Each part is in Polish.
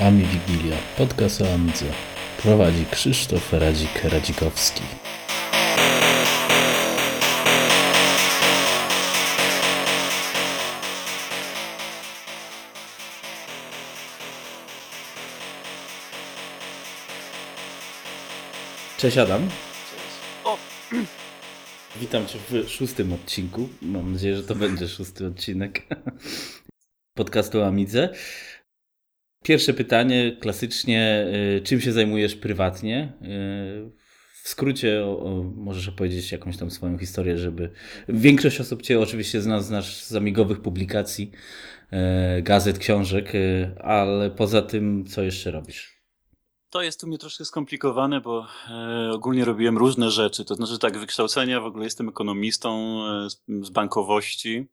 Ami Wigilia, podcast o Amidze. Prowadzi Krzysztof Radzik-Radzikowski. Cześć Adam. Witam Cię w szóstym odcinku. Mam nadzieję, że to będzie szósty odcinek podcastu Amidze. Pierwsze pytanie, klasycznie, y, czym się zajmujesz prywatnie? Y, w skrócie o, o, możesz opowiedzieć jakąś tam swoją historię, żeby... Większość osób Cię oczywiście zna, znasz z amigowych publikacji, y, gazet, książek, ale poza tym co jeszcze robisz? To jest u mnie troszkę skomplikowane, bo e, ogólnie robiłem różne rzeczy. To znaczy tak, wykształcenia w ogóle jestem ekonomistą e, z, bankowości.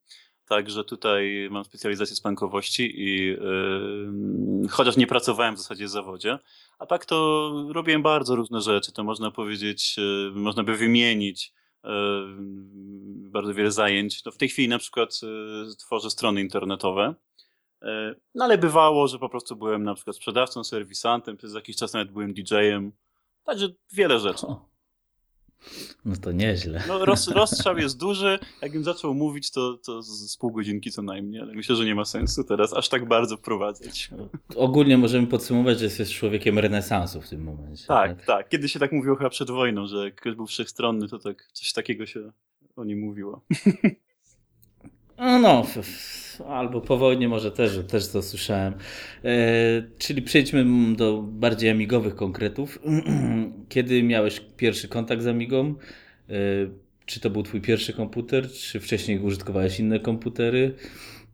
Także tutaj mam specjalizację z bankowości i yy, chociaż nie pracowałem w zasadzie w zawodzie, a tak to robiłem bardzo różne rzeczy. To można powiedzieć, można by wymienić bardzo wiele zajęć. No w tej chwili na przykład tworzę strony internetowe. No ale bywało, że po prostu byłem na przykład sprzedawcą, serwisantem, przez jakiś czas nawet byłem DJ-em. Także wiele rzeczy. No to nieźle. No, roz, rozstrzał jest duży. Jakbym zaczął mówić, to, to z pół godzinki co najmniej, ale myślę, że nie ma sensu teraz aż tak bardzo wprowadzać. Ogólnie możemy podsumować, że jesteś człowiekiem renesansu w tym momencie. Tak, tak. tak. Kiedyś się tak mówiło chyba przed wojną, że jak ktoś był wszechstronny, to tak coś takiego się o nim mówiło. No, no albo po wojnie może też, też to słyszałem. E, czyli przejdźmy do bardziej amigowych konkretów. Kiedy miałeś pierwszy kontakt z Amigą? E, czy to był twój pierwszy komputer, czy wcześniej użytkowałeś inne komputery?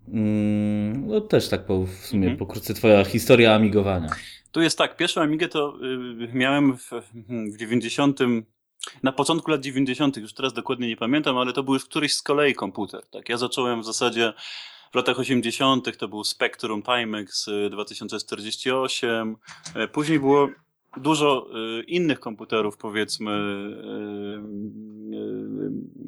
Mm, no też tak po, w sumie mhm. pokrótce twoja historia amigowania. Tu jest tak, pierwszą Amigę to y, miałem w, w 90 na początku lat 90., już teraz dokładnie nie pamiętam, ale to był już któryś z kolei komputer. Tak? Ja zacząłem w zasadzie w latach 80. to był Spectrum Timex 2048. Y, e, później było dużo y, innych komputerów, powiedzmy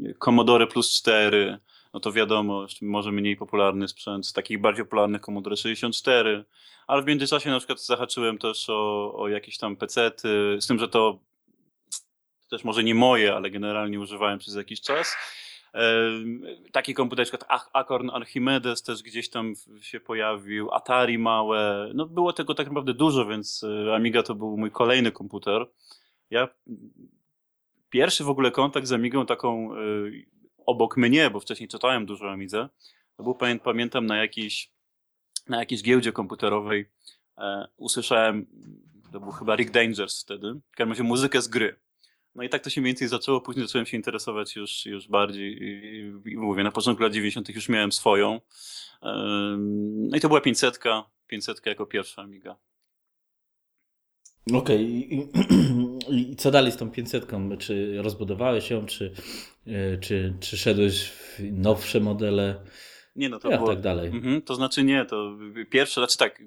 y, Commodore Plus 4, no to wiadomo, może mniej popularny sprzęt, z takich bardziej popularnych Commodore 64, ale w międzyczasie na przykład zahaczyłem też o, o jakieś tam PC-ty, z tym, że to też może nie moje, ale generalnie używałem przez jakiś czas. Taki komputer, na przykład Acorn Archimedes też gdzieś tam się pojawił, Atari małe, no było tego tak naprawdę dużo, więc e, Amiga to był mój kolejny komputer. Ja pierwszy w ogóle kontakt z Amigą taką e, obok mnie, bo wcześniej czytałem dużo Amidze, to był pamiętam na jakiejś, na jakiejś giełdzie komputerowej e, usłyszałem, to był chyba Rick Dangers wtedy, w każdym razie muzykę z gry. No i tak to się mniej więcej zaczęło, później zacząłem się interesować już, już bardziej i, i mówię, na początku lat 90. już miałem swoją. No i to była 500, 500 jako pierwsza Amiga. Okej, okay. I, I, co dalej z tą 500? Czy rozbudowałeś ją, czy, e, czy, czy szedłeś w nowsze modele? Nie, no to ja, było... tak dalej. Mhm, to znaczy nie, to pierwsze, znaczy tak,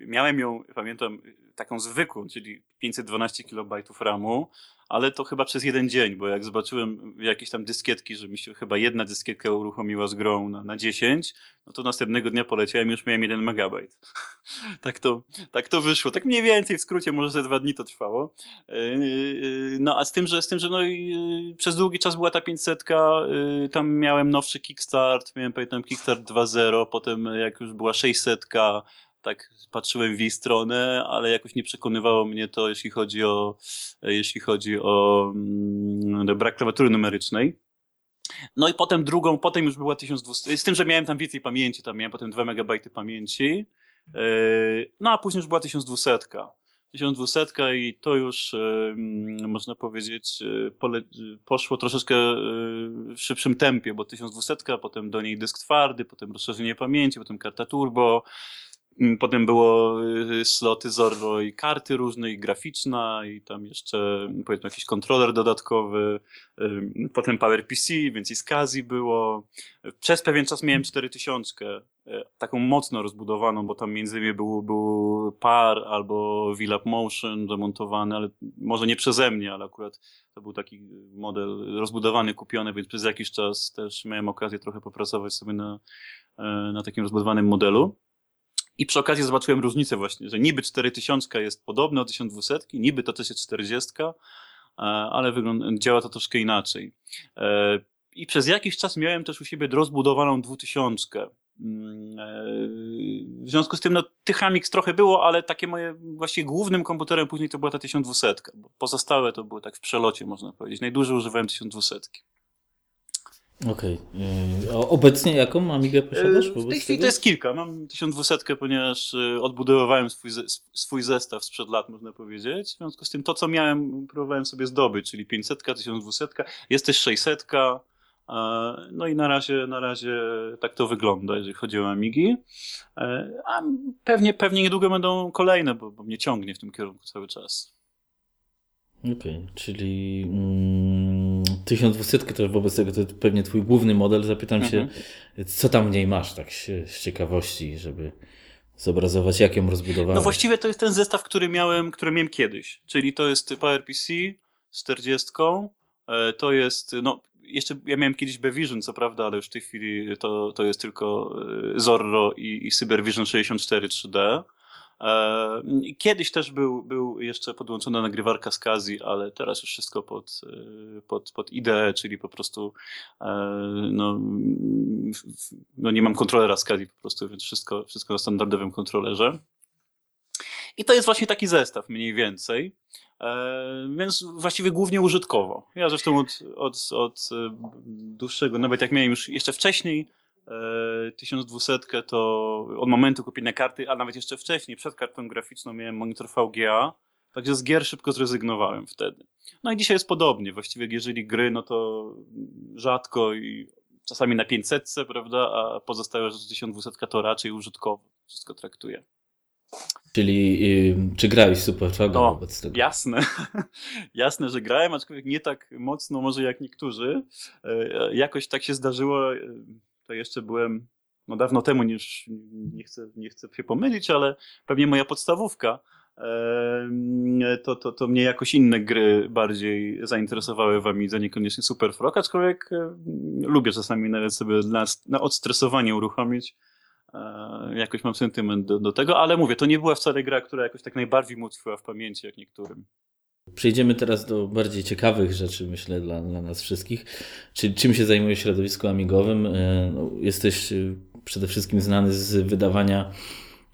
miałem ją, pamiętam, taką zwykłą, czyli 512 KB RAMu, ale to chyba przez jeden dzień, bo jak zobaczyłem jakieś tam dyskietki, że mi się chyba jedna dyskietka uruchomiła z grą na, na 10, no to następnego dnia poleciałem i już miałem 1 megabajt. tak, to, tak to wyszło. Tak mniej więcej w skrócie, może ze dwa dni to trwało. Yy, no a z tym, że, z tym, że no, yy, przez długi czas była ta 500, yy, tam miałem nowszy Kickstart, miałem pamiętam Kickstart 2.0, potem jak już była 600, tak patrzyłem w jej stronę, ale jakoś nie przekonywało mnie to, jeśli chodzi o, jeśli chodzi o mm, brak klawiatury numerycznej. No i potem drugą, potem już była 1200, z tym, że miałem tam więcej pamięci, tam miałem potem 2 MB pamięci, yy, no a później już była 1200. 1200 i to już yy, można powiedzieć yy, pole, poszło troszeczkę w szybszym tempie, bo 1200, potem do niej dysk twardy, potem rozszerzenie pamięci, potem karta turbo, potem było y, sloty Zorro i karty różne, i graficzna, i tam jeszcze powiedzmy jakiś kontroler dodatkowy. Potem PowerPC, więc i SCSI było. Przez pewien czas miałem 4000, e, taką mocno rozbudowaną, bo tam między innymi był, był PAR albo VLAP Motion zamontowany, ale może nie przeze mnie, ale akurat to był taki model rozbudowany, kupiony, więc przez jakiś czas też miałem okazję trochę popracować sobie na, na takim rozbudowanym modelu. I przy okazji zobaczyłem różnicę właśnie, że niby 4000 jest podobne do 1200, niby to też jest 40, e, ale działa to troszkę inaczej. E, I przez jakiś czas miałem też u siebie rozbudowaną 2000. Mm, e, w związku z tym, no, tych Amix trochę było, ale takie moje właściwie głównym komputerem później to była ta 1200. Bo pozostałe to były tak w przelocie, można powiedzieć. Najdłużej używałem 1200. Okej. Okay. Obecnie jaką Amigę posiadasz? W tej chwili to jest kilka. Mam 1200, ponieważ y, odbudowywałem swój, swój zestaw sprzed lat, można powiedzieć. W związku z tym to, co miałem, próbowałem sobie zdobyć, czyli 500, 1200, jest też 600. No i na razie, na razie tak to wygląda, jeżeli chodzi o Amigi. E, a pewnie, pewnie niedługo będą kolejne, bo, bo mnie ciągnie w tym kierunku cały czas. Okej, okay, czyli mm, 1200 to wobec tego to pewnie twój główny model. Zapytam mhm. się, co tam w niej masz, tak z ciekawości, żeby zobrazować, jak ją rozbudowałeś. No właściwie to jest ten zestaw, który miałem, który miałem kiedyś, czyli to jest PowerPC z 40, e, to jest, no jeszcze ja miałem kiedyś Bevision, co prawda, ale już w tej chwili to, to jest tylko e, Zorro i, i CyberVision 64 3D. E, kiedyś też był, był jeszcze podłączona nagrywarka z Kazi, ale teraz już wszystko pod, e, pod, pod IDE, czyli po prostu e, no, no nie mam kontrolera z Kazi po prostu, więc wszystko, wszystko na standardowym kontrolerze. I to jest właśnie taki zestaw mniej więcej. Więc właściwie głównie użytkowo. Ja zresztą od, od, od dłuższego, nawet jak miałem już jeszcze wcześniej 1200 to od momentu kupienia karty, a nawet jeszcze wcześniej, przed kartą graficzną miałem monitor VGA, także z gier szybko zrezygnowałem wtedy. No i dzisiaj jest podobnie, właściwie jeżeli gry, no to rzadko i czasami na 500, prawda, a pozostałe rzeczy 1200 to raczej użytkowo wszystko traktuję. Czyli yy, czy grałeś Super Fago no, wobec tego? Jasne. jasne, że grałem, aczkolwiek nie tak mocno może jak niektórzy. Yy, jakoś tak się zdarzyło, yy, to jeszcze byłem no dawno temu, niż nie chcę, nie chcę się pomylić, ale pewnie moja podstawówka, to, to, to mnie jakoś inne gry bardziej zainteresowały w Amidze, niekoniecznie Super Frog, aczkolwiek lubię czasami nawet sobie na, na odstresowanie uruchomić. E, jakoś mam sentyment do, do tego, ale mówię, to nie była wcale gra, która jakoś tak najbardziej mu w pamięci jak niektórym. Przejdziemy teraz do bardziej ciekawych rzeczy, myślę, dla, dla nas wszystkich. Czy, czym się zajmuje środowisko amigowym? E, no, jesteś e, przede wszystkim znany z wydawania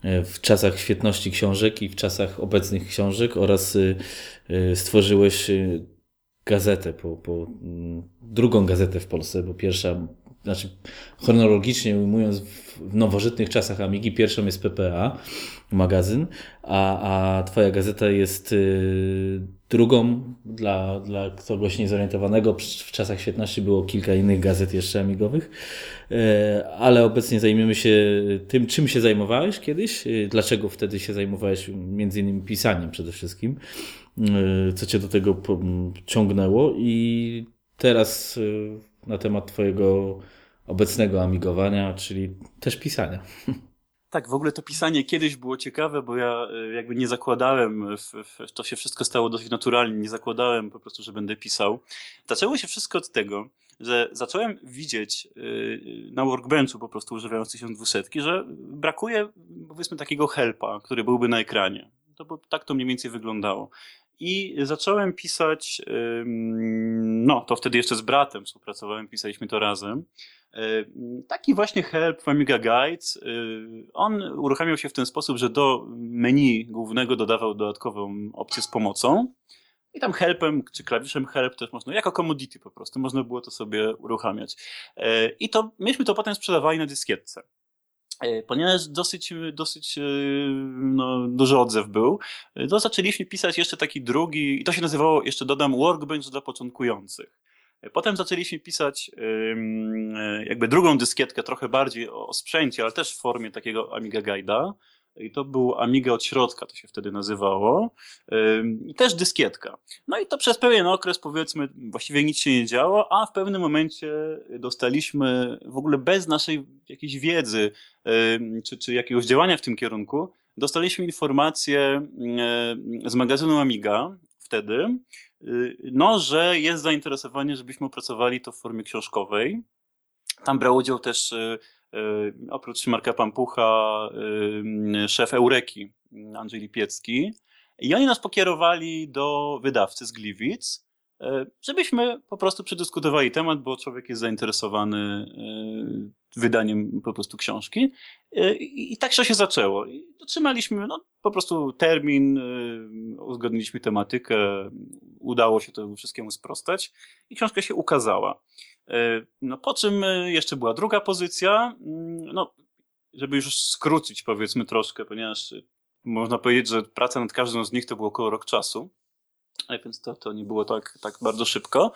e, w czasach świetności książek i w czasach obecnych książek oraz stworzyłeś gazetę, po, po, mm, drugą gazetę w Polsce, bo pierwsza, znaczy chronologicznie ujmując, w nowożytnych czasach Amigi pierwszą jest PPA, magazyn, a, a twoja gazeta jest drugą dla, dla kogoś niezorientowanego. W czasach świetności było kilka innych gazet jeszcze amigowych, y, ale obecnie zajmiemy się tym, czym się zajmowałeś kiedyś, y, dlaczego wtedy się zajmowałeś między innymi pisaniem przede wszystkim, co cię do tego ciągnęło i teraz na temat twojego obecnego amigowania, czyli też pisania. Tak, w ogóle to pisanie kiedyś było ciekawe, bo ja e, jakby nie zakładałem, w, w, to się wszystko stało dosyć naturalnie, nie zakładałem po prostu, że będę pisał. Zaczęło się wszystko od tego, że zacząłem widzieć yy, na workbenchu po prostu używając 1200, że brakuje powiedzmy takiego helpa, który byłby na ekranie. To, tak to mniej więcej wyglądało. I zacząłem pisać, no to wtedy jeszcze z bratem współpracowałem, pisaliśmy to razem. Taki właśnie help w Amiga Guides. E, on uruchamiał się w ten sposób, że do menu głównego dodawał dodatkową opcję z pomocą. I tam helpem, czy klawiszem help też można, jako commodity po prostu, można było to sobie uruchamiać. E, I to, myśmy to potem sprzedawali na dyskietce. Ponieważ dosyć, dosyć no, duży odzew był, to zaczęliśmy pisać jeszcze taki drugi, i to się nazywało, jeszcze dodam, workbench dla początkujących. Potem zaczęliśmy pisać jakby drugą dyskietkę, trochę bardziej o sprzęcie, ale też w formie takiego Amiga Guide'a. I to był Amiga od środka, to się wtedy nazywało, i też dyskietka. No i to przez pewien okres, powiedzmy, właściwie nic się nie działo, a w pewnym momencie dostaliśmy w ogóle bez naszej jakiejś wiedzy czy, czy jakiegoś działania w tym kierunku, dostaliśmy informację z magazynu Amiga wtedy, y, no, że jest zainteresowanie, żebyśmy opracowali to w formie książkowej. Tam brał udział też y, oprócz Marka Pampucha szef Eureki Andrzej Lipiecki. I oni nas pokierowali do wydawcy z Gliwic, żebyśmy po prostu przedyskutowali temat, bo człowiek jest zainteresowany wydaniem po prostu książki. I, tak się zaczęło. I dotrzymaliśmy no, po prostu termin, uzgodniliśmy tematykę, udało się to wszystkiemu sprostać i książka się ukazała. No po czym jeszcze była druga pozycja, no żeby już skrócić powiedzmy troszkę, ponieważ można powiedzieć, że praca nad każdą z nich to było około rok czasu. Więc to, to nie było tak, tak bardzo szybko.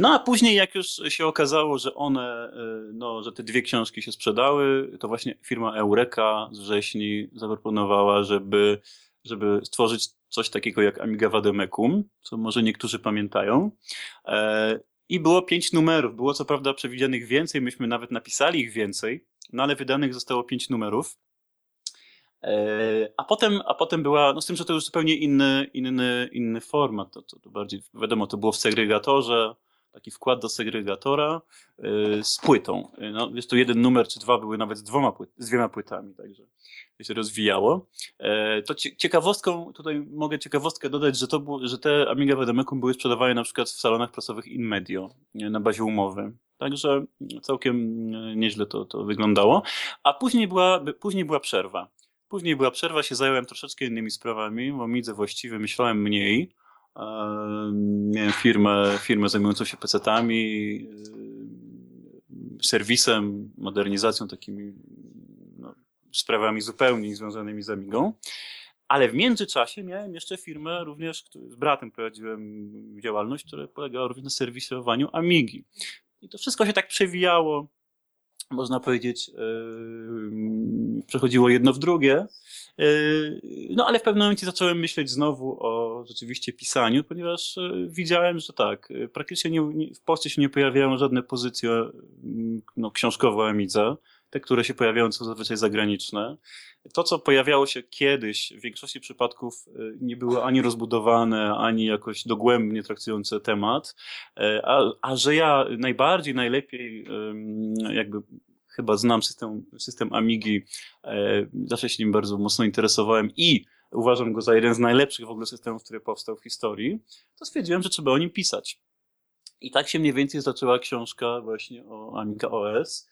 No a później, jak już się okazało, że one, no, że te dwie książki się sprzedały, to właśnie firma Eureka z wrześni zaproponowała, żeby, żeby stworzyć coś takiego jak Amiga Vademecum, co może niektórzy pamiętają. I było pięć numerów. Było co prawda przewidzianych więcej, myśmy nawet napisali ich więcej, no ale wydanych zostało pięć numerów. E, a potem, a potem była, no z tym, że to już zupełnie inny, inny, inny format. To, to bardziej, wiadomo, to było w segregatorze, taki wkład do segregatora yy, z płytą. No, jest to jeden numer czy dwa były nawet z, dwoma płyt, z dwiema płytami, także się rozwijało. E, to ciekawostką, tutaj mogę ciekawostkę dodać, że, to że te Amiga Vademecum były sprzedawane na przykład w salonach prasowych InMedio na bazie umowy. Także całkiem nieźle to, to wyglądało. A później była, później była przerwa. Później była przerwa, się zająłem troszeczkę innymi sprawami. W Amidze właściwie myślałem mniej. Miałem firmę, firmę zajmującą się PC-tami, serwisem, modernizacją, takimi no, sprawami zupełnie związanymi z Amigą. Ale w międzyczasie miałem jeszcze firmę, również z bratem prowadziłem działalność, która polegała również na serwisowaniu Amigi. I to wszystko się tak przewijało można powiedzieć, yy, przechodziło jedno w drugie. Yy, no ale w pewnym momencie zacząłem myśleć znowu o rzeczywiście pisaniu, ponieważ yy, widziałem, że tak, praktycznie nie, w Polsce się nie pojawiają żadne pozycje no, książkowe Amidze, te, które się pojawiają są zazwyczaj zagraniczne. To, co pojawiało się kiedyś, w większości przypadków nie było ani rozbudowane, ani jakoś dogłębnie traktujące temat, a, a że ja najbardziej, najlepiej jakby chyba znam system, system Amigi, e, zawsze się nim bardzo mocno interesowałem i uważam go za jeden z najlepszych w ogóle systemów, który powstał w historii, to stwierdziłem, że trzeba o nim pisać. I tak się mniej więcej zaczęła książka właśnie o Amiga OS.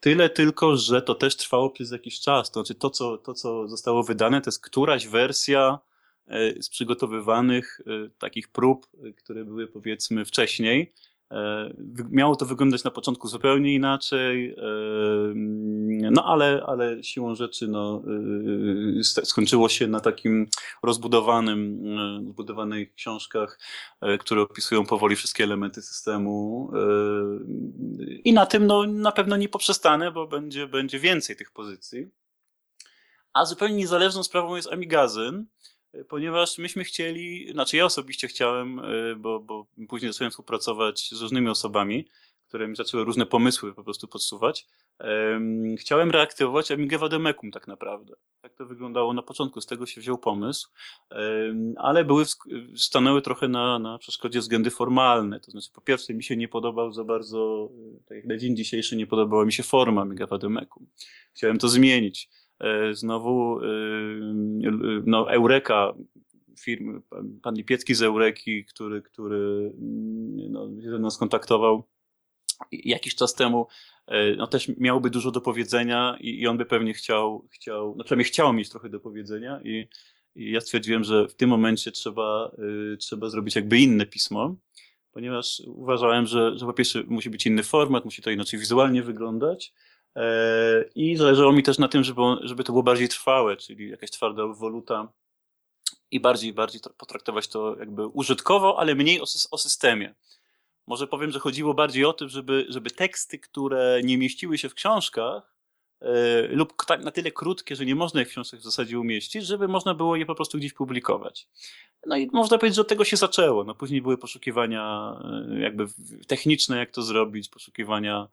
Tyle tylko, że to też trwało przez jakiś czas. To znaczy to, co, to, co zostało wydane, to jest któraś wersja e, z przygotowywanych e, takich prób, które były powiedzmy wcześniej. E, miało to wyglądać na początku zupełnie inaczej, e, no ale, ale siłą rzeczy no, e, skończyło się na takim rozbudowanym, zbudowanych książkach, które opisują powoli wszystkie elementy systemu i na tym no, na pewno nie poprzestanę, bo będzie, będzie więcej tych pozycji. A zupełnie niezależną sprawą jest Amigazyn, ponieważ myśmy chcieli, znaczy ja osobiście chciałem, e, bo, bo później zacząłem współpracować z różnymi osobami, które mi zaczęły różne pomysły po prostu podsuwać. Chciałem reaktywować Amigę tak naprawdę. Tak to wyglądało na początku, z tego się wziął pomysł, ale były, stanęły trochę na, na przeszkodzie względy formalne. To znaczy, po pierwsze, mi się nie podobał za bardzo, e, tak jak na dzień dzisiejszy, nie podobała mi się forma Vademecum. Chciałem to zmienić. E, znowu e, no, Eureka, firmy, pan Lipiecki z Eureki, który, który mm, no, się ze mną skontaktował jakiś czas temu, e, no też miałby dużo do powiedzenia i, i on by pewnie chciał, chciał, no przynajmniej chciał mieć trochę do powiedzenia i, i ja stwierdziłem, że w tym momencie trzeba, trzeba zrobić jakby inne pismo, ponieważ uważałem, że, że po pierwsze musi być inny format, musi to inaczej wizualnie wyglądać, I zależało mi też na tym, żeby, żeby to było bardziej trwałe, czyli jakaś twarda woluta i bardziej, bardziej potraktować to jakby użytkowo, ale mniej o, o systemie. Może powiem, że chodziło bardziej o to, żeby, żeby teksty, które nie mieściły się w książkach, lub tak na tyle krótkie, że nie można je w książkach w zasadzie umieścić, żeby można było je po prostu gdzieś publikować. No i można powiedzieć, że od tego się zaczęło. No później były poszukiwania jakby techniczne, jak to zrobić, poszukiwania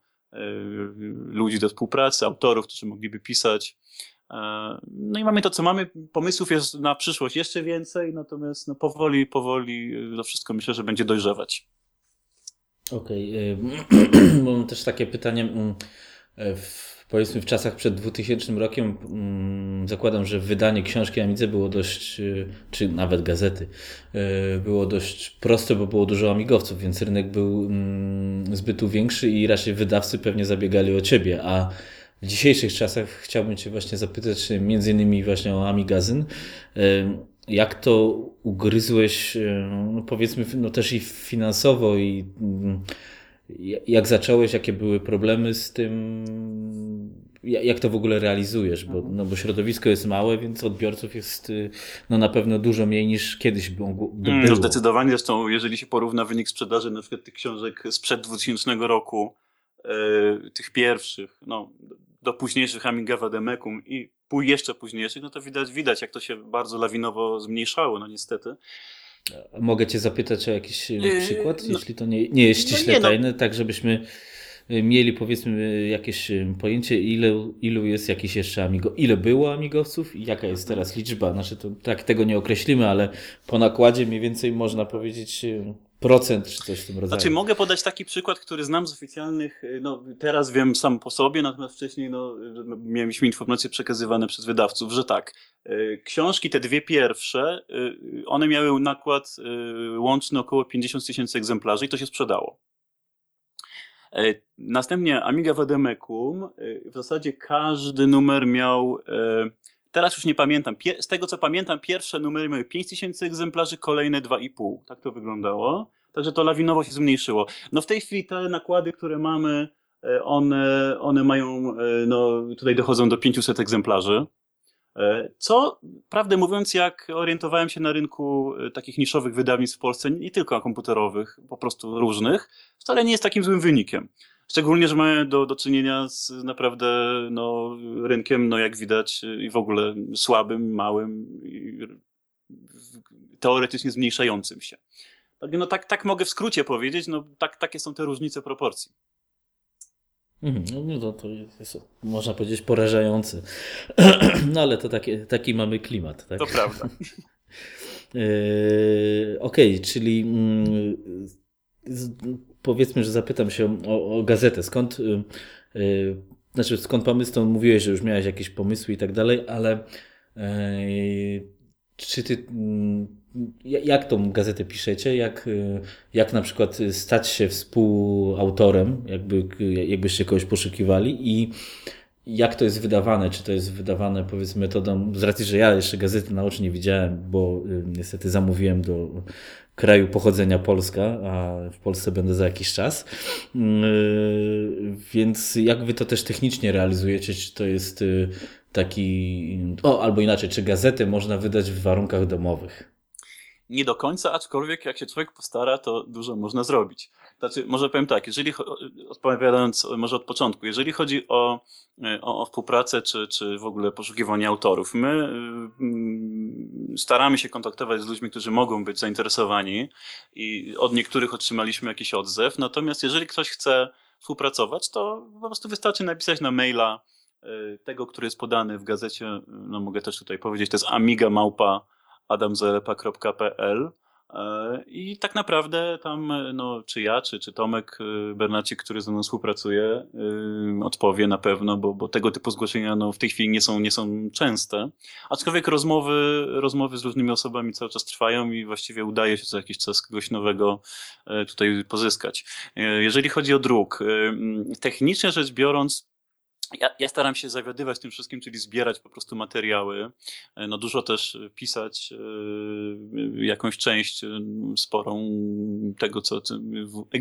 ludzi do współpracy, autorów, którzy mogliby pisać. No i mamy to, co mamy. Pomysłów jest na przyszłość jeszcze więcej, natomiast no powoli, powoli to wszystko myślę, że będzie dojrzewać. Okej, okay. mam też takie pytanie. Mm, powiedzmy w czasach przed 2000 rokiem mm, zakładam, że wydanie książki Amidze było dość, y, czy nawet gazety, y, było dość proste, bo było dużo amigowców, więc rynek był mm, zbytu większy i raczej wydawcy pewnie zabiegali o ciebie, a w dzisiejszych czasach chciałbym Cię właśnie zapytać między innymi właśnie o Amigazyn. Jak to ugryzłeś, no powiedzmy, no też i finansowo i mm, jak zacząłeś, jakie były problemy z tym, jak to w ogóle realizujesz, bo, no bo środowisko jest małe, więc odbiorców jest y, no na pewno dużo mniej niż kiedyś by mm, było. No zdecydowanie, zresztą jeżeli się porówna wynik sprzedaży na przykład tych książek sprzed 2000 roku, yy, tych pierwszych, no do późniejszych Amiga Vademecum i jeszcze późniejszych, no to widać, widać jak to się bardzo lawinowo zmniejszało, no niestety. Mogę cię zapytać o jakiś yy, przykład, no, jeśli to nie, nie jest ściśle no nie, no. tajne, tak żebyśmy mieli powiedzmy jakieś y, pojęcie, ile, ilu jest jakiś jeszcze Amigo, ile było Amigowców i jaka jest teraz liczba. Znaczy to tak tego nie określimy, ale po nakładzie mniej więcej można powiedzieć procent czy coś w tym rodzaju. Znaczy mogę podać taki przykład, który znam z oficjalnych, y, no teraz wiem sam po sobie, natomiast wcześniej no, mieliśmy informacje przekazywane przez wydawców, że tak, y, książki te dwie pierwsze, y, one miały nakład łączny około 50 tysięcy egzemplarzy i to się sprzedało. Następnie Amiga Vademecum, w zasadzie każdy numer miał Teraz już nie pamiętam. Z tego co pamiętam, pierwsze numery miały 5000 egzemplarzy, kolejne 2,5. Tak to wyglądało. Także to lawinowo się zmniejszyło. No w tej chwili te nakłady, które mamy, e, one, one mają, e, no tutaj dochodzą do 500 egzemplarzy. E, co, prawdę mówiąc, jak orientowałem się na rynku takich niszowych wydawnictw w Polsce, nie tylko komputerowych, po prostu różnych, wcale nie jest takim złym wynikiem. Szczególnie, że mamy do, do czynienia z naprawdę no, rynkiem, no jak widać, i w ogóle słabym, małym, teoretycznie zmniejszającym się. No tak, tak mogę w skrócie powiedzieć, no tak, takie są te różnice proporcji. Mhm, no to, to jest, można powiedzieć, porażające. No ale to taki, taki mamy klimat. Tak? To prawda. Yy, okej, okay, czyli mm, powiedzmy, że zapytam się o, o gazetę. Skąd, yy, znaczy skąd pomysł, to mówiłeś, że już miałeś jakieś pomysły i tak dalej, ale yy, czy ty, yy, jak tą gazetę piszecie? Jak, y, jak na przykład stać się współautorem, jakby, jakbyście kogoś poszukiwali i jak to jest wydawane? Czy to jest wydawane powiedzmy metodą, z racji, że ja jeszcze gazety na oczy nie widziałem, bo y, niestety zamówiłem do kraju pochodzenia Polska, a w Polsce będę za jakiś czas. Y, więc jak wy to też technicznie realizujecie? Czy to jest y, taki, o albo inaczej, czy gazetę można wydać w warunkach domowych? Nie do końca, aczkolwiek jak się człowiek postara, to dużo można zrobić. Znaczy, może powiem tak, jeżeli odpowiadając może od początku, jeżeli chodzi o, o, o współpracę czy, czy w ogóle poszukiwanie autorów, my mm, staramy się kontaktować z ludźmi, którzy mogą być zainteresowani i od niektórych otrzymaliśmy jakiś odzew. Natomiast jeżeli ktoś chce współpracować, to po prostu wystarczy napisać na maila y, tego, który jest podany w gazecie, no mogę też tutaj powiedzieć, to jest amiga małpa adamzelepa.pl E, I tak naprawdę tam, e, no, czy ja, czy, czy Tomek e, Bernacik, który ze mną współpracuje, odpowie na pewno, bo, bo tego typu zgłoszenia no, w tej chwili nie są, nie są częste. Aczkolwiek rozmowy, rozmowy z różnymi osobami cały czas trwają i właściwie udaje się co jakiś czas kogoś nowego tutaj pozyskać. Jeżeli chodzi o druk, technicznie rzecz biorąc, ja, ja, staram się zawiadywać tym wszystkim, czyli zbierać po prostu materiały. E, no dużo też pisać y, jakąś część sporą tego, co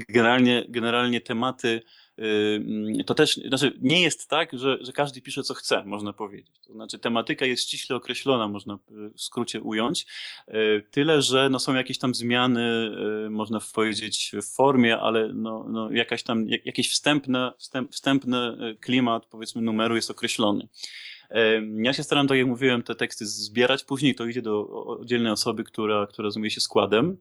generalnie, generalnie tematy to też, znaczy nie jest tak, że, że każdy pisze co chce, można powiedzieć. To znaczy tematyka jest ściśle określona, można w skrócie ująć, tyle, że no, są jakieś tam zmiany, można powiedzieć w formie, ale no, no jakaś tam, jakieś wstępne, wstęp, wstępny klimat, powiedzmy numeru jest określony. Ja się staram, tak jak mówiłem, te teksty zbierać, później to idzie do oddzielnej osoby, która, która zajmuje się składem.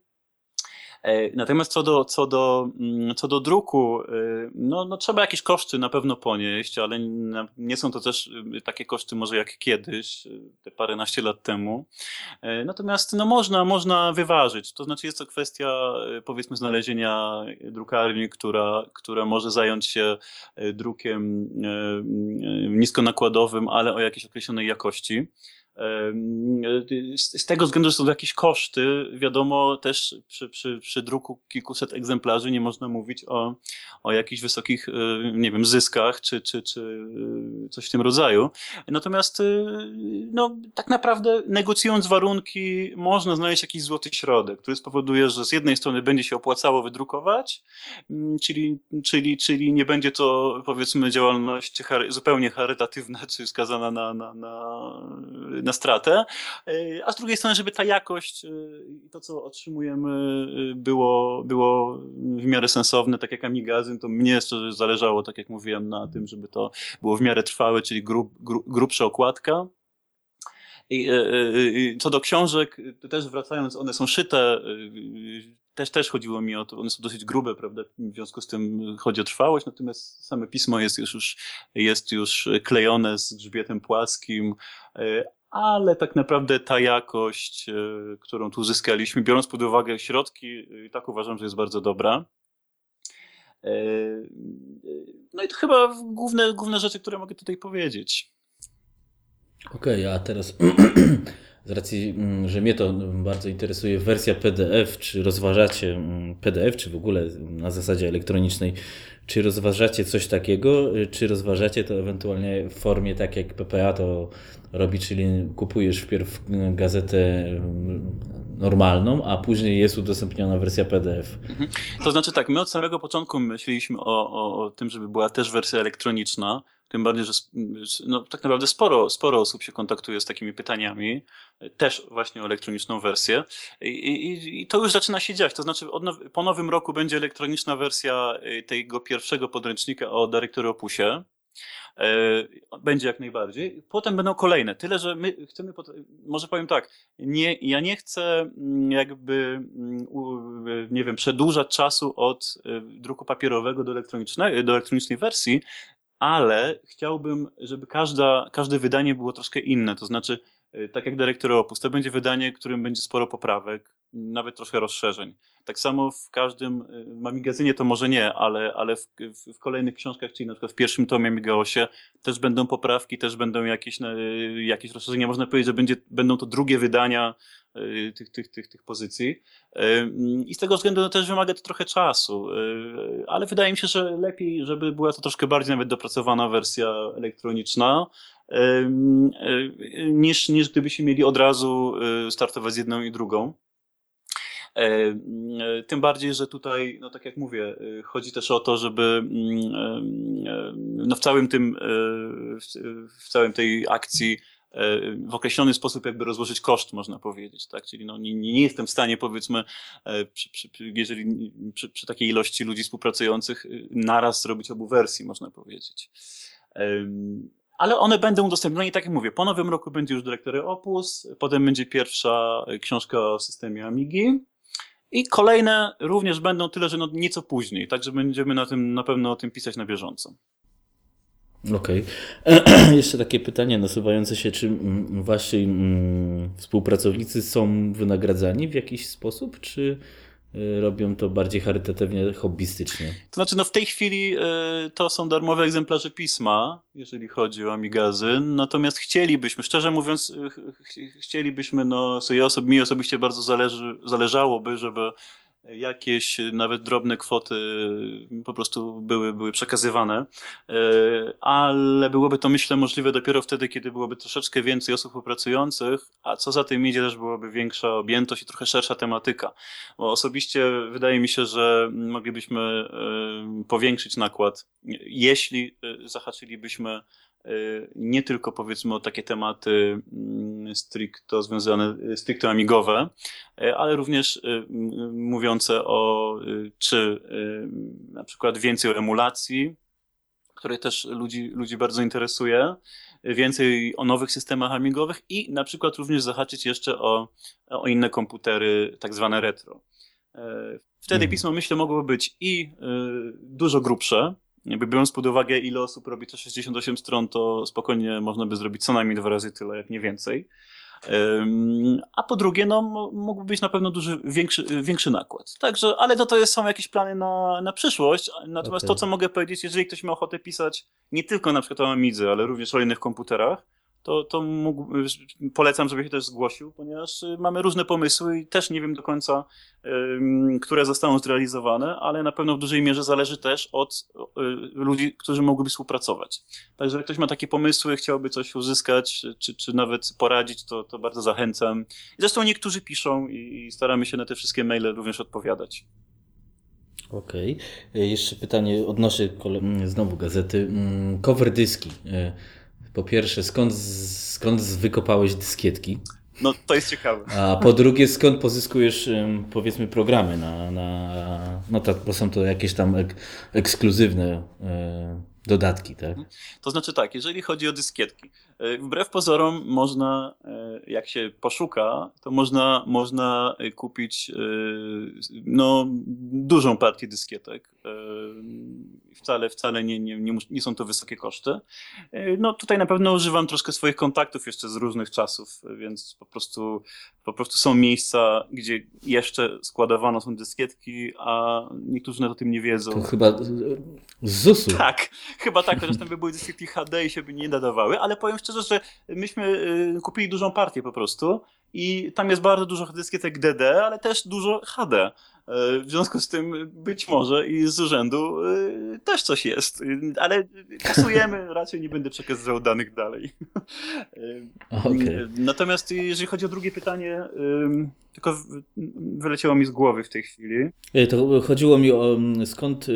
E, natomiast co do, co do, mm, co do druku, e, no, no trzeba jakieś koszty na pewno ponieść, ale nie są to też e, takie koszty może jak kiedyś, te paręnaście lat temu. Natomiast no można, można wyważyć. To znaczy jest to kwestia powiedzmy znalezienia drukarni, która, która może zająć się drukiem niskonakładowym, ale o jakiejś określonej jakości. Z tego względu, że są jakieś koszty, wiadomo, też przy, przy, przy druku kilkuset egzemplarzy nie można mówić o, o jakichś wysokich, e, nie wiem, zyskach czy, czy, czy e, coś w tym rodzaju. Natomiast, e, no, tak naprawdę negocjując warunki, można znaleźć jakiś złoty środek, który spowoduje, że z jednej strony będzie się opłacało wydrukować, mm, czyli, czyli, czyli nie będzie to, powiedzmy, działalność zupełnie charytatywna, czy skazana na, na, na na stratę, e, a z drugiej strony, żeby ta jakość e, i to, co otrzymujemy, e, było, było w miarę sensowne, tak jak Amigazyn, to mnie zależało, tak jak mówiłem, na tym, żeby to było w miarę trwałe, czyli grub, grub, grubsza okładka. I, i, co do książek, też wracając, one są szyte, też, też chodziło mi o to, one są dosyć grube, prawda, w związku z tym chodzi o trwałość, natomiast same pismo jest już, jest już klejone z grzbietem płaskim, ale tak naprawdę ta jakość, e, którą tu uzyskaliśmy, biorąc pod uwagę środki, i tak uważam, że jest bardzo dobra. E, no i to chyba główne, główne rzeczy, które mogę tutaj powiedzieć. Okej, okay, a teraz z racji, mm, że mnie to bardzo interesuje, wersja PDF, czy rozważacie mm, PDF, czy w ogóle na zasadzie elektronicznej, czy rozważacie coś takiego, czy rozważacie to ewentualnie w formie tak jak PPA to robi, czyli kupujesz wpierw gazetę normalną, a później jest udostępniona wersja PDF. Mhm. To znaczy tak, my od samego początku myśleliśmy o, o, o tym, żeby była też wersja elektroniczna, tym bardziej, że no, tak naprawdę sporo, sporo osób się kontaktuje z takimi pytaniami, też właśnie o elektroniczną wersję. I, i, i to już zaczyna się dziać. To znaczy, od, po nowym roku będzie elektroniczna wersja y, tego pierwszego podręcznika o Directory Opusie. E, będzie jak najbardziej. Potem będą kolejne. Tyle, że my chcemy, może powiem tak, nie, ja nie chcę mm, jakby, mm, nie wiem, przedłużać czasu od y, druku papierowego do, elektronicznej, do elektronicznej wersji, ale chciałbym, żeby każda, każde wydanie było troszkę inne. To znaczy, y, tak jak Dyrektor Opus, to będzie wydanie, którym będzie sporo poprawek, nawet troszkę rozszerzeń. Tak samo w każdym y, Mamigazynie to może nie, ale, ale w, w, w, kolejnych książkach, czyli na przykład w pierwszym tomie Amigaosie też będą poprawki, też będą jakieś, y, jakieś rozszerzenia. Można powiedzieć, że będzie, będą to drugie wydania Y, tych, tych, tych, tych pozycji. I z tego względu no, też wymaga to trochę czasu, ale wydaje mi się, że lepiej, żeby była to troszkę bardziej nawet dopracowana wersja elektroniczna, niż, niż gdybyśmy mieli od razu startować z jedną i drugą. Tym bardziej, że tutaj, no tak jak mówię, chodzi też o to, żeby no w całym tym, w całym tej akcji E, w określony sposób jakby rozłożyć koszt, można powiedzieć, tak? Czyli no, nie, nie jestem w stanie, powiedzmy, e, przy, przy, jeżeli przy, przy, takiej ilości ludzi współpracujących, naraz zrobić obu wersji, można powiedzieć. Ale one będą udostępnione i tak jak mówię, po nowym roku będzie już dyrektory Opus, potem będzie pierwsza książka o systemie Amigi, i kolejne również będą tyle, że no nieco później, także będziemy na tym na pewno o tym pisać na bieżąco. Okej. Okay. Jeszcze takie pytanie nasuwające się, czy wasi współpracownicy są wynagradzani w jakiś sposób, czy robią to bardziej charytatywnie, hobbystycznie? To znaczy, no w tej chwili y, to są darmowe egzemplarze pisma, jeżeli chodzi o Amigazyn, natomiast chcielibyśmy, szczerze mówiąc, y, chcielibyśmy, no sobie osob, mi osobiście bardzo zależy, zależałoby, żeby jakieś nawet drobne kwoty po prostu były, były przekazywane, ale byłoby to myślę możliwe dopiero wtedy, kiedy byłoby troszeczkę więcej osób pracujących, a co za tym idzie też byłaby większa objętość i trochę szersza tematyka. Bo osobiście wydaje mi się, że moglibyśmy powiększyć nakład, jeśli zahaczylibyśmy nie tylko powiedzmy o takie tematy mm, stricto związane, stricto amigowe, ale również mówiące o czy na przykład więcej o emulacji, które też ludzi, ludzi bardzo interesuje, więcej o nowych systemach amigowych i na przykład również zahaczyć jeszcze o, o inne komputery, tak zwane retro. Wtedy hmm. pismo, myślę, mogłoby być i dużo grubsze, jakby biorąc pod uwagę, ile osób robi te 68 stron, to spokojnie można by zrobić co najmniej dwa razy tyle, jak nie więcej. A po drugie, no, mógłby być na pewno duży, większy, większy nakład. Także, ale to, to jest, są jakieś plany na, na przyszłość. Natomiast okay. to, co mogę powiedzieć, jeżeli ktoś ma ochotę pisać nie tylko na przykład o Amidze, ale również o innych komputerach, to, to mógł, polecam, żeby się też zgłosił, ponieważ y, mamy różne pomysły i też nie wiem do końca, które zostaną zrealizowane, ale na pewno w dużej mierze zależy też od y, ludzi, którzy mogłyby współpracować. Także jak ktoś ma takie pomysły, chciałby coś uzyskać, czy, czy nawet poradzić, to, to bardzo zachęcam. Zresztą niektórzy piszą i staramy się na te wszystkie maile również odpowiadać. Okej. Okay. Jeszcze pytanie odnoszę znowu gazety. Mm, cover dyski. Po pierwsze, skąd, skąd wykopałeś dyskietki? No, to jest ciekawe. A po drugie, skąd pozyskujesz, powiedzmy, programy na, na no tak, bo są to jakieś tam ek, ekskluzywne e, dodatki, tak? To znaczy tak, jeżeli chodzi o dyskietki, e, wbrew pozorom można, e, jak się poszuka, to można, można kupić no, dużą partię dyskietek wcale, wcale nie, nie, nie, nie, są to wysokie koszty. E, no tutaj na pewno używam troszkę swoich kontaktów jeszcze z różnych czasów, więc po prostu, po prostu są miejsca, gdzie jeszcze składowane są dyskietki, a niektórzy nawet o tym nie wiedzą. To chyba z ZUS-u. Tak, chyba tak, chociaż tam by były dyskietki HD i się by nie nadawały, ale powiem szczerze, że myśmy e, kupili dużą partię po prostu i tam jest bardzo dużo dyskietek DD, ale też dużo HD. E, w związku z tym być może i z urzędu e, też coś jest, ale kasujemy, raczej nie będę przekazywał danych dalej. E, okay. Natomiast jeżeli chodzi o drugie pytanie, tylko wyleciało mi z głowy w tej chwili. To chodziło mi o skąd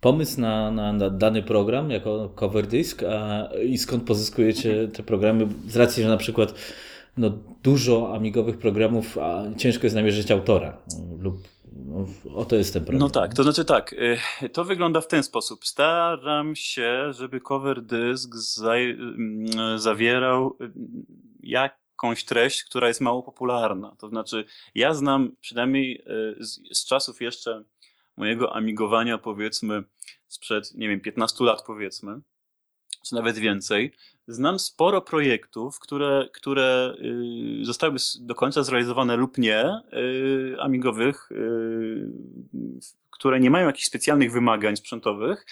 pomysł na, na, na dany program jako cover disk a, i skąd pozyskujecie te programy z racji, że na przykład no, dużo amigowych programów, a ciężko jest namierzyć autora lub no, o to jest ten problem. No tak, to znaczy tak, y, to wygląda w ten sposób. Staram się, żeby cover disk mm, zawierał y, jakąś treść, która jest mało popularna. To znaczy, ja znam przynajmniej y, z, z czasów jeszcze mojego amigowania, powiedzmy, sprzed, nie wiem, 15 lat, powiedzmy, czy nawet więcej, znam sporo projektów, które, które y, zostały do końca zrealizowane lub nie, y, amigowych, y, które nie mają jakichś specjalnych wymagań sprzętowych.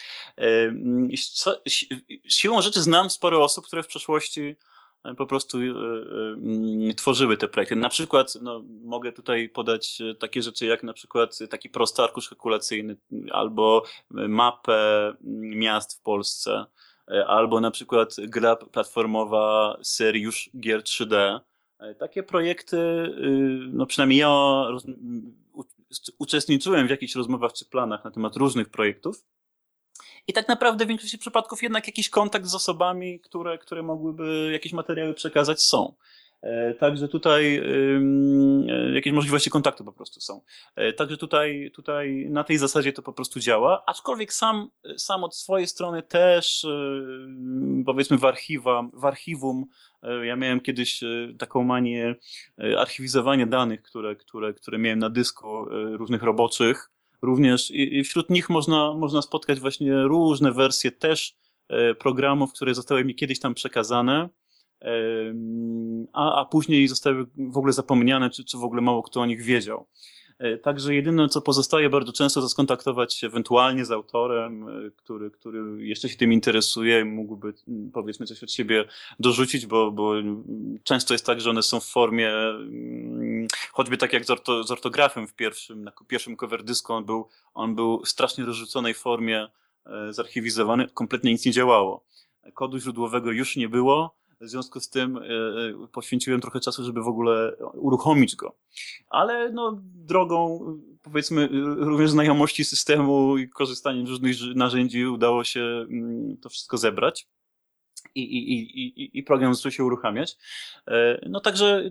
Siłą rzeczy znam sporo osób, które w przeszłości po prostu tworzyły te projekty. Na przykład no, mogę tutaj podać takie rzeczy jak na przykład taki prosty arkusz kalkulacyjny albo mapę miast w Polsce E, albo na przykład gra platformowa serii już gier 3D. E, takie projekty, y, no przynajmniej ja uczestniczyłem w jakichś rozmowach czy planach na temat różnych projektów. I tak naprawdę w większości przypadków jednak jakiś kontakt z osobami, które, które mogłyby jakieś materiały przekazać są. E, także tutaj e, jakieś możliwości kontaktu po prostu są. E, także tutaj, tutaj na tej zasadzie to po prostu działa, aczkolwiek sam, sam od swojej strony też powiedzmy w, archiwa, w archiwum ja miałem kiedyś taką manię archiwizowania danych, które, które, które miałem na dysku różnych roboczych. Również i wśród nich można, można spotkać właśnie różne wersje też programów, które zostały mi kiedyś tam przekazane a, a później zostały w ogóle zapomniane, czy, czy w ogóle mało kto o nich wiedział. E, także jedyne, co pozostaje bardzo często, to skontaktować się ewentualnie z autorem, e, który, który jeszcze się tym interesuje, mógłby powiedzmy coś od siebie dorzucić, bo, bo często jest tak, że one są w formie, choćby tak jak z, orto, z ortografem w pierwszym, na pierwszym cover dysku, on był, on był w strasznie rozrzuconej formie e, zarchiwizowany, kompletnie nic nie działało. Kodu źródłowego już nie było, w związku z tym e, e, poświęciłem trochę czasu, żeby w ogóle uruchomić go. Ale no, drogą, powiedzmy, również znajomości systemu i korzystaniem z różnych narzędzi udało się mm, to wszystko zebrać. I, i, i, i program zaczął się uruchamiać. E, no także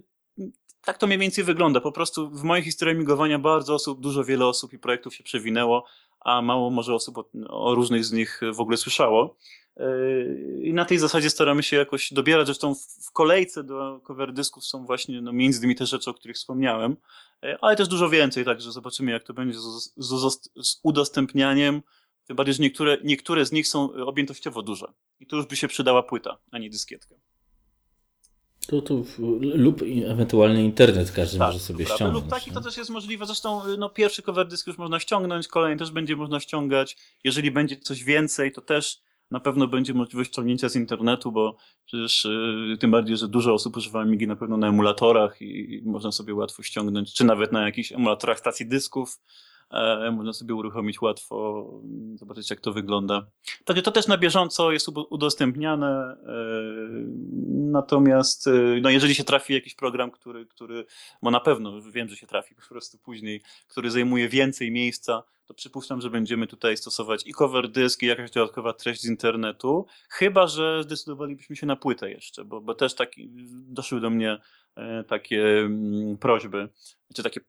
tak to mniej więcej wygląda. Po prostu w mojej historii migowania bardzo osób, dużo wiele osób i projektów się przewinęło, a mało może osób o, o różnych z nich w ogóle słyszało. Yy, I na tej zasadzie staramy się jakoś dobierać. Zresztą w kolejce do cover dysków są właśnie no, między innymi te rzeczy, o których wspomniałem, yy, ale też dużo więcej, także zobaczymy, jak to będzie z, z, z udostępnianiem. Tym bardziej, że niektóre, niektóre z nich są objętościowo duże. I tu już by się przydała płyta, a nie dyskietka. To, to, lub ewentualnie internet każdy tak, może sobie prawda. ściągnąć. Lub taki to też jest możliwe. Zresztą no, pierwszy cover dysk już można ściągnąć, kolejny też będzie można ściągać. Jeżeli będzie coś więcej, to też na pewno będzie możliwość ściągnięcia z internetu, bo przecież yy, tym bardziej, że dużo osób używa Amigi na pewno na emulatorach i, i można sobie łatwo ściągnąć, czy nawet na jakichś emulatorach stacji dysków. E, można sobie uruchomić łatwo, zobaczyć jak to wygląda. Także to też na bieżąco jest udostępniane, e, natomiast e, no jeżeli się trafi jakiś program, który, który, bo na pewno wiem, że się trafi po prostu później, który zajmuje więcej miejsca, to przypuszczam, że będziemy tutaj stosować i cover disk, i jakaś dodatkowa treść z internetu, chyba, że zdecydowalibyśmy się na płytę jeszcze, bo, bo też tak doszły do mnie takie mm, prośby, czy takie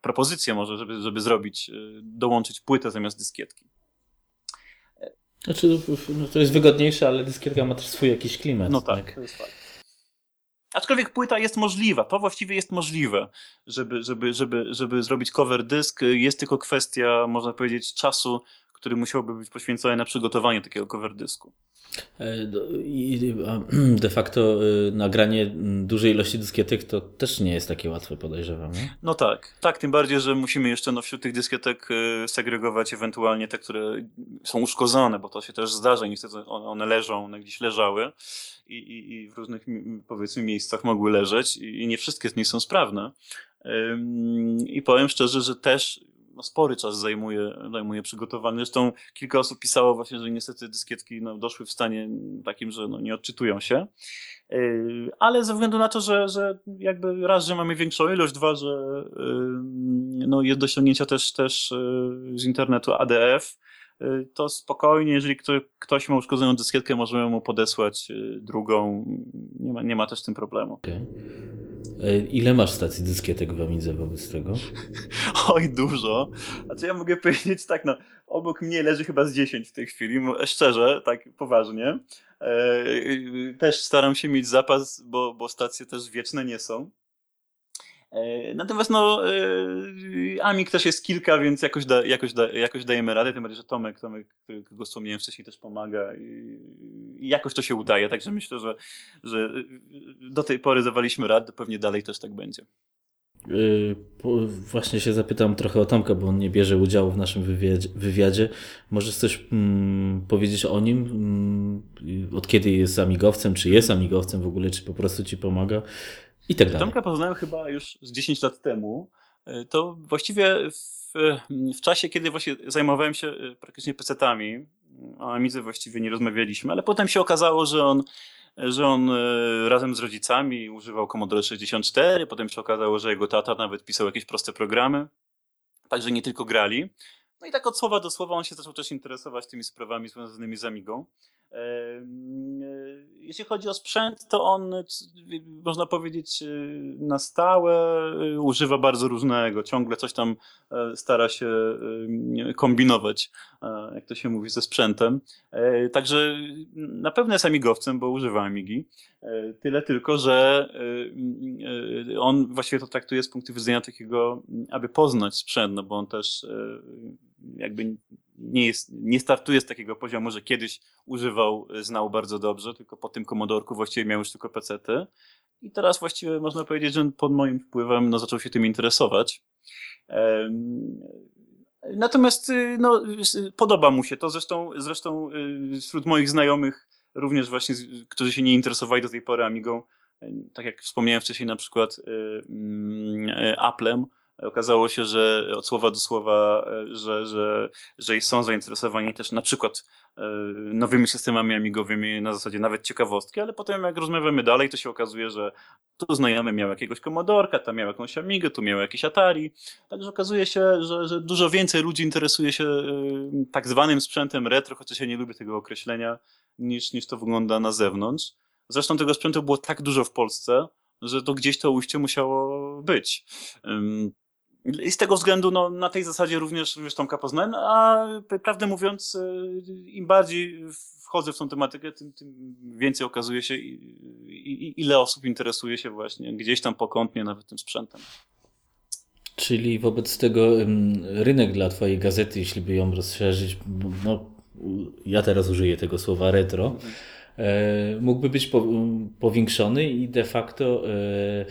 propozycje może, żeby, żeby zrobić, e, dołączyć płytę zamiast dyskietki. Znaczy, no to jest wygodniejsze, ale dyskietka ma też swój jakiś klimat. No tak, tak. to jest fakt. Aczkolwiek płyta jest możliwa, to właściwie jest możliwe, żeby, żeby, żeby, żeby zrobić cover dysk. Jest tylko kwestia, można powiedzieć, czasu, który musiałby być poświęcony na przygotowanie takiego cover dysku. E, I de facto y, nagranie dużej ilości dyskietek to też nie jest takie łatwe, podejrzewam. Nie? No tak, tak, tym bardziej, że musimy jeszcze no, wśród tych dyskietek y, segregować ewentualnie te, które są uszkodzone, bo to się też zdarza, niestety one leżą, one gdzieś leżały i, i, i w różnych powiedzmy miejscach mogły leżeć i nie wszystkie z nich są sprawne. I powiem szczerze, że też no, spory czas zajmuje, zajmuje przygotowanie. Zresztą kilka osób pisało właśnie, że niestety dyskietki no, doszły w stanie takim, że no, nie odczytują się. Yy, ale ze względu na to, że, że jakby raz, że mamy większą ilość, dwa, że yy, no, jest do też, też yy, z internetu ADF, to spokojnie, jeżeli ktoś ma uszkodzoną dyskietkę, możemy mu podesłać drugą. Nie ma, nie ma też tym problemu. Okay. E, ile masz stacji dyskietek w Amidze wobec tego? Oj, dużo. A co ja mogę powiedzieć tak, no, obok mnie leży chyba z 10 w tej chwili, szczerze, tak poważnie. E, też staram się mieć zapas, bo, bo stacje też wieczne nie są. E, natomiast no, Amik też jest kilka, więc jakoś, da, jakoś, da, jakoś dajemy radę, tym bardziej, że Tomek, Tomek, którego wspomniałem wcześniej, też pomaga i, jakoś to się udaje, także myślę, że, że do tej pory zawaliśmy radę, pewnie dalej też tak będzie. Yy, właśnie się zapytam trochę o Tomka, bo on nie bierze udziału w naszym wywiadzie. wywiadzie. Możesz coś mm, powiedzieć o nim? Mm, od kiedy jest amigowcem? Czy jest amigowcem w ogóle? Czy po prostu ci pomaga? I tak dalej. Tomka poznałem chyba już z 10 lat temu. E, to właściwie w, w czasie, kiedy właśnie zajmowałem się e, praktycznie PC-tami, o Amidze właściwie nie rozmawialiśmy, ale potem się okazało, że on, że on e, razem z rodzicami używał Commodore 64, potem się okazało, że jego tata nawet pisał jakieś proste programy, także nie tylko grali. No i tak od słowa do słowa on się zaczął też interesować tymi sprawami związanymi z Amigą. Jeśli chodzi o sprzęt, to on, można powiedzieć, y, na stałe y, używa bardzo różnego. Ciągle coś tam e, stara się kombinować, e, jak to się mówi, ze sprzętem. E, także na pewno jest amigowcem, bo używa Amigi. Tyle tylko, że on właściwie to traktuje z punktu widzenia takiego, aby poznać sprzęt, no bo on też jakby nie, jest, nie startuje z takiego poziomu, że kiedyś używał, znał bardzo dobrze, tylko po tym komodorku właściwie miał już tylko pecety. I teraz właściwie można powiedzieć, że pod moim wpływem no, zaczął się tym interesować. Natomiast y, no, podoba mu się to. Zresztą, zresztą y, wśród moich znajomych, również właśnie, którzy się nie interesowali do tej pory Amigą, tak jak wspomniałem wcześniej, na przykład mm, Applem, Okazało się, że od słowa do słowa, e, że, że, że są zainteresowani też na przykład e, nowymi systemami amigowymi na zasadzie nawet ciekawostki, ale potem jak rozmawiamy dalej, to się okazuje, że tu znajomy miał jakiegoś komodorka, tam miał jakąś Amigę, tu miał jakieś Atari. Także okazuje się, że, że dużo więcej ludzi interesuje się e, tak zwanym sprzętem retro, chociaż ja nie lubię tego określenia, niż, niż to wygląda na zewnątrz. Zresztą tego sprzętu było tak dużo w Polsce, że to gdzieś to ujście musiało być. I z tego względu no, na tej zasadzie również, również Tomka poznałem, a prawdę mówiąc, e, im bardziej wchodzę w tą tematykę, tym, tym więcej okazuje się, ile osób interesuje się właśnie gdzieś tam pokątnie nawet tym sprzętem. Czyli wobec tego rynek dla Twojej gazety, jeśli by ją rozszerzyć, no, ja teraz użyję tego słowa retro, mhm. Mógłby być powiększony i de facto e,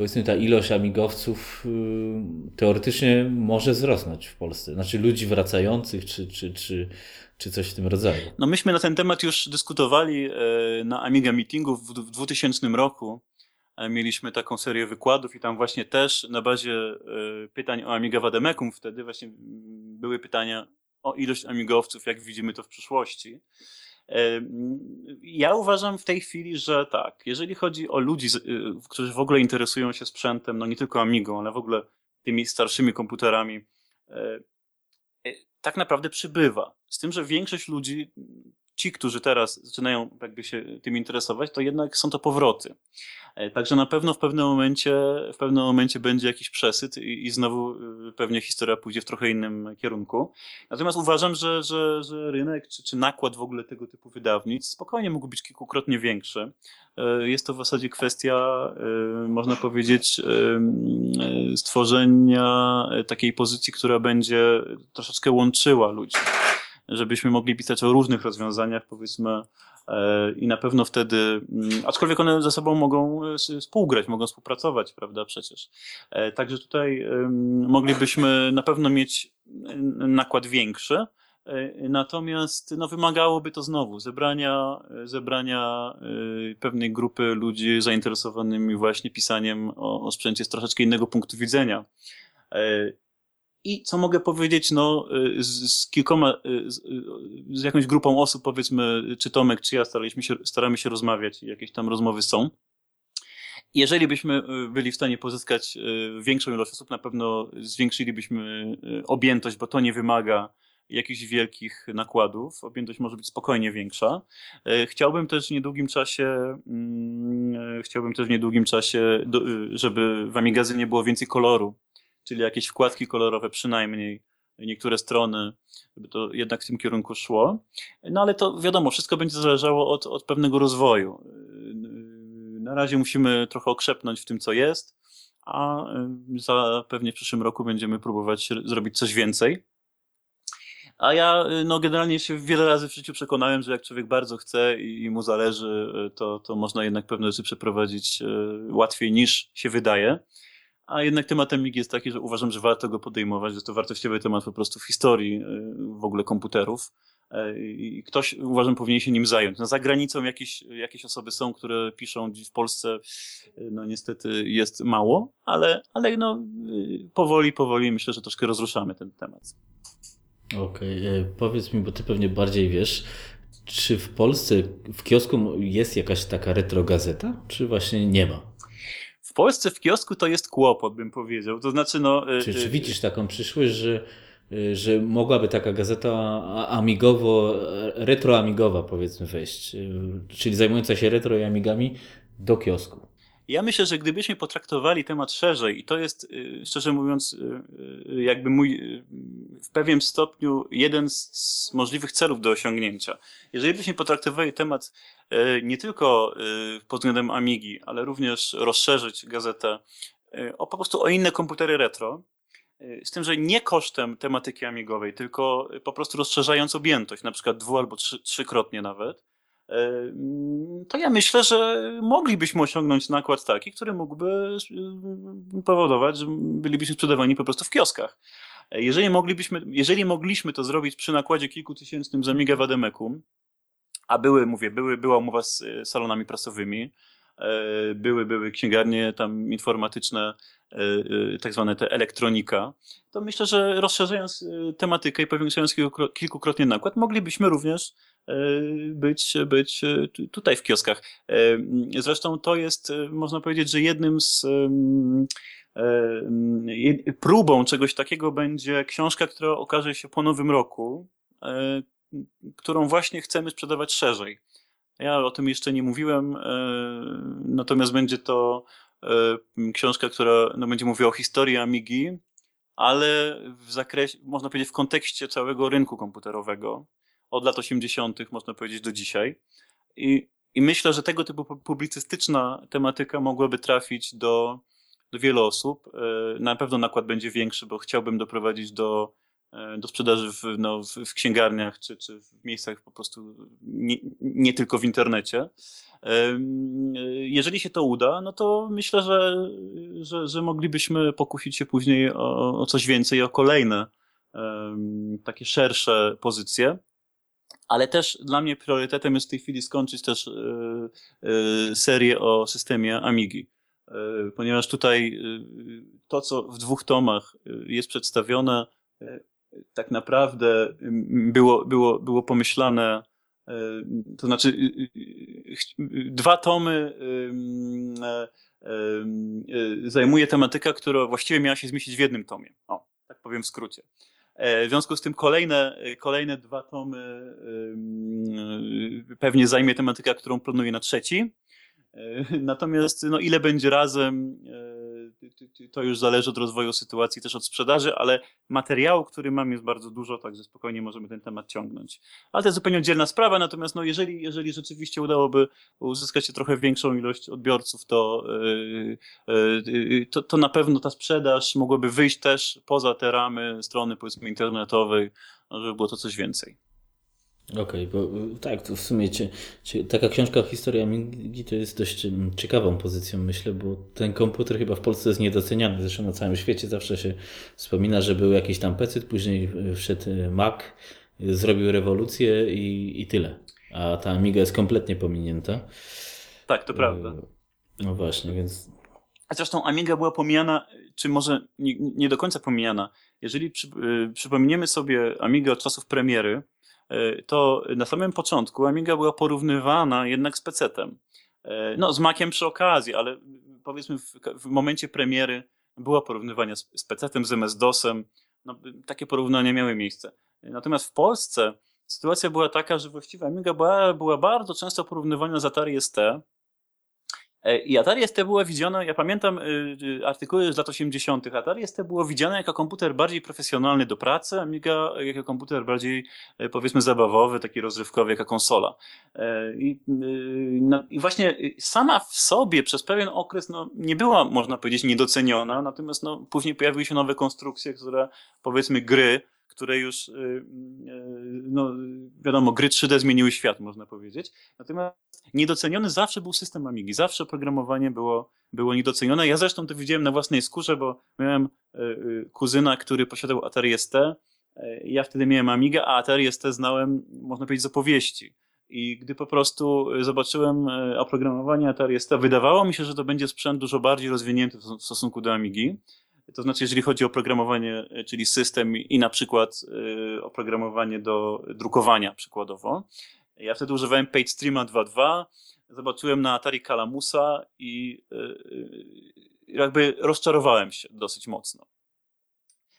powiedzmy ta ilość amigowców y, teoretycznie może wzrosnąć w Polsce. Znaczy ludzi wracających, czy, czy, czy, czy coś w tym rodzaju. No myśmy na ten temat już dyskutowali e, na Amiga Meetingu w 2000 roku. E, mieliśmy taką serię wykładów i tam właśnie też na bazie e, pytań o Amiga Wademekum wtedy właśnie były pytania o ilość amigowców, jak widzimy to w przyszłości. Ja uważam w tej chwili, że tak, jeżeli chodzi o ludzi, y, którzy w ogóle interesują się sprzętem, no nie tylko Amigą, ale w ogóle tymi starszymi komputerami, e, e, tak naprawdę przybywa. Z tym, że większość ludzi, ci, którzy teraz zaczynają jakby się tym interesować, to jednak są to powroty. E, także na pewno w pewnym momencie, w pewnym momencie będzie jakiś przesyt i, i znowu y, pewnie historia pójdzie w trochę innym kierunku. Natomiast uważam, że, że, że rynek czy, czy nakład w ogóle tego typu wydawnictw spokojnie mógł być kilkukrotnie większy. E, jest to w zasadzie kwestia, e, można powiedzieć, stworzenia takiej pozycji, która będzie troszeczkę łączyła ludzi żebyśmy mogli pisać o różnych rozwiązaniach, powiedzmy, e, i na pewno wtedy, mm, aczkolwiek one ze sobą mogą e, współgrać, mogą współpracować, prawda, przecież. E, także tutaj moglibyśmy na pewno mieć nakład większy, Natomiast no, wymagałoby to znowu zebrania, zebrania pewnej grupy ludzi zainteresowanymi właśnie pisaniem o, o sprzęcie z troszeczkę innego punktu widzenia. I co mogę powiedzieć, no, y, z, z kilkoma, y, z, y, z, jakąś grupą osób, powiedzmy, czy Tomek, czy ja, staraliśmy się, staramy się rozmawiać, jakieś tam rozmowy są. Jeżeli byśmy byli w stanie pozyskać większą ilość osób, na pewno zwiększylibyśmy objętość, bo to nie wymaga jakichś wielkich nakładów. Objętość może być spokojnie większa. Chciałbym też w niedługim czasie, mm, chciałbym też w niedługim czasie, żeby w Amigazynie było więcej koloru czyli jakieś wkładki kolorowe przynajmniej, niektóre strony, żeby to jednak w tym kierunku szło. No ale to wiadomo, wszystko będzie zależało od, od pewnego rozwoju. Na razie musimy trochę okrzepnąć w tym, co jest, a za pewnie w przyszłym roku będziemy próbować zrobić coś więcej. A ja no, generalnie się wiele razy w życiu przekonałem, że jak człowiek bardzo chce i mu zależy, to, to można jednak pewne rzeczy przeprowadzić e, łatwiej niż się wydaje. A jednak tematem MIG jest taki, że uważam, że warto go podejmować. Jest to wartościowy temat po prostu w historii y, w ogóle komputerów. Y, I ktoś, uważam, powinien się nim zająć. No, za granicą jakieś, jakieś osoby są, które piszą w Polsce, y, no niestety jest mało, ale, ale no, powoli, powoli myślę, że troszkę rozruszamy ten temat. Okej, okay. powiedz mi, bo ty pewnie bardziej wiesz, czy w Polsce w kiosku jest jakaś taka retrogazeta, czy właśnie nie ma? W Polsce w kiosku to jest kłopot, bym powiedział. To znaczy, no. Czy, czy widzisz taką przyszłość, że, że mogłaby taka gazeta amigowo, retroamigowa powiedzmy wejść, czyli zajmująca się retro i amigami do kiosku? Ja myślę, że gdybyśmy potraktowali temat szerzej, i to jest, y, szczerze mówiąc, y, y, jakby mój w pewnym stopniu jeden z możliwych celów do osiągnięcia. Jeżeli byśmy potraktowali temat nie tylko pod względem Amigi, ale również rozszerzyć gazetę o po prostu o inne komputery retro, z tym, że nie kosztem tematyki amigowej, tylko po prostu rozszerzając objętość, na przykład dwu albo trzy, trzykrotnie nawet, to ja myślę, że moglibyśmy osiągnąć nakład taki, który mógłby powodować, że bylibyśmy sprzedawani po prostu w kioskach. Jeżeli moglibyśmy, jeżeli mogliśmy to zrobić przy nakładzie kilkutysięcznym za Amiga Wademekum, a były, mówię, były, była umowa z salonami prasowymi, e, były, były księgarnie tam informatyczne, e, e, tak zwane te elektronika, to myślę, że rozszerzając tematykę i powiększając kilkukrotnie nakład, moglibyśmy również być, być tutaj w kioskach. Zresztą to jest, można powiedzieć, że jednym z próbą czegoś takiego będzie książka, która okaże się po nowym roku, którą właśnie chcemy sprzedawać szerzej. Ja o tym jeszcze nie mówiłem, e, natomiast będzie to e, książka, która no, będzie mówiła o historii Amigi, ale w zakresie, można powiedzieć, w kontekście całego rynku komputerowego, od lat 80., można powiedzieć, do dzisiaj. I, i myślę, że tego typu publicystyczna tematyka mogłaby trafić do, do wielu osób. E, na pewno nakład będzie większy, bo chciałbym doprowadzić do E, do sprzedaży w, no, w, księgarniach czy, czy w miejscach po prostu nie, nie, tylko w internecie. Jeżeli się to uda, no to myślę, że, że, że moglibyśmy pokusić się później o, o coś więcej, o kolejne takie szersze pozycje. Ale też dla mnie priorytetem jest w tej chwili skończyć też e, e, serię o systemie Amigi ponieważ tutaj to, co w dwóch tomach jest przedstawione, tak naprawdę było, było, było pomyślane, e, to znaczy dwa tomy e, e, zajmuje tematyka, która właściwie miała się zmieścić w jednym tomie. O, tak powiem w skrócie. W związku z tym kolejne, kolejne dwa tomy pewnie zajmie tematyka, którą planuję na trzeci. Natomiast no, ile będzie razem, to już zależy od rozwoju sytuacji, też od sprzedaży, ale materiału, który mam jest bardzo dużo, także spokojnie możemy ten temat ciągnąć. Ale to jest zupełnie oddzielna sprawa, natomiast no, jeżeli, jeżeli rzeczywiście udałoby uzyskać trochę większą ilość odbiorców, to, yy, yy, to, to na pewno ta sprzedaż mogłaby wyjść też poza te ramy strony powiedzmy internetowej, żeby było to coś więcej. Okej, okay, bo tak, to w sumie cie, cie, taka książka o historii Amigi to jest dość ciekawą pozycją, myślę, bo ten komputer chyba w Polsce jest niedoceniany. Zresztą na całym świecie zawsze się wspomina, że był jakiś tam PC, później wszedł Mac, zrobił rewolucję i, i tyle. A ta Amiga jest kompletnie pominięta. Tak, to prawda. No właśnie, więc. A zresztą Amiga była pomijana, czy może nie, nie do końca pomijana. Jeżeli przy, y, sobie Amigę od czasów premiery, to na samym początku Amiga była porównywana jednak z PC-tem. E, no, z Maciem przy okazji, ale powiedzmy w, w momencie premiery było porównywanie z, z PC-tem, z MS-DOSem. No, takie porównania miały miejsce. Natomiast w Polsce sytuacja była taka, że właściwie Amiga była, była bardzo często porównywana z Atari ST, E, I Atari ST było widziane, ja pamiętam y, y, artykuły z lat 80. Atari ST było widziane jako komputer bardziej profesjonalny do pracy, Amiga jako komputer bardziej e, powiedzmy zabawowy, taki rozrywkowy, jako konsola. E, I, y, no, i właśnie sama w sobie przez pewien okres no, nie była, można powiedzieć, niedoceniona, natomiast no, później pojawiły się nowe konstrukcje, które powiedzmy gry, które już, y, y, no wiadomo, gry 3D zmieniły świat, można powiedzieć. Natomiast niedoceniony zawsze był system Amigi, zawsze oprogramowanie było, było niedocenione. Ja zresztą to widziałem na własnej skórze, bo miałem y, kuzyna, który posiadał Atari ST. Ja wtedy miałem Amigę, a Atari ST znałem, można powiedzieć, z opowieści. I gdy po prostu zobaczyłem oprogramowanie Atari ST, wydawało mi się, że to będzie sprzęt dużo bardziej rozwinięty w stosunku do Amigi. To znaczy, jeżeli chodzi o oprogramowanie, e, czyli system i na przykład y, oprogramowanie do drukowania przykładowo. Ja wtedy używałem PageStreama 2.2, zobaczyłem na Atari Calamusa i y, jakby rozczarowałem się dosyć mocno.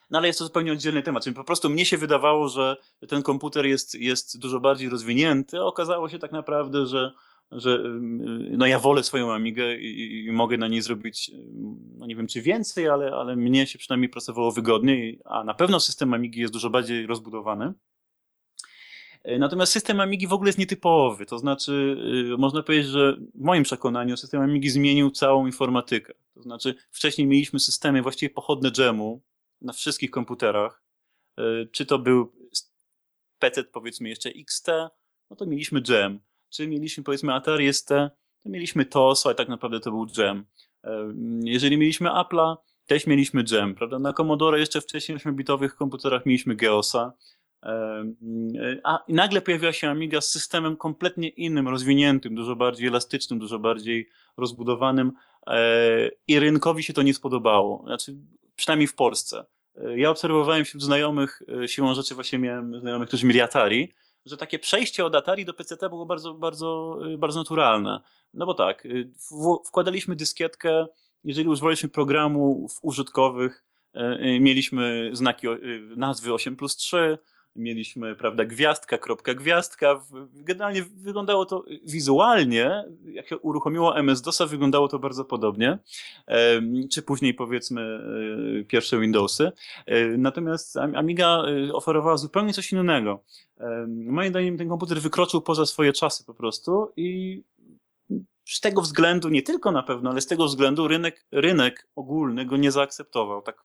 No ale jest to zupełnie oddzielny temat. Czyli po prostu mnie się wydawało, że ten komputer jest, jest dużo bardziej rozwinięty, a okazało się tak naprawdę, że że y, no ja wolę swoją Amigę i, i, mogę na niej zrobić, y, no nie wiem czy więcej, ale, ale mnie się przynajmniej pracowało wygodniej, a na pewno system Amigi jest dużo bardziej rozbudowany. E, natomiast system Amigi w ogóle jest nietypowy, to znaczy y, można powiedzieć, że w moim przekonaniu system Amigi zmienił całą informatykę. To znaczy wcześniej mieliśmy systemy właściwie pochodne dżemu, na wszystkich komputerach. Czy to był PC powiedzmy jeszcze XT, no to mieliśmy Jam. Czy mieliśmy powiedzmy Atari ST, to mieliśmy TOS, ale tak naprawdę to był Jam. Jeżeli mieliśmy Apple'a, też mieliśmy Jam, prawda? Na Commodore jeszcze wcześniej 8-bitowych komputerach mieliśmy Geosa. A nagle pojawiła się Amiga z systemem kompletnie innym, rozwiniętym, dużo bardziej elastycznym, dużo bardziej rozbudowanym e, i rynkowi się to nie spodobało. Znaczy, przynajmniej w Polsce. E, ja obserwowałem wśród znajomych, e, siłą rzeczy właśnie miałem znajomych, którzy mieli Atari, że takie przejście od Atari do PCT było bardzo, bardzo, bardzo naturalne. No bo tak, wkładaliśmy dyskietkę, jeżeli używaliśmy programu użytkowych, mieliśmy znaki nazwy 8 plus 3, mieliśmy, prawda, gwiazdka, kropka, gwiazdka. Generalnie wyglądało to wizualnie, jak się uruchomiło MS-DOSa, wyglądało to bardzo podobnie, czy później powiedzmy e, pierwsze Windowsy. E, natomiast Amiga e, oferowała zupełnie coś innego. Moim zdaniem ten komputer wykroczył poza swoje czasy po prostu i z tego względu, nie tylko na pewno, ale z tego względu rynek, rynek ogólny go nie zaakceptował tak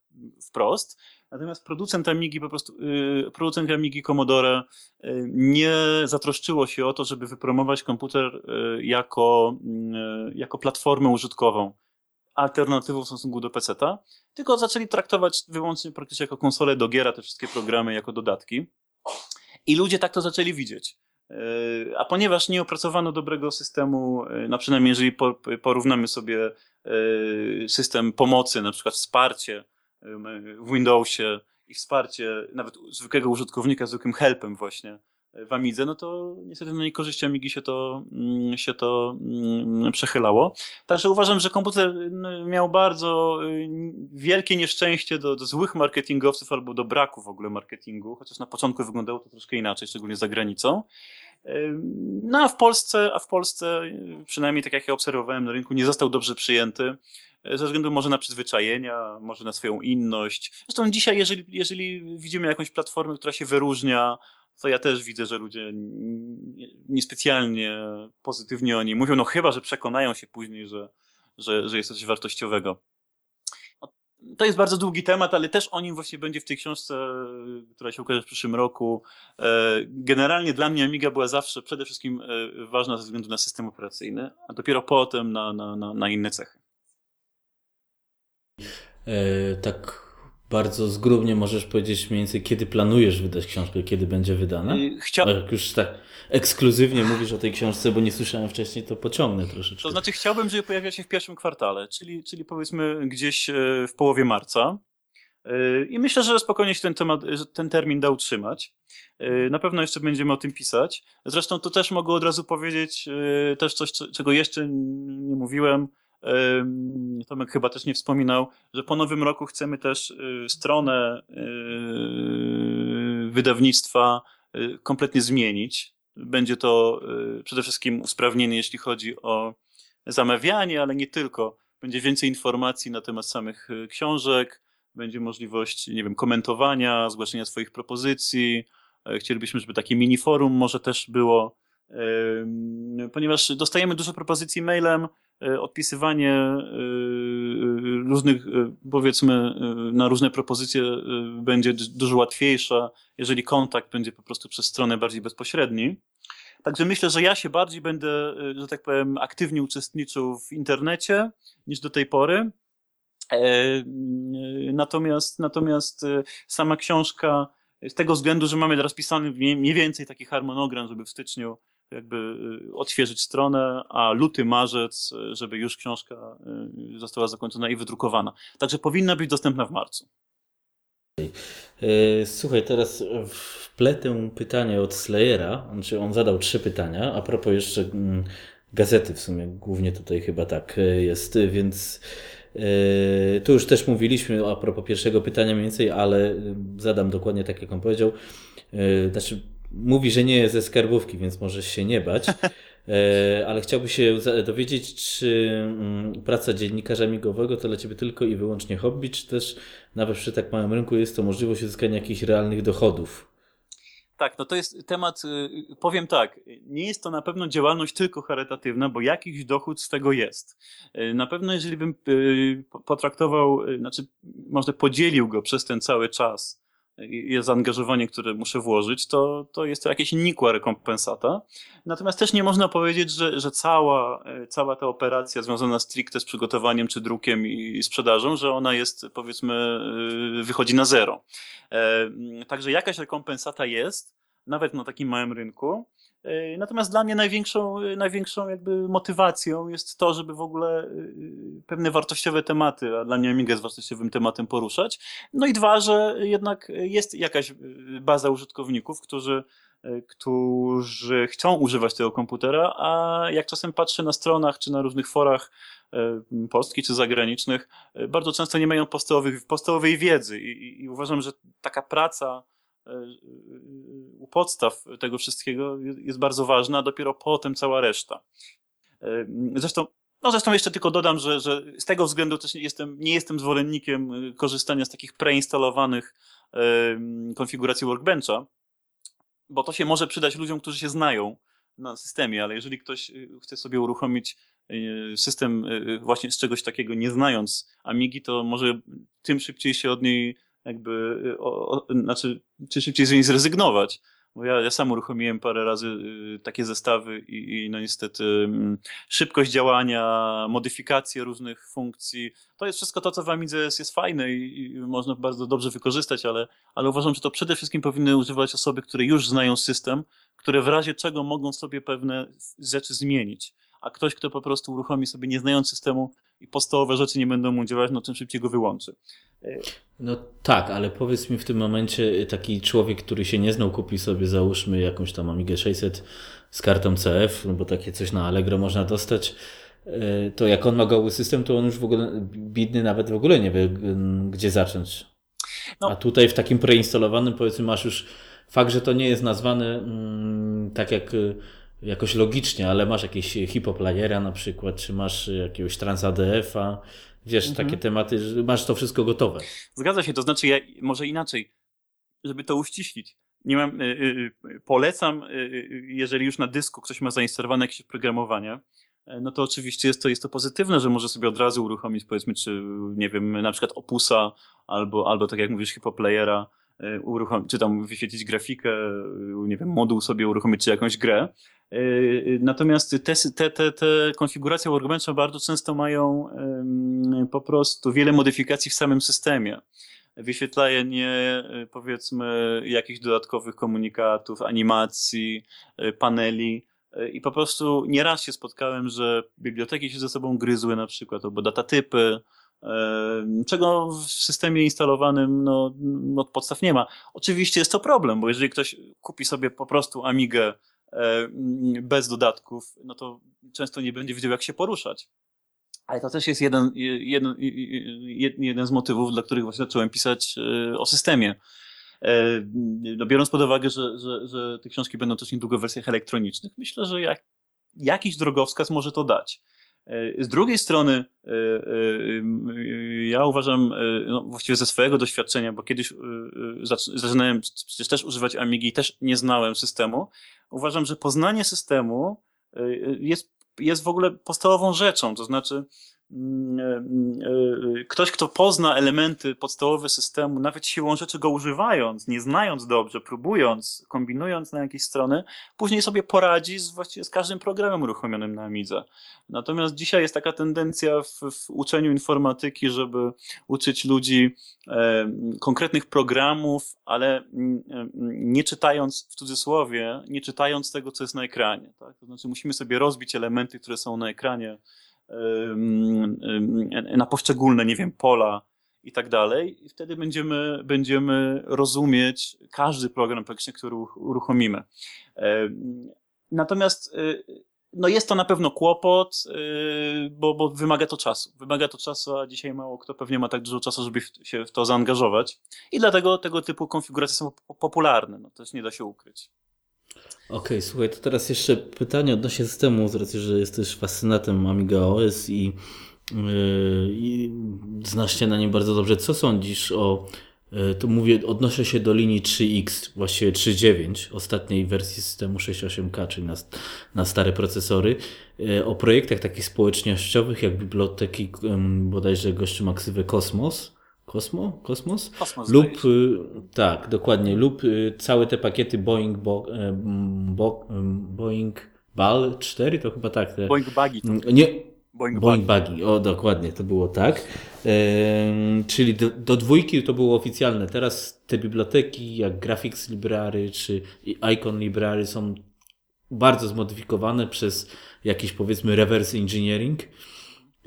wprost. Natomiast producent Amigi po prostu, yy, producent Amigi Commodore yy, nie zatroszczyło się o to, żeby wypromować komputer yy, jako, y, jako platformę użytkową, alternatywą w stosunku do PC-ta, tylko zaczęli traktować wyłącznie praktycznie jako konsolę do giera te wszystkie programy jako dodatki. I ludzie tak to zaczęli widzieć. A ponieważ nie opracowano dobrego systemu, no przynajmniej jeżeli porównamy sobie system pomocy, na przykład wsparcie w Windowsie i wsparcie nawet zwykłego użytkownika zwykłym helpem właśnie w Amidze, no to niestety na niekorzyści Amigi się to, mm, się to mm, przechylało. Także uważam, że komputer miał bardzo y, wielkie nieszczęście do, do złych marketingowców albo do braku w ogóle marketingu, chociaż na początku wyglądało to troszkę inaczej, szczególnie za granicą. No a w Polsce, a w Polsce, przynajmniej tak jak ja obserwowałem na rynku, nie został dobrze przyjęty ze względu może na przyzwyczajenia, może na swoją inność. Zresztą dzisiaj, jeżeli, jeżeli widzimy jakąś platformę, która się wyróżnia, to ja też widzę, że ludzie niespecjalnie pozytywnie o niej mówią, no chyba, że przekonają się później, że, że, że jest coś wartościowego. No, to jest bardzo długi temat, ale też o nim właśnie będzie w tej książce, która się ukaże w przyszłym roku. E, generalnie dla mnie Amiga była zawsze przede wszystkim e, ważna ze względu na system operacyjny, a dopiero potem na, na, na, na inne cechy. E, tak bardzo zgrubnie możesz powiedzieć mniej więcej, kiedy planujesz wydać książkę, kiedy będzie wydana? Chcia... Jak już tak ekskluzywnie mówisz o tej książce, bo nie słyszałem wcześniej, to pociągnę troszeczkę. To znaczy chciałbym, żeby pojawiła się w pierwszym kwartale, czyli, czyli powiedzmy gdzieś e, w połowie marca. E, I myślę, że spokojnie się ten, temat, ten termin da utrzymać. Na pewno jeszcze będziemy o tym pisać. Zresztą to też mogę od razu powiedzieć, też coś, czego jeszcze nie mówiłem. Tomek chyba też nie wspominał, że po nowym roku chcemy też y, stronę y, wydawnictwa y, kompletnie zmienić. Będzie to przede wszystkim usprawnienie, jeśli chodzi o zamawianie, ale nie tylko. Będzie więcej informacji na temat samych książek, będzie możliwość, nie wiem, komentowania, zgłaszania swoich propozycji. Chcielibyśmy, żeby takie mini forum może też było, ponieważ dostajemy dużo propozycji mailem, E, odpisywanie e, różnych, e, powiedzmy, na różne propozycje będzie dużo łatwiejsze, jeżeli kontakt będzie po prostu przez stronę bardziej bezpośredni. Także myślę, że ja się bardziej będę, że tak powiem, aktywnie uczestniczył w internecie niż do tej pory. Natomiast, natomiast sama książka, z tego względu, że mamy teraz pisany mniej więcej taki harmonogram, żeby w styczniu jakby y, odświeżyć stronę, a luty, marzec, y, żeby już książka y, została zakończona i wydrukowana. Także powinna być dostępna w marcu. Słuchaj, teraz wpletę pytanie od Slayera. Znaczy on zadał trzy pytania, a propos jeszcze mm, gazety w sumie, głównie tutaj chyba tak jest, więc tu już też mówiliśmy a propos pierwszego pytania mniej więcej, ale zadam dokładnie tak, jak on powiedział. Znaczy, mówi, że nie jest ze skarbówki, więc możesz się nie bać. E, ale chciałby się dowiedzieć, czy mm, praca dziennikarza migowego to dla Ciebie tylko i wyłącznie hobby, czy też nawet przy tak małym rynku jest to możliwość uzyskania jakichś realnych dochodów? Tak, no to jest temat, y, powiem tak, nie jest to na pewno działalność tylko charytatywna, bo jakiś dochód z tego jest. Y, na pewno jeżeli bym y, potraktował, znaczy może podzielił go przez ten cały czas, jest zaangażowanie, które muszę włożyć, to, to jest to jakieś nikła rekompensata. Natomiast też nie można powiedzieć, że, że cała, cała ta operacja związana stricte z przygotowaniem czy drukiem i sprzedażą, że ona jest powiedzmy, wychodzi na zero. E, także jakaś rekompensata jest, nawet na takim małym rynku. E, natomiast dla mnie największą, największą jakby motywacją jest to, żeby w ogóle e, pewne wartościowe tematy, a dla mnie Amiga jest wartościowym tematem poruszać. No i dwa, że jednak jest jakaś baza użytkowników, którzy którzy chcą używać tego komputera, a jak czasem patrzę na stronach czy na różnych forach polskich czy zagranicznych, bardzo często nie mają podstawowej wiedzy I, i uważam, że taka praca E, u podstaw tego wszystkiego jest bardzo ważna, a dopiero potem cała reszta. E, zresztą, no zresztą jeszcze tylko dodam, że, że z tego względu też jestem, nie jestem zwolennikiem e, korzystania z takich preinstalowanych konfiguracji Workbencha, bo to się może przydać ludziom, którzy się znają na systemie, ale jeżeli ktoś chce sobie uruchomić system właśnie z czegoś takiego, nie znając Amigi, to może tym szybciej się od niej jakby, y, o, o, znaczy, czy szybciej z niej zrezygnować. Bo ja, ja sam uruchomiłem parę razy y, takie zestawy i, i no niestety y, szybkość działania, modyfikacje różnych funkcji, to jest wszystko to, co w Amidze jest, jest fajne i, i, można bardzo dobrze wykorzystać, ale, ale uważam, że to przede wszystkim powinny używać osoby, które już znają system, które w razie czego mogą sobie pewne rzeczy zmienić. A ktoś, kto po prostu uruchomi sobie nie znając systemu i podstawowe rzeczy nie będą mu działać, no tym szybciej go wyłączy. No tak, ale powiedz mi w tym momencie taki człowiek, który się nie znał, kupi sobie załóżmy jakąś tam Amigę 600 z kartą CF, no bo takie coś na Allegro można dostać, e, to jak on ma goły system, to on już w ogóle, bidny nawet w ogóle nie wie, gdzie zacząć. No. A tutaj w takim preinstalowanym powiedzmy masz już fakt, że to nie jest nazwane mm, tak jak jakoś logicznie, ale masz jakieś hipoplayera na przykład, czy masz jakiegoś transadf-a, Wiesz, mhm. takie tematy, że masz to wszystko gotowe. Zgadza się, to znaczy ja może inaczej, żeby to uściślić. Nie mam, y, y, y polecam, y, y, jeżeli już na dysku ktoś ma zainstalowane jakieś oprogramowanie, e, no to oczywiście jest to, jest to pozytywne, że może sobie od razu uruchomić, powiedzmy, czy nie wiem, na przykład Opusa, albo, albo tak jak mówisz, Hipoplayera, uruchomić, czy tam wyświetlić grafikę, nie wiem, moduł sobie uruchomić, czy jakąś grę. E, natomiast te, te, te, te konfiguracje Workbencha bardzo często mają po prostu wiele modyfikacji w samym systemie. Wyświetlanie, e, powiedzmy, jakichś dodatkowych komunikatów, animacji, e, paneli. I po prostu nieraz się spotkałem, że biblioteki się ze sobą gryzły na przykład, albo datatypy, czego w systemie instalowanym no, no, podstaw nie ma. Oczywiście jest to problem, bo jeżeli ktoś kupi sobie po prostu Amigę bez dodatków, no to często nie będzie wiedział, jak się poruszać. Ale to też jest jeden, jeden, jeden z motywów, dla których właśnie zacząłem pisać e, o systemie. E, no biorąc pod uwagę, że, że, że te książki będą też niedługo w wersjach elektronicznych, myślę, że jak, jakiś drogowskaz może to dać. Z drugiej strony, ja uważam, no właściwie ze swojego doświadczenia, bo kiedyś zaczynałem przecież też używać Amigi też nie znałem systemu, uważam, że poznanie systemu jest, jest w ogóle podstawową rzeczą. To znaczy, e, e, ktoś, kto pozna elementy podstawowe systemu, nawet siłą rzeczy go używając, nie znając dobrze, próbując, kombinując na jakieś strony, później sobie poradzi z, właściwie z każdym programem uruchomionym na Amidze. Natomiast dzisiaj jest taka tendencja w, w uczeniu informatyki, żeby uczyć ludzi e, konkretnych programów, ale mm, e, nie czytając, w cudzysłowie, nie czytając tego, co jest na ekranie. Tak? To znaczy musimy sobie rozbić elementy, które są na ekranie, na poszczególne, nie wiem, pola i tak dalej. I wtedy będziemy, będziemy rozumieć każdy program praktycznie, który uruchomimy. Natomiast y, no jest to na pewno kłopot, y, bo, bo wymaga to czasu. Wymaga to czasu, a dzisiaj mało kto pewnie ma tak dużo czasu, żeby się w to zaangażować. I dlatego tego typu konfiguracje są popularne. No, też nie da się ukryć. Okej, okay, słuchaj, to teraz jeszcze pytanie odnośnie systemu, z racji, że jesteś fascynatem Amiga OS i, yy, i znasz się na nim bardzo dobrze. Co sądzisz o E, tu mówię, odnoszę się do linii 3X, właściwie 3.9, ostatniej wersji systemu 6.8K, czyli na, na stare procesory, e, o projektach takich społecznościowych, jak biblioteki, bodajże gościu ma ksywę Kosmos, Kosmo? Kosmos? Kosmos lub y, tak, dokładnie, lub y, całe te pakiety Boeing, bo, e, bo, Boeing Ball 4, to chyba tak. Te, Boeing Buggy. Nie, Boeing, Boeing Buggy. Buggy. O, dokładnie, to było tak. czyli do, do, dwójki to było oficjalne. Teraz te biblioteki jak Graphics Library czy Icon Library są bardzo zmodyfikowane przez jakiś powiedzmy reverse engineering.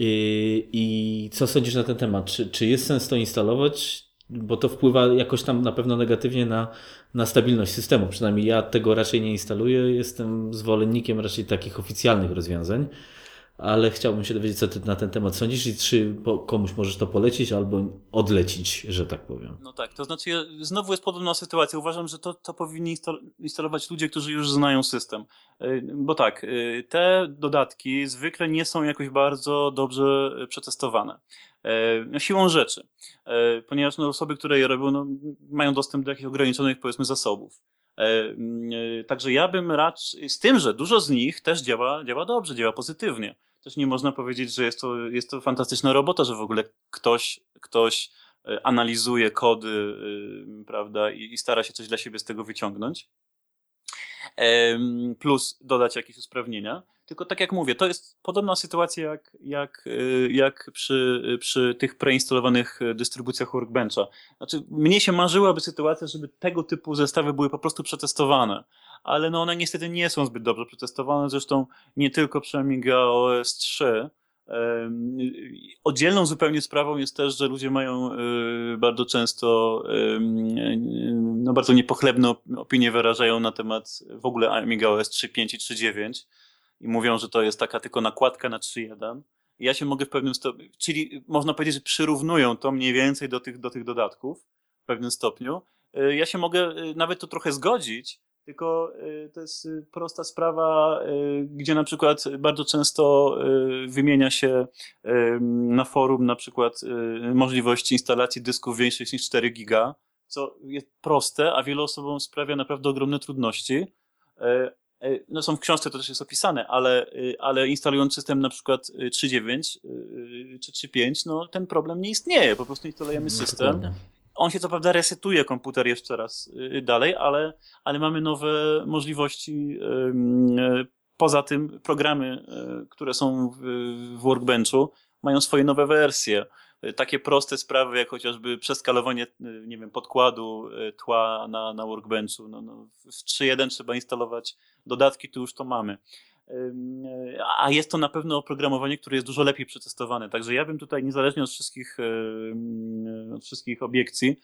I, I, co sądzisz na ten temat? Czy, czy jest sens to instalować? Bo to wpływa jakoś tam na pewno negatywnie na, na stabilność systemu. Przynajmniej ja tego raczej nie instaluję. Jestem zwolennikiem raczej takich oficjalnych rozwiązań ale chciałbym się dowiedzieć, co ty na ten temat sądzisz i czy komuś możesz to polecić albo odlecić, że tak powiem. No tak, to znaczy ja, znowu jest podobna sytuacja. Uważam, że to, to powinni instalować ludzie, którzy już znają system. Y, bo tak, y, te dodatki zwykle nie są jakoś bardzo dobrze przetestowane. No, siłą rzeczy, ponieważ no, osoby, które je robią, no, mają dostęp do jakichś ograniczonych, powiedzmy, zasobów. Także ja bym raczej, z tym, że dużo z nich też działa, działa dobrze, działa pozytywnie też nie można powiedzieć, że jest to, jest to fantastyczna robota, że w ogóle ktoś, ktoś e, analizuje kody, e, prawda, i, i stara się coś dla siebie z tego wyciągnąć. Plus dodać jakieś usprawnienia. Tylko tak jak mówię, to jest podobna sytuacja jak, jak, e, jak przy, przy tych preinstalowanych dystrybucjach Workbencha. Znaczy, mnie się marzyłaby sytuacja, żeby tego typu zestawy były po prostu przetestowane ale no one niestety nie są zbyt dobrze przetestowane, zresztą nie tylko przy Amiga OS 3. Oddzielną zupełnie sprawą jest też, że ludzie mają y, bardzo często no bardzo niepochlebne opinie wyrażają na temat w ogóle Amiga OS 3.5 i 3.9 i mówią, że to jest taka tylko nakładka na 3.1. Ja się mogę w pewnym stopniu, czyli można powiedzieć, że przyrównują to mniej więcej do tych, do tych dodatków w pewnym stopniu. Y, ja się mogę y, nawet to trochę zgodzić, tylko y, to jest prosta sprawa, gdzie na przykład bardzo często wymienia się na forum na przykład możliwości instalacji dysków większych niż 4 giga, co jest proste, a wielu osobom sprawia naprawdę ogromne trudności. No są w książce, to też jest opisane, ale, ale instalując system na przykład 3.9 czy 3.5, no ten problem nie istnieje. Po prostu instalujemy no, system. On się co prawda resetuje komputer jeszcze raz y, dalej, ale, ale mamy nowe możliwości. Y, poza tym programy, y, które są w Workbenchu, mają swoje nowe wersje. Takie proste sprawy, jak chociażby przeskalowanie, nie wiem, podkładu tła na, na Workbenchu. No, no, w 3.1 trzeba instalować dodatki, tu już to mamy a jest to na pewno oprogramowanie, które jest dużo lepiej przetestowane. Także ja bym tutaj, niezależnie od wszystkich, od wszystkich obiekcji,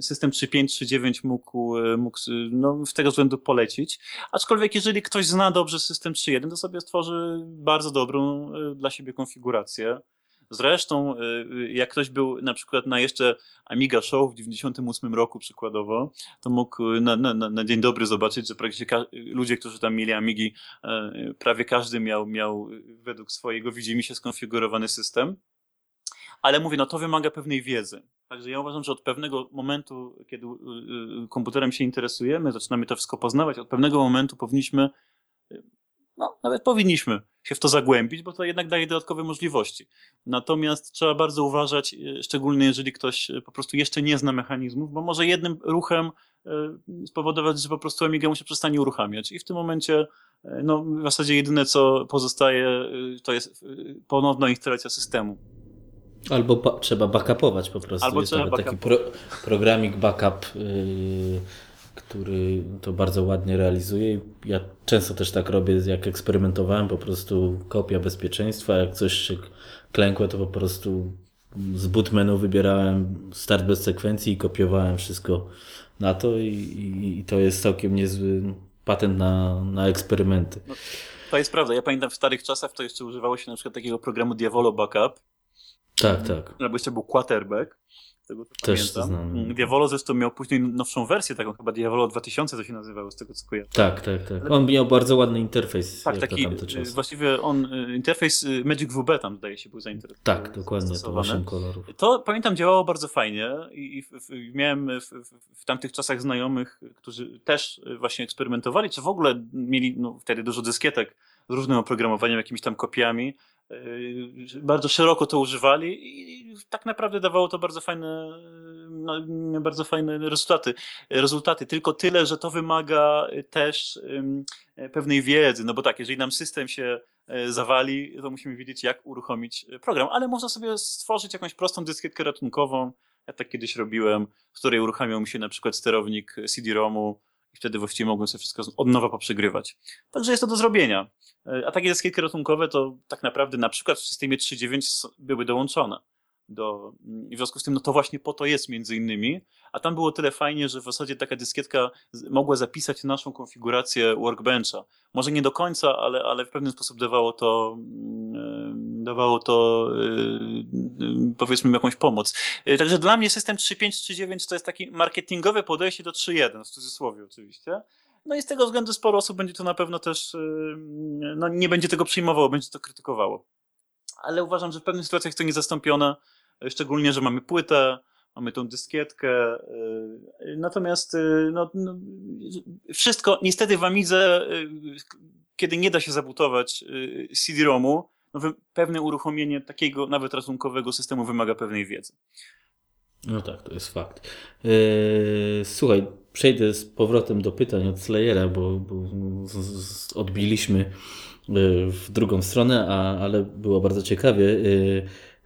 system 3.5, 3.9 mógł, mógł no, z tego względu polecić. Aczkolwiek, jeżeli ktoś zna dobrze system 3.1, to sobie stworzy bardzo dobrą dla siebie konfigurację Zresztą, y, y, jak ktoś był na przykład na jeszcze Amiga Show w 98 roku przykładowo, to mógł na, na, na dzień dobry zobaczyć, że praktycznie ludzie, którzy tam mieli Amigi, e, prawie każdy miał, miał według swojego widzimisię skonfigurowany system. Ale mówię, no to wymaga pewnej wiedzy. Także ja uważam, że od pewnego momentu, kiedy y, komputerem się interesujemy, zaczynamy to wszystko poznawać, od pewnego momentu powinniśmy no, nawet powinniśmy się w to zagłębić, bo to jednak daje dodatkowe możliwości. Natomiast trzeba bardzo uważać, e, szczególnie jeżeli ktoś e, po prostu jeszcze nie zna mechanizmów, bo może jednym ruchem e, spowodować, że po prostu Amiga mu się przestanie uruchamiać. I w tym momencie no, w zasadzie jedyne, co pozostaje, to jest ponowna instalacja systemu. Albo trzeba backupować po prostu. Albo jest trzeba taki pro programik backup. Yy który to bardzo ładnie realizuje. Ja często też tak robię, jak eksperymentowałem, po prostu kopia bezpieczeństwa. Jak coś się klękło, to po prostu z boot menu wybierałem start bez sekwencji i kopiowałem wszystko na to i, i, i to jest całkiem niezły patent na, na eksperymenty. No, to jest prawda. Ja pamiętam w starych czasach to jeszcze używało się na przykład takiego programu Diavolo Backup. Tak, tak. Albo jeszcze był Quarterback tego co Też pamiętam. znam. Mm, Diavolo zresztą miał później nowszą wersję, taką chyba Diavolo 2000 to się nazywało, z tego co kojarzę. Tak, tak, tak. On miał bardzo ładny interfejs Tak, taki y, właściwie on, y, interfejs y, Magic WB tam zdaje się był zainteresowany. Tak, dokładnie, zastosowany. 8 kolorów. To pamiętam działało bardzo fajnie i, i w, miałem w, w, w tamtych czasach znajomych, którzy też właśnie eksperymentowali, czy w ogóle mieli no, wtedy dużo dyskietek z różnym oprogramowaniem, jakimiś tam kopiami. Yy, Bardzo szeroko to używali i tak naprawdę dawało to bardzo fajne, no, bardzo fajne rezultaty. rezultaty. Tylko tyle, że to wymaga też ym, pewnej wiedzy, no bo tak, jeżeli nam system się e, zawali, to musimy wiedzieć, jak uruchomić program, ale można sobie stworzyć jakąś prostą dyskietkę ratunkową. Ja tak kiedyś robiłem, w której uruchamiał mi się na przykład sterownik CD-ROMu i wtedy właściwie mogłem sobie wszystko od nowa poprzegrywać. Także jest to do zrobienia. E, A takie dyskietki ratunkowe to tak naprawdę na przykład w systemie 3.9 s- były dołączone. Do, I w związku z tym, no to właśnie po to jest między innymi. A tam było tyle fajnie, że w zasadzie taka dyskietka mogła zapisać naszą konfigurację workbencha. Może nie do końca, ale, ale w pewien sposób dawało to, mm, dawało to e, e, powiedzmy jakąś pomoc. E, Także dla mnie system 3.5, 3.9 to jest takie marketingowe podejście do 3.1, w cudzysłowie oczywiście. No i z tego względu sporo osób będzie to na pewno też, y, no nie będzie tego przyjmowało, będzie to krytykowało. Ale uważam, że w pewnych sytuacjach to niezastąpione, y, szczególnie, że mamy płytę, mamy tą dyskietkę. y, Natomiast y, no, no, wszystko, niestety w Amidze, y, kiedy nie da się zabutować CD-ROMu, no, pewne uruchomienie takiego nawet ratunkowego systemu wymaga pewnej wiedzy. No tak, to jest fakt. Słuchaj, przejdę z powrotem do pytań od Slayera, bo, bo z, odbiliśmy w drugą stronę, a, ale było bardzo ciekawie.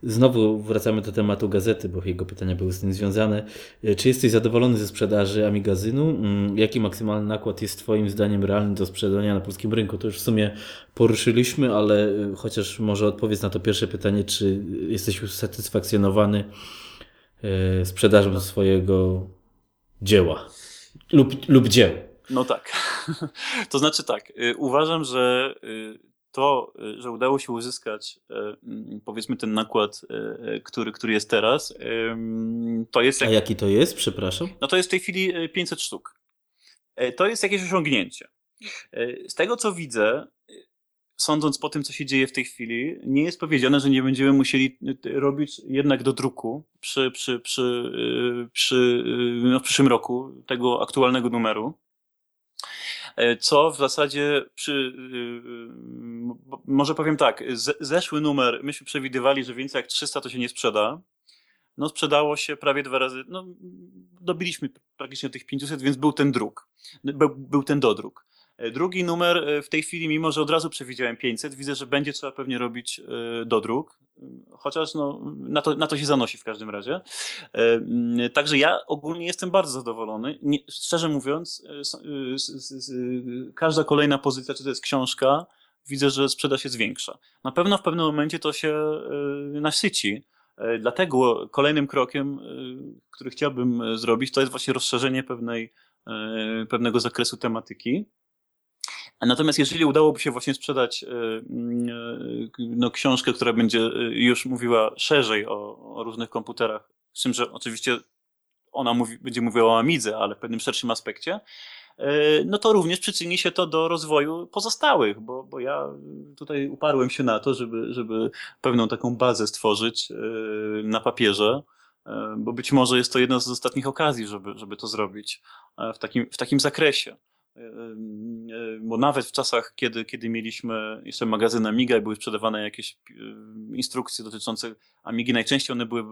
Znowu wracamy do tematu gazety, bo jego pytania były z tym związane. E, Czy jesteś zadowolony ze sprzedaży Amigazynu? Mm, Jaki maksymalny nakład jest Twoim zdaniem realny do sprzedania na polskim rynku? To już w sumie poruszyliśmy, ale e, chociaż może odpowiedz na to pierwsze pytanie, czy jesteś usatysfakcjonowany e, sprzedażą swojego dzieła lub, lub dzieł. No tak. To znaczy tak, y, uważam, że y, to, y, że udało się uzyskać y, mm, powiedzmy ten nakład, y, który, który jest teraz, to jest A jak, jaki to jest, przepraszam? no to jest w tej chwili y, 500 sztuk. To jest jakieś osiągnięcie. Z tego co widzę, sądząc po tym, co się dzieje w tej chwili, nie jest powiedziane, że nie będziemy musieli robić jednak do druku przy, przy, przy, przy, no w przyszłym roku tego aktualnego numeru. E, Co w zasadzie przy, y, y, może powiem tak, zeszły numer, myśmy przewidywali, że więcej jak 300 to się nie sprzeda. No sprzedało się prawie dwa razy, no dobiliśmy praktycznie tych 500, więc był ten druk, był, był ten dodruk. E, Drugi numer e, w tej chwili, mimo że od razu przewidziałem 500, widzę, że będzie trzeba pewnie robić e, dodruk, chociaż no, na, to, na to się zanosi w każdym razie. Także ja ogólnie jestem bardzo zadowolony. Nie, szczerze mówiąc, każda kolejna pozycja, czy to jest książka, widzę, że sprzedaż jest większa. Na pewno w pewnym momencie to się nasyci. Dlatego kolejnym krokiem, który chciałbym zrobić, to jest właśnie rozszerzenie pewnej, pewnego zakresu tematyki. Natomiast jeżeli udałoby się właśnie sprzedać e, mm, e, no, książkę, która będzie już mówiła szerzej o, o różnych komputerach, z czym, że oczywiście ona mówi, będzie mówiła o Amidze, ale w pewnym szerszym aspekcie, no to również przyczyni się to do rozwoju pozostałych, bo, bo ja tutaj uparłem się na to, żeby, żeby pewną taką bazę stworzyć na papierze, bo być może jest to jedna z ostatnich okazji, żeby, żeby to zrobić w takim, w takim zakresie. Bo nawet w czasach, kiedy, kiedy mieliśmy jeszcze magazyn Amiga i były sprzedawane jakieś instrukcje dotyczące Amigi, najczęściej one były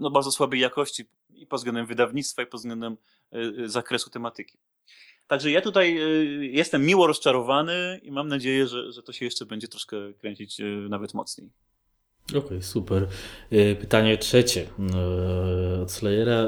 no, bardzo słabej jakości i pod względem wydawnictwa, i pod względem e, e, zakresu tematyki. Także ja tutaj e, jestem miło rozczarowany i mam nadzieję, że, że to się jeszcze będzie troszkę kręcić nawet mocniej. Okej, super. E, Pytanie trzecie od Slayera.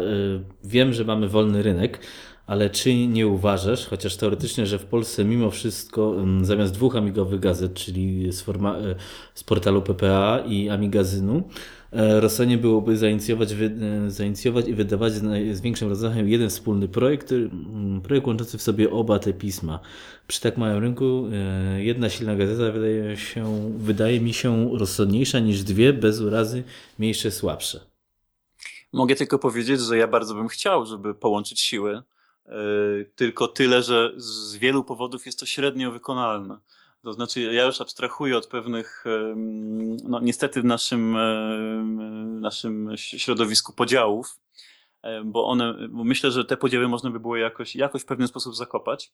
Wiem, że mamy wolny rynek, ale czy nie uważasz, chociaż teoretycznie, że w Polsce mimo wszystko mm, zamiast dwóch amigowych gazet, czyli z, forma, e, z portalu PPA i Amigazynu, e, rozsądnie byłoby zainicjować, e, zainicjować i wydawać z, większym rozmachem jeden wspólny projekt, mm, projekt łączący w sobie oba te pisma. Przy tak małym rynku jedna silna gazeta wydaje, się, wydaje mi się rozsądniejsza niż dwie bez urazy mniejsze, słabsze. Mogę tylko powiedzieć, że ja bardzo bym chciał, żeby połączyć siły, tylko tyle, że z wielu powodów jest to średnio wykonalne. To znaczy, ja już abstrahuję od pewnych, no niestety w naszym, naszym środowisku podziałów, bo one, bo myślę, że te podziały można by było jakoś, jakoś w pewien sposób zakopać.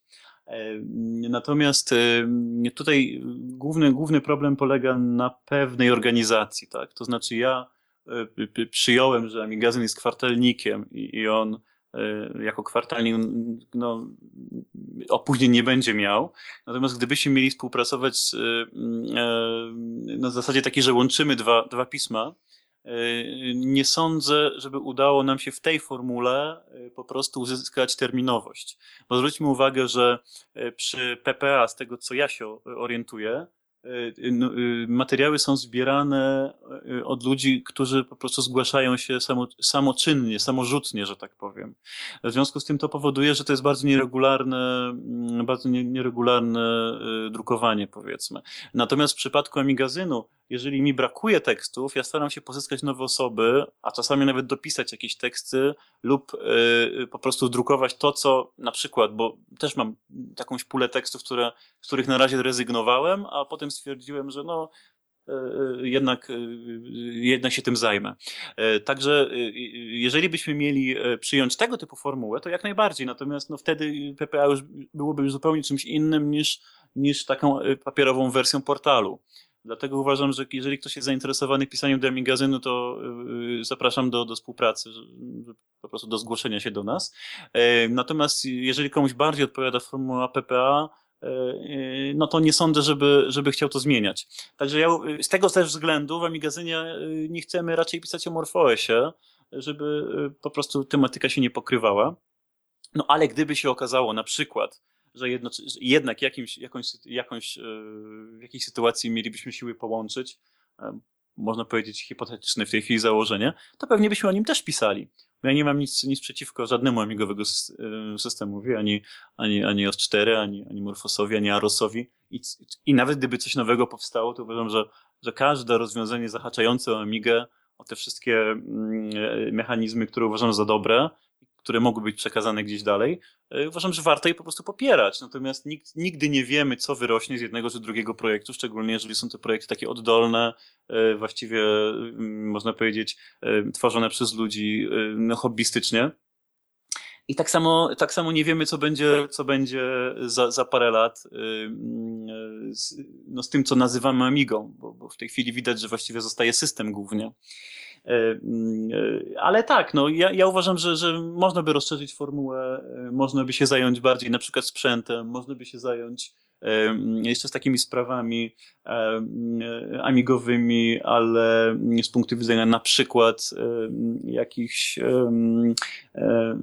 Natomiast tutaj główny, główny problem polega na pewnej organizacji, tak? To znaczy ja przyjąłem, że Amigazyn jest kwartalnikiem i, i on jako kwartalnik no, opóźnień nie będzie miał. Natomiast gdybyśmy mieli współpracować z, e, na zasadzie takiej, że łączymy dwa, dwa pisma, nie sądzę, żeby udało nam się w tej formule po prostu uzyskać terminowość. Bo zwróćmy uwagę, że przy PPA, z tego co ja się orientuję, Y, y, materiały są zbierane y, od ludzi, którzy po prostu zgłaszają się samo, samoczynnie, samorzutnie, że tak powiem. W związku z tym to powoduje, że to jest bardzo nieregularne, mm, bardzo nieregularne drukowanie, powiedzmy. Natomiast w przypadku Amigazynu, jeżeli mi brakuje tekstów, ja staram się pozyskać nowe osoby, a czasami nawet dopisać jakieś teksty lub po prostu drukować to, co na przykład, bo też mam takąś pulę tekstów, które, z których na razie rezygnowałem, a potem stwierdziłem, że no, e, e, jednak, e, jednak się tym zajmę. Także jeżeli byśmy mieli przyjąć tego typu formułę, to jak najbardziej. Natomiast no, wtedy PPA już byłoby już zupełnie czymś innym niż, niż taką papierową wersją portalu. Dlatego uważam, że jeżeli ktoś jest zainteresowany pisaniem demigazynu, to zapraszam do, do współpracy, po prostu do zgłoszenia się do nas. Natomiast jeżeli komuś bardziej odpowiada formuła PPA, no to nie sądzę, żeby, żeby chciał to zmieniać. Także ja z tego też względu w Amigazynie e, nie chcemy raczej pisać o Morfoesie, żeby e, po prostu tematyka się nie pokrywała. No ale gdyby się okazało na przykład, że, jedno, że jednak jakimś, jakąś, jakąś, w jakiejś sytuacji mielibyśmy siły połączyć, można powiedzieć hipotetyczne w tej chwili założenie, to pewnie byśmy o nim też pisali. Ja nie mam nic, nic przeciwko żadnemu amigowego systemowi, ani, ani, ani OS4, ani, ani Morfosowi, ani Arosowi. I, I nawet gdyby coś nowego powstało, to uważam, że, że każde rozwiązanie zahaczające o Amigę, o te wszystkie mm, mechanizmy, które uważam za dobre, które mogły być przekazane gdzieś dalej, e, uważam, że warto je po prostu popierać. Natomiast nikt, nigdy nie wiemy, co wyrośnie z jednego czy drugiego projektu, szczególnie jeżeli są to projekty takie oddolne, e, właściwie mm, można powiedzieć, e, tworzone przez ludzi no, hobbystycznie. I tak samo, tak samo nie wiemy, co będzie, co będzie za, za parę lat mm, z, no, z tym, co nazywamy Amigą, bo, bo w tej chwili widać, że właściwie zostaje system głównie. E, mm, e, ale tak, no ja, ja uważam, że, że można by rozszerzyć formułę, e, można by się zająć bardziej na przykład sprzętem, można by się zająć jeszcze z takimi sprawami amigowymi, ale z punktu widzenia na przykład jakichś,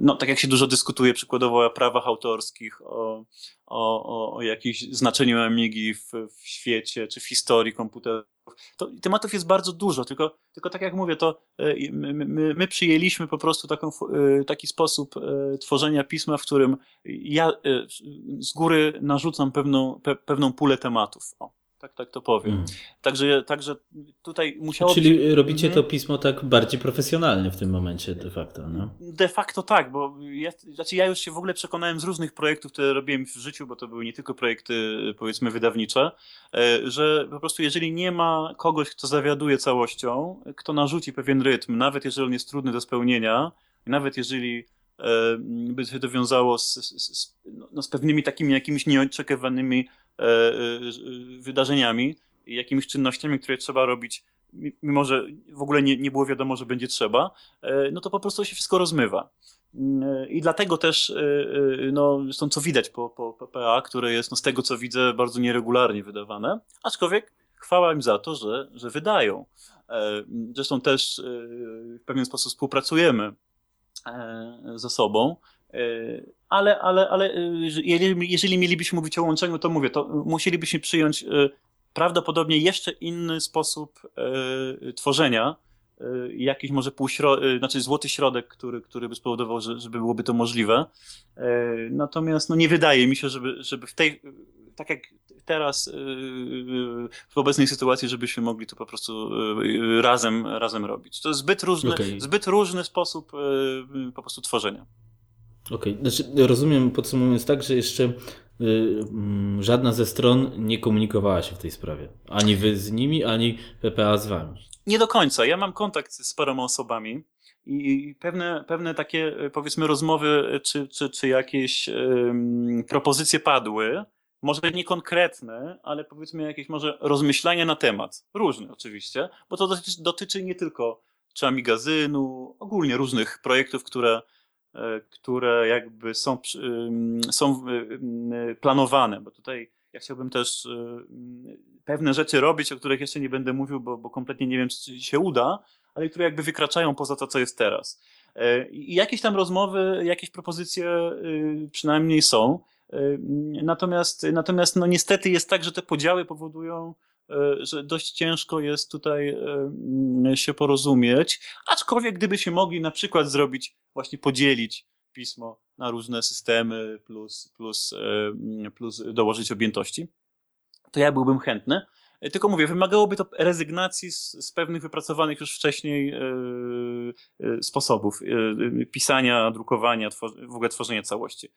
no tak jak się dużo dyskutuje przykładowo o prawach autorskich, o, o, o, jakimś znaczeniu amigi w, w świecie czy w historii komputerów, to tematów jest bardzo dużo, tylko, tylko tak jak mówię, to e, my, my, my przyjęliśmy po prostu taką, e, taki sposób e, tworzenia pisma, w którym ja z góry narzucam pewną, pe, pewną pulę tematów. O tak, tak to powiem. Mm. Także, także tutaj musiało Czyli być... robicie mhm. to pismo tak bardziej profesjonalnie w tym momencie de facto, no? De facto tak, bo ja, znaczy ja już się w ogóle przekonałem z różnych projektów, które robiłem w życiu, bo to były nie tylko projekty powiedzmy wydawnicze, e, że po prostu jeżeli nie ma kogoś, kto zawiaduje całością, kto narzuci pewien rytm, nawet jeżeli on jest trudny do spełnienia, nawet jeżeli by się to wiązało z, z, z, no, z pewnymi takimi jakimiś nieoczekiwanymi E, e, wydarzeniami i jakimiś czynnościami, które trzeba robić, mimo że w ogóle nie, nie było wiadomo, że będzie trzeba, e, no to po prostu się wszystko rozmywa. I dlatego też, no, zresztą co widać po, po PPA, które jest no, z tego co widzę bardzo nieregularnie wydawane, aczkolwiek chwała im za to, że, że wydają. Zresztą też w pewien sposób współpracujemy ze sobą E, ale, ale, ale e, jeżeli, jeżeli mielibyśmy mówić o łączeniu, to mówię, to musielibyśmy przyjąć e, prawdopodobnie jeszcze inny sposób tworzenia, jakiś może półśrodek, znaczy złoty środek, który, który by spowodował, że, żeby byłoby to możliwe. Natomiast no, nie wydaje mi się, żeby, żeby w tej, tak jak teraz w obecnej sytuacji, żebyśmy mogli to po prostu razem, razem robić. To jest zbyt różny, okay. zbyt różny sposób po prostu tworzenia. Okej, okay. znaczy rozumiem podsumowując tak, że jeszcze mm, żadna ze stron nie komunikowała się w tej sprawie. Ani wy z nimi, ani PPA z wami. Nie do końca. Ja mam kontakt z paroma osobami i pewne, pewne takie, powiedzmy, rozmowy czy, czy, czy jakieś um, propozycje padły. Może nie konkretne, ale powiedzmy jakieś może rozmyślania na temat. Różne oczywiście, bo to dotyczy, dotyczy nie tylko czy amigazynu, ogólnie różnych projektów, które, e, które jakby są, są planowane, bo tutaj ja chciałbym też pewne rzeczy robić, o których jeszcze nie będę mówił, bo, bo kompletnie nie wiem, czy się uda, ale które jakby wykraczają poza to, co jest teraz. E, I jakieś tam rozmowy, jakieś propozycje y, przynajmniej są. E, natomiast, natomiast no niestety jest tak, że te podziały powodują, e, że dość ciężko jest tutaj się porozumieć, aczkolwiek gdyby się mogli na przykład zrobić, właśnie podzielić pismo na różne systemy plus, plus, plus dołożyć objętości, to ja byłbym chętny. Tylko mówię, wymagałoby to rezygnacji z, z pewnych wypracowanych już wcześniej yy, sposobów yy, pisania, drukowania, w ogóle tworzenia całości.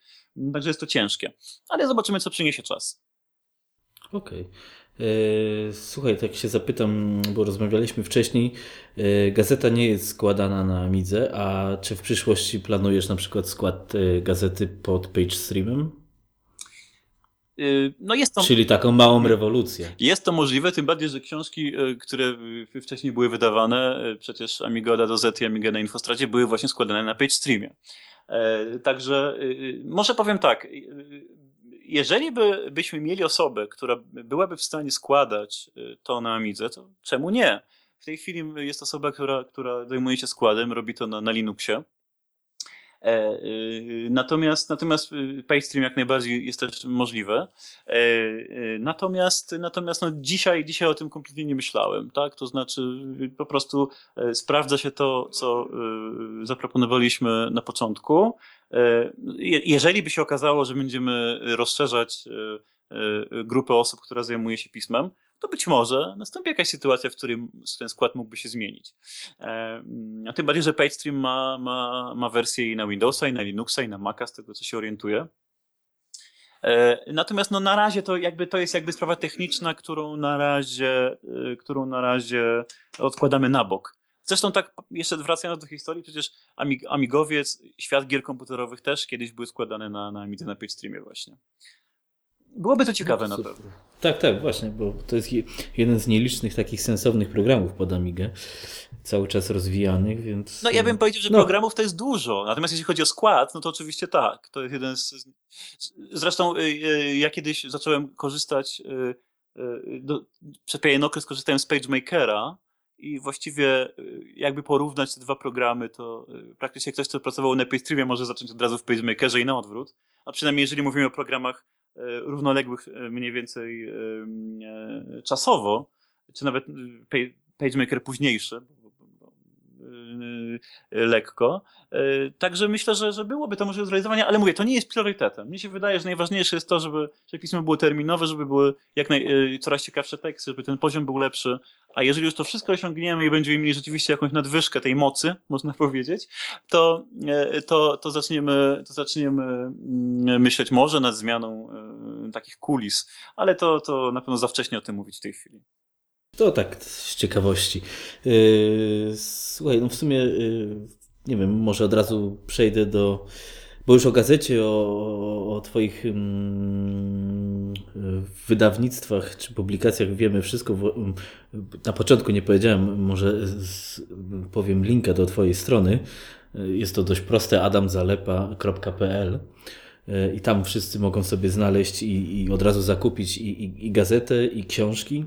Także jest to ciężkie. Ale zobaczymy, co przyniesie czas. Okej. Okay. Słuchaj, tak się zapytam, bo rozmawialiśmy wcześniej. Gazeta nie jest składana na Midze, a czy w przyszłości planujesz na przykład skład gazety pod PageStreamem? Y, no jest to, Czyli taką małą rewolucję. Jest to możliwe, tym bardziej, że książki, y, które wcześniej były wydawane, y, przecież Amiga do Z i Amiga na Infostracie, były właśnie składane na PageStreamie. E, także może powiem tak, jeżeli by, byśmy mieli osobę, która byłaby w stanie składać to na Amidze, to czemu nie? W tej chwili jest osoba, która, która zajmuje się składem, robi to na, na Linuxie. E, y, natomiast, natomiast y, PayStream jak najbardziej jest też możliwe. E, y, natomiast, natomiast no dzisiaj, dzisiaj o tym kompletnie nie myślałem, tak? To znaczy po prostu e, sprawdza się to, co zaproponowaliśmy na początku. Jeżeli by się okazało, że będziemy rozszerzać grupę osób, która zajmuje się pismem, to być może nastąpi jakaś sytuacja, w której ten skład mógłby się zmienić. A tym bardziej, że PageStream ma, ma, ma wersję i na Windowsa, i na Linuxa, i na Maca, z tego co się orientuje. E, natomiast no, na razie to jakby to jest jakby sprawa techniczna, którą na razie, e, którą na razie odkładamy na bok. Zresztą tak jeszcze wracając do historii, przecież Amig Amigowiec, świat gier komputerowych też kiedyś były składane na, na Amidze na PageStreamie właśnie. Byłoby to ciekawe no, na pewno. Tak, tak, właśnie, bo to jest jeden z nielicznych takich sensownych programów pod Amigę, cały czas rozwijanych, więc... No ja bym powiedział, że no. programów to jest dużo, natomiast jeśli chodzi o skład, no to oczywiście tak, to jest jeden z... Zresztą y, y, ja kiedyś zacząłem korzystać, y, do, przez pewien okres korzystałem z PageMakera i właściwie jakby porównać te dwa programy, to praktycznie ktoś, kto pracował na PageStreamie może zacząć od razu w PageMakerze i na odwrót, a przynajmniej jeżeli mówimy o programach równoległych e, mniej więcej e, czasowo, czy nawet PageMaker późniejszy, lekko. Także myślę, że, że byłoby to możliwe zrealizowania, ale mówię, to nie jest priorytetem. Mnie się wydaje, że najważniejsze jest to, żeby, żeby pismo było terminowe, żeby były jak naj, coraz ciekawsze teksty, żeby ten poziom był lepszy, a jeżeli już to wszystko osiągniemy i będziemy mieli rzeczywiście jakąś nadwyżkę tej mocy, można powiedzieć, to, to, to, zaczniemy, to zaczniemy mm, myśleć może nad zmianą takich kulis, ale to, to na pewno za wcześnie o tym mówić w tej chwili. To tak, z ciekawości. E, słuchaj, no w sumie nie wiem, może od razu przejdę do, bo już o gazecie, o, o Twoich mm, wydawnictwach czy publikacjach wiemy wszystko. Na początku nie powiedziałem, może z, powiem linka do Twojej strony. Jest to dość proste, adamzalepa.pl i tam wszyscy mogą sobie znaleźć i, i od razu zakupić i, i, i gazetę, i książki.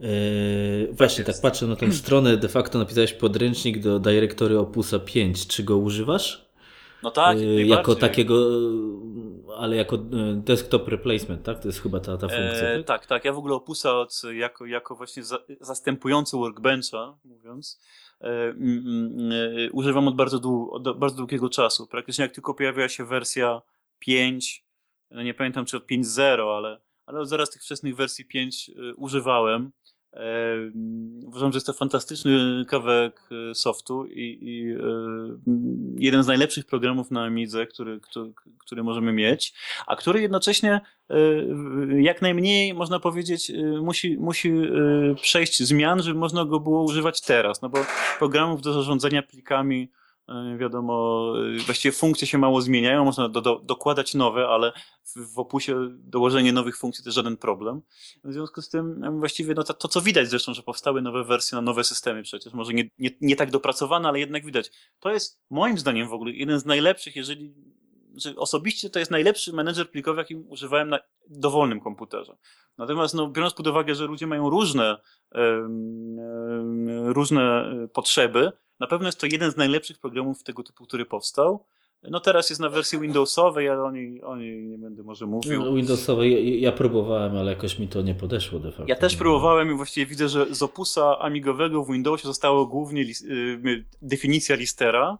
Yy, właśnie, tak patrzę na tą stronę. De facto napisałeś podręcznik do Directory Opusa 5. Czy go używasz? No tak, yy, Jako takiego, ale jako yy, desktop replacement, tak? To jest chyba ta, ta funkcja. E, tak? tak. Ja w ogóle Opusa od, jako, jako właśnie za, zastępujący Workbencha, mówiąc, e, mm, mm, używam od bardzo, dłu, od bardzo długiego czasu. Praktycznie jak tylko pojawiła się wersja 5, no nie pamiętam czy od 5.0, ale, ale zaraz tych wczesnych wersji 5 używałem. Uważam, że jest to fantastyczny kawałek e, softu i, i e, jeden z najlepszych programów na Amidze, który, który, który możemy mieć, a który jednocześnie e, jak najmniej, można powiedzieć, musi, musi przejść zmian, żeby można go było używać teraz, no bo programów do zarządzania plikami wiadomo, e, właściwie funkcje się mało zmieniają, można do, do, dokładać nowe, ale w, w opusie dołożenie nowych funkcji to żaden problem. W związku z tym e, właściwie no to, to, co widać zresztą, że powstały nowe wersje na nowe systemy przecież, może nie, nie, nie tak dopracowane, ale jednak widać. To jest moim zdaniem w ogóle jeden z najlepszych, jeżeli że osobiście to jest najlepszy menedżer plikowy, jaki używałem na dowolnym komputerze. Natomiast no, biorąc pod uwagę, że ludzie mają różne, różne potrzeby, na pewno jest to jeden z najlepszych programów tego typu, który powstał. No teraz jest na wersji Windowsowej, ale o niej, o niej nie będę może mówił. No, Windowsowej ja, próbowałem, ale jakoś mi to nie podeszło de facto. Ja też próbowałem i właściwie widzę, że z opusa amigowego w Windowsie została głównie y, definicja listera.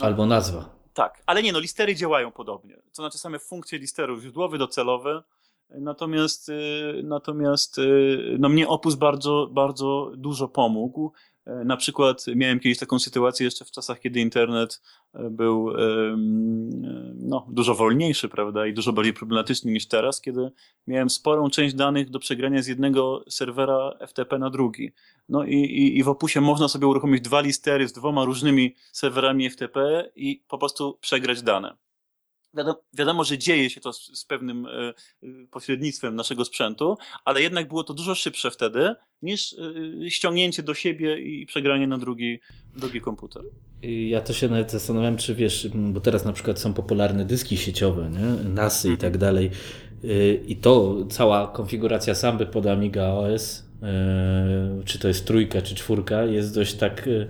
Albo nazwa. Tak, ale nie no, listery działają podobnie. To znaczy same funkcje listerów, źródłowy, docelowy. Natomiast, y, natomiast y, no mnie Opus bardzo, bardzo dużo pomógł. E, na przykład miałem kiedyś taką sytuację jeszcze w czasach, kiedy internet e, był no, dużo wolniejszy, prawda, i dużo bardziej problematyczny niż teraz, kiedy miałem sporą część danych do przegrania z jednego serwera FTP na drugi. No i, i, i w Opusie można sobie uruchomić dwa listery z dwoma różnymi serwerami FTP i po prostu przegrać dane. Wiadomo, wiadomo, że dzieje się to z, z, pewnym e, pośrednictwem naszego sprzętu, ale jednak było to dużo szybsze wtedy niż e, ściągnięcie do siebie i przegranie na drugi, drugi komputer. Ja to się nawet zastanawiam, czy wiesz, bo teraz na przykład są popularne dyski sieciowe, nie? NASy i tak dalej. Y, I to cała konfiguracja samby pod Amiga OS E, czy to jest trójka, czy czwórka, jest dość tak e,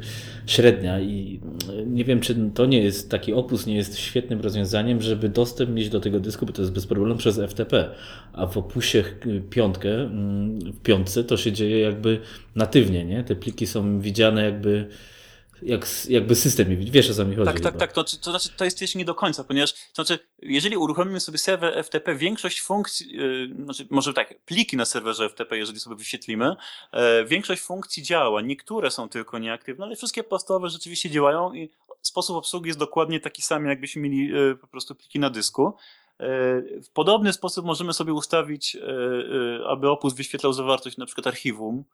średnia i e, nie wiem, czy to nie jest, taki opus nie jest świetnym rozwiązaniem, żeby dostęp mieć do tego dysku, bo to jest bez problemu przez FTP, a w opusie piątkę, mm, w piątce to się dzieje jakby natywnie, nie? Te pliki są widziane jakby jak, jakby system, wiesz o co mi chodzi. Tak, tak, tak, to, to znaczy to jest jeszcze nie do końca, ponieważ to znaczy, jeżeli uruchomimy sobie serwer FTP, większość funkcji, yy, znaczy może tak, pliki na serwerze FTP, jeżeli sobie wyświetlimy, yy, większość funkcji działa, niektóre są tylko nieaktywne, ale wszystkie podstawowe rzeczywiście działają i sposób obsługi jest dokładnie taki sam, jakbyśmy mieli yy, po prostu pliki na dysku. E, w podobny sposób możemy sobie ustawić, aby Opus wyświetlał zawartość na przykład archiwum,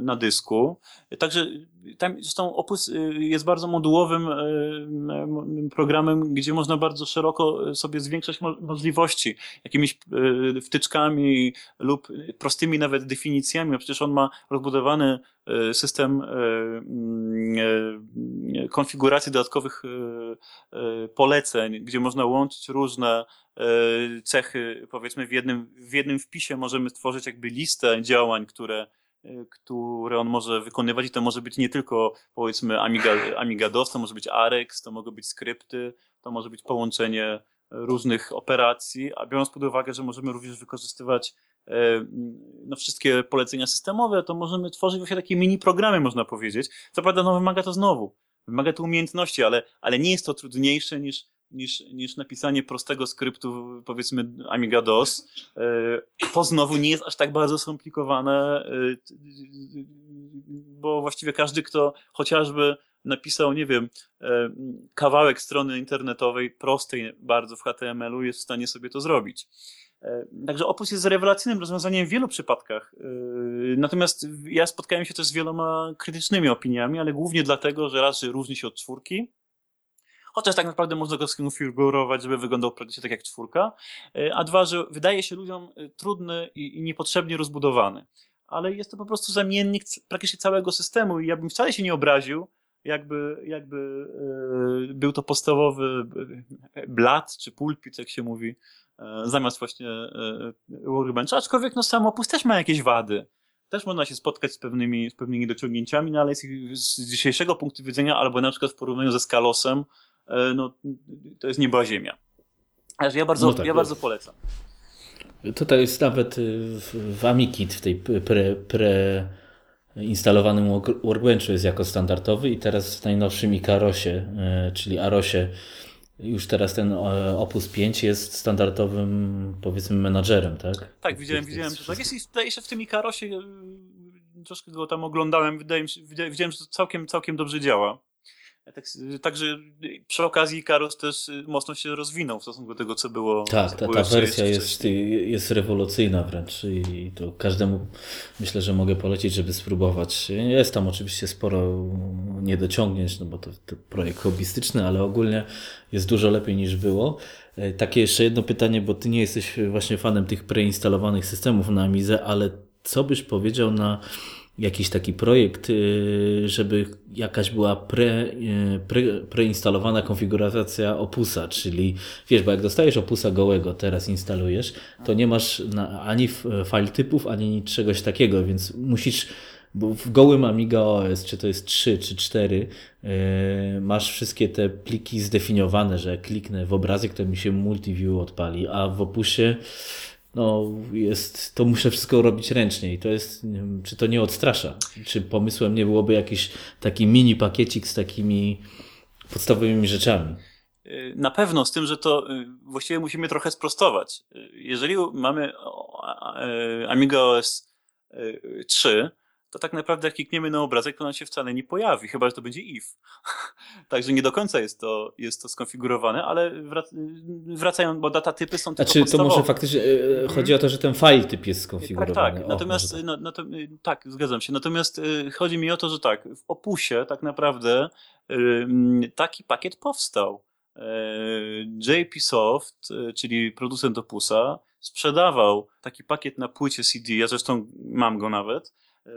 na dysku. Także tam zresztą Opus y, jest bardzo modułowym e, programem, gdzie można bardzo szeroko sobie zwiększać możliwości jakimiś e, wtyczkami lub prostymi nawet definicjami, przecież on ma rozbudowany system konfiguracji dodatkowych poleceń, gdzie można łączyć różne cechy, powiedzmy w jednym, w jednym wpisie możemy tworzyć jakby listę działań, które Y, które on może wykonywać. I to może być nie tylko powiedzmy Amiga, Amiga DOS, to może być AREX, to mogą być skrypty, to może być połączenie różnych operacji, a biorąc pod uwagę, że możemy również wykorzystywać y, no, wszystkie polecenia systemowe, to możemy tworzyć właśnie takie mini programy, można powiedzieć. Co prawda, no, wymaga to znowu, wymaga to umiejętności, ale, ale nie jest to trudniejsze niż niż, niż napisanie prostego skryptu, powiedzmy Amiga DOS. E, to znowu nie jest aż tak bardzo skomplikowane, e, bo właściwie każdy, kto chociażby napisał, nie wiem, e, kawałek strony internetowej, prostej bardzo w HTML-u, jest w stanie sobie to zrobić. Także Opus jest rewelacyjnym rozwiązaniem w wielu przypadkach. Natomiast ja spotkałem się też z wieloma krytycznymi opiniami, ale głównie dlatego, że raz, że różni się od czwórki, chociaż tak naprawdę można go skonfigurować, żeby wyglądał praktycznie tak jak czwórka, e, a dwa, że wydaje się ludziom e, trudny i, niepotrzebnie rozbudowany. Ale jest to po prostu zamiennik praktycznie całego systemu i ja bym wcale się nie obraził, jakby, jakby e, był to podstawowy blat czy pulpit, jak się mówi, zamiast właśnie workbencha, aczkolwiek no sam opus też ma jakieś wady też można się spotkać z pewnymi, z pewnymi dociągnięciami, no ale z dzisiejszego punktu widzenia, albo na przykład w porównaniu ze Skalosem, E, no, to jest nieba ziemia. ja bardzo, no tak, ja bardzo polecam. Tutaj jest nawet w AmiKit, w tej pre, pre instalowanym Workbenchu jest jako standardowy i teraz w najnowszym Ikarosie, e, czyli Arosie już teraz ten e, Opus 5 jest standardowym, powiedzmy, menadżerem, tak? Tak, widziałem, widziałem, że tak jest i się w tym Ikarosie, e, troszkę go tam oglądałem, wydaje mi się, widziałem, że to całkiem, całkiem dobrze działa. Tak, także przy okazji Karus też y, mocno się rozwinął w stosunku do tego, co było. Tak, ta, ta wersja jest, jest rewolucyjna wręcz i to każdemu myślę, że mogę polecić, żeby spróbować. Jest tam oczywiście sporo niedociągnięć, no bo to, to projekt hobbystyczny, ale ogólnie jest dużo lepiej niż było. E, takie jeszcze jedno pytanie, bo ty nie jesteś właśnie fanem tych preinstalowanych systemów na Amizę, ale co byś powiedział na jakiś taki projekt, y, żeby jakaś była pre, y, pre, preinstalowana konfiguracja opusa, czyli wiesz, bo jak dostajesz opusa gołego, teraz instalujesz, to nie masz na, ani file typów, ani czegoś takiego, więc musisz bo w gołym Amiga OS, czy to jest 3 czy 4, yy, masz wszystkie te pliki zdefiniowane, że kliknę w obrazek, to mi się multiview odpali, a w opusie no jest, to muszę wszystko robić ręcznie i to jest, czy to nie odstrasza? Czy pomysłem nie byłoby jakiś taki mini pakiecik z takimi podstawowymi rzeczami? Y, na pewno, z tym, że to y, właściwie musimy trochę sprostować. Y, jeżeli mamy Amiga OS 3, to tak naprawdę jak klikniemy na obrazek, to on się wcale nie pojawi, chyba że to będzie if. Także nie do końca jest to, jest to skonfigurowane, ale wracają, bo datatypy są tylko Znaczy to może faktycznie e, e, chodzi o to, że ten file typ jest skonfigurowany. Tak, tak. Natomiast, tak. No, no to, tak, zgadzam się. Natomiast e, chodzi mi o to, że tak, w opusie tak naprawdę taki pakiet powstał. JP Soft, czyli producent Opusa, sprzedawał taki pakiet na płycie CD, ja zresztą mam go nawet,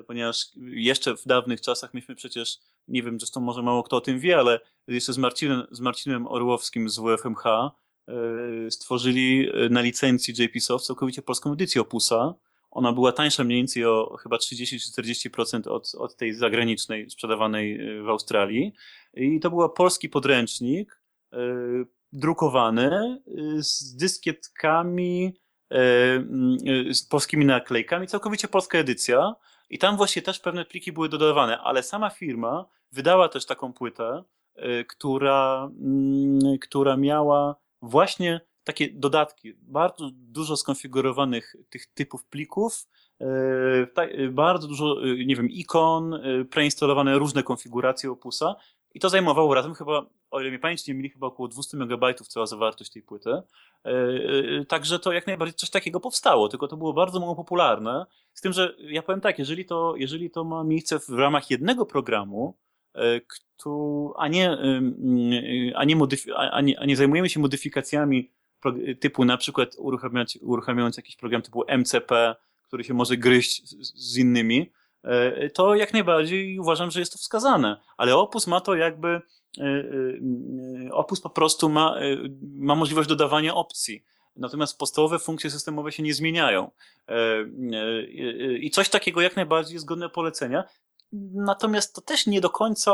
ponieważ jeszcze w dawnych czasach myśmy przecież, nie wiem, zresztą może mało kto o tym wie, ale jeszcze z Marcinem, z Marcinem Orłowskim z WFMH e, stworzyli e, na licencji JP Soft całkowicie polską edycję Opusa. Ona była tańsza mniej więcej o chyba 30-40% od, od tej zagranicznej sprzedawanej w Australii. I to był polski podręcznik drukowany z dyskietkami, z polskimi naklejkami, całkowicie polska edycja. I tam właśnie też pewne pliki były dodawane, ale sama firma wydała też taką płytę, y, która, mm, która miała właśnie takie dodatki, bardzo dużo skonfigurowanych tych typów plików, y, y, bardzo dużo, nie wiem, ikon, preinstalowane różne konfiguracje opusa i to zajmowało razem chyba, o ile mnie pamięć nie mieli, chyba około 200 MB cała zawartość tej płyty. E, e, także to jak najbardziej coś takiego powstało, tylko to było bardzo mało popularne. Z tym, że ja powiem tak, jeżeli to, jeżeli to ma miejsce w ramach jednego programu, e, a nie, a nie, a nie, a nie zajmujemy się modyfikacjami typu na przykład uruchamiając, uruchamiając jakiś program typu MCP, który się może gryźć z, z innymi, to jak najbardziej uważam, że jest to wskazane. Ale Opus ma to jakby, e, e, Opus po prostu ma, ma możliwość dodawania opcji. Natomiast podstawowe funkcje systemowe się nie zmieniają. I coś takiego jak najbardziej jest godne polecenia. Natomiast to też nie do końca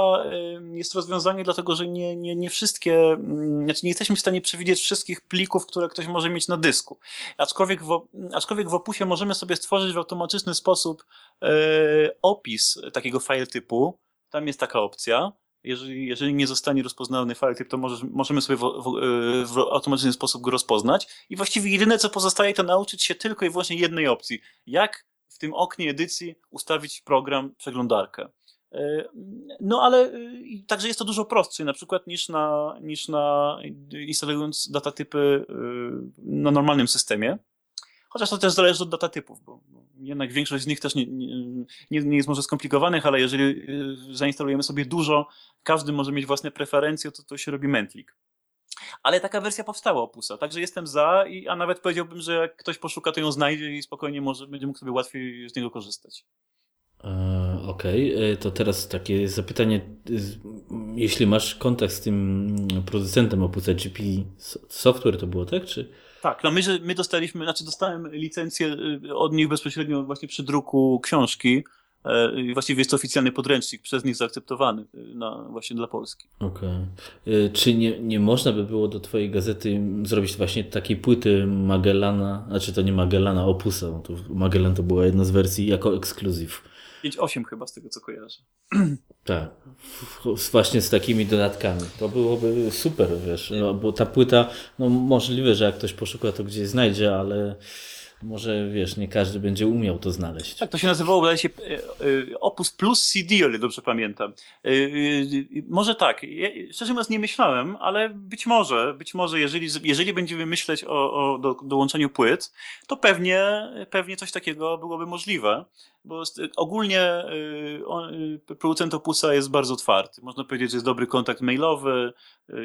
jest rozwiązanie, dlatego że nie, nie, nie wszystkie, mm, znaczy nie jesteśmy w stanie przewidzieć wszystkich plików, które ktoś może mieć na dysku. Aczkolwiek w, aczkolwiek w opusie możemy sobie stworzyć w automatyczny sposób e, opis takiego file typu. Tam jest taka opcja. Jeżeli, jeżeli nie zostanie rozpoznany file typ, to może, możemy sobie w, w, e, w automatyczny sposób go rozpoznać. I właściwie jedyne, co pozostaje, to nauczyć się tylko i wyłącznie jednej opcji. Jak w tym oknie edycji ustawić program, przeglądarkę. E, no ale e, także jest to dużo prostsze na przykład niż na, niż na instalując datatypy e, na normalnym systemie. Chociaż to też zależy od datatypów, bo jednak większość z nich też nie, nie, nie jest może skomplikowanych, ale jeżeli zainstalujemy sobie dużo, każdy może mieć własne preferencje, to to się robi mętlik. Ale taka wersja powstała Opusa, także jestem za, i, a nawet powiedziałbym, że jak ktoś poszuka, to ją znajdzie i spokojnie może będzie mógł sobie łatwiej z niego korzystać. E, okej, okay. E, to teraz takie zapytanie, jeśli masz kontakt z tym producentem Opusa GP Software, to było tak, czy? Tak, no my, my dostaliśmy, znaczy dostałem licencję y, od nich bezpośrednio właśnie przy druku książki, E, właściwie jest to oficjalny podręcznik przez nich zaakceptowany e, na, właśnie dla Polski. Okej. Okay. E, czy nie, nie można by było do Twojej gazety zrobić właśnie takiej płyty Magellana, znaczy to nie Magellana, Opusa, to Magellan to była jedna z wersji jako ekskluzyw. 5.8 chyba z tego co kojarzę. Tak, właśnie z takimi dodatkami. To byłoby super, wiesz, no, bo ta płyta, no możliwe, że jak ktoś poszuka, to gdzieś znajdzie, ale może wiesz, nie każdy będzie umiał to znaleźć. Tak, to się nazywało, wydaje się, e, e, Opus Plus CD, o ile dobrze pamiętam. E, może tak, ja, szczerze mówiąc nie myślałem, ale być może, być może jeżeli, jeżeli będziemy myśleć o, o do, dołączeniu płyt, to pewnie, pewnie coś takiego byłoby możliwe bo ogólnie producent Opusa jest bardzo otwarty. Można powiedzieć, że jest dobry kontakt mailowy,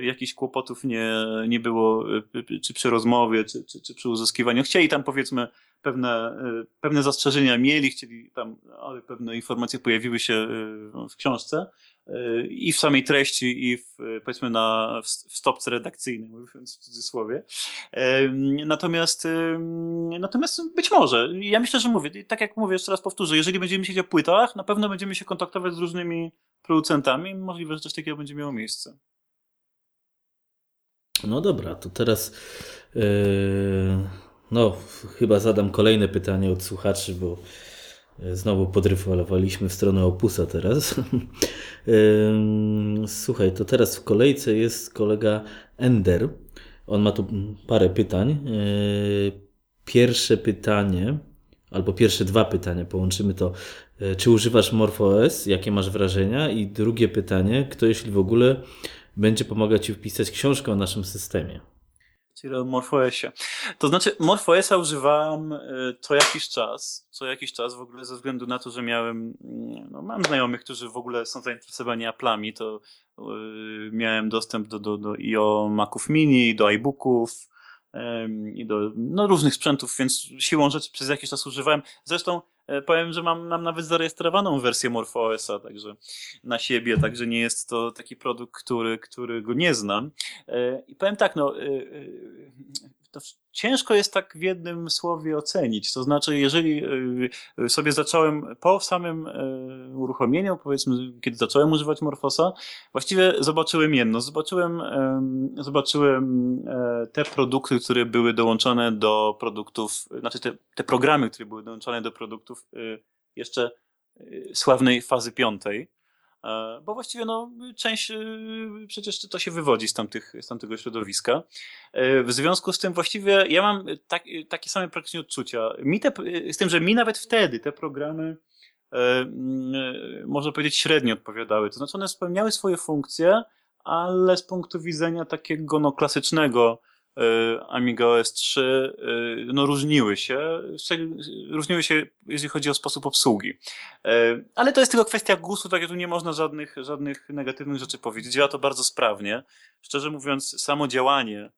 jakichś kłopotów nie, nie było, czy przy rozmowie, czy, czy, czy przy uzyskiwaniu. Chcieli tam powiedzmy pewne, pewne zastrzeżenia mieli, chcieli tam, ale pewne informacje pojawiły się w książce i w samej treści, i w, powiedzmy na, w stopce redakcyjnej, mówiąc w cudzysłowie. Natomiast, natomiast być może, ja myślę, że mówię, tak jak mówię, jeszcze raz powtórzę, jeżeli będziemy myśleć o płytach, na pewno będziemy się kontaktować z różnymi producentami, możliwe, że coś takiego będzie miało miejsce. No dobra, to teraz yy, no chyba zadam kolejne pytanie od słuchaczy, bo Znowu podryfowaliśmy w stronę opusa teraz. Słuchaj, to teraz w kolejce jest kolega Ender. On ma tu parę pytań. Yy, pierwsze pytanie, albo pierwsze dwa pytania, połączymy to. Czy używasz MorphOS? Jakie masz wrażenia? I drugie pytanie, kto jeśli w ogóle będzie pomagać Ci wpisać książkę o naszym systemie? Czyli o MorphOSie. To znaczy, MorphOSa używałem y, co jakiś czas, co jakiś czas w ogóle ze względu na to, że miałem, no, mam znajomych, którzy w ogóle są zainteresowani Apple'ami, to yy, miałem dostęp do, do, do i o Maców Mini, do iBooków, i do no, różnych sprzętów, więc siłą rzeczy przez jakiś czas używałem. Zresztą e, powiem, że mam, mam nawet zarejestrowaną wersję MorphOSa także na siebie, także nie jest to taki produkt, który, który go nie znam. E, I powiem tak, no, e, to ciężko jest tak w jednym słowie ocenić. To znaczy, jeżeli y, sobie zacząłem po samym y, uruchomieniu, powiedzmy, kiedy zacząłem używać Morfosa, właściwie zobaczyłem jedno. Zobaczyłem, zobaczyłem e, te produkty, które były dołączone do produktów, znaczy te, te programy, które były dołączone do produktów y, jeszcze sławnej fazy piątej bo właściwie no, część y, przecież to się wywodzi z, tamtych, z tamtego środowiska. E, w związku z tym właściwie ja mam tak, takie same praktycznie odczucia. Mi te, z tym, że mi nawet wtedy te programy e, można powiedzieć średnio odpowiadały. To znaczy one spełniały swoje funkcje, ale z punktu widzenia takiego no, klasycznego E, Amiga OS 3 e, no, różniły się, różniły się, jeśli chodzi o sposób obsługi. E, ale to jest tylko kwestia gustu, tak jak tu nie można żadnych, żadnych negatywnych rzeczy powiedzieć. Działa to bardzo sprawnie. Szczerze mówiąc, samo działanie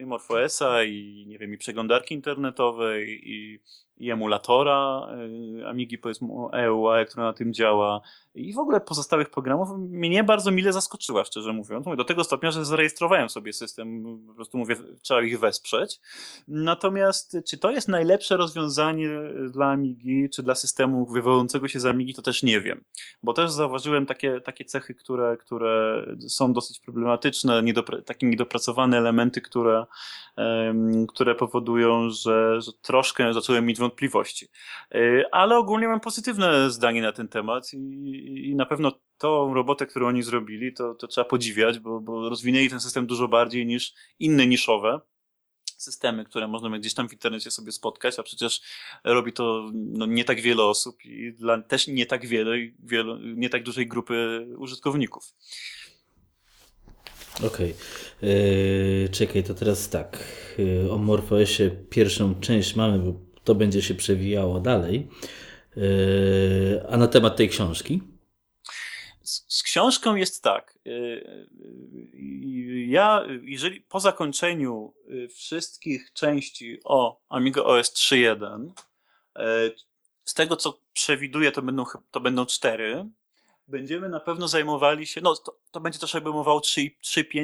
i MorphOSa, i nie wiem, i przeglądarki internetowej, i i emulatora y, Amigi, powiedzmy EUA, która na tym działa i w ogóle pozostałych programów mnie bardzo mile zaskoczyła, szczerze mówiąc. Mówię, do tego stopnia, że zarejestrowałem sobie system, po prostu mówię, trzeba ich wesprzeć. Natomiast czy to jest najlepsze rozwiązanie dla Amigi, czy dla systemu wywodzącego się z Amigi, to też nie wiem. Bo też zauważyłem takie, takie cechy, które, które są dosyć problematyczne, niedopra takie niedopracowane elementy, które, um, które powodują, że, że troszkę zacząłem mieć wątpliwości. E, ale ogólnie mam pozytywne zdanie na ten temat i, i na pewno tą robotę, którą oni zrobili, to, to trzeba podziwiać, bo, bo rozwinęli ten system dużo bardziej niż inne niszowe systemy, które można gdzieś tam w internecie sobie spotkać, a przecież robi to no, nie tak wiele osób i dla też nie tak wiele, wiele nie tak dużej grupy użytkowników. Okej. Okay. Yy, czekaj, to teraz tak. Yy, o MorphOSie pierwszą część mamy, bo to będzie się przewijało dalej. Yy, a na temat tej książki? Z, z książką jest tak. Yy, yy, ja, jeżeli po zakończeniu wszystkich części o Amiga OS 3.1, z tego co przewiduję, to będą, to będą cztery, będziemy na pewno zajmowali się, no to, to będzie też obejmowało 3.5 i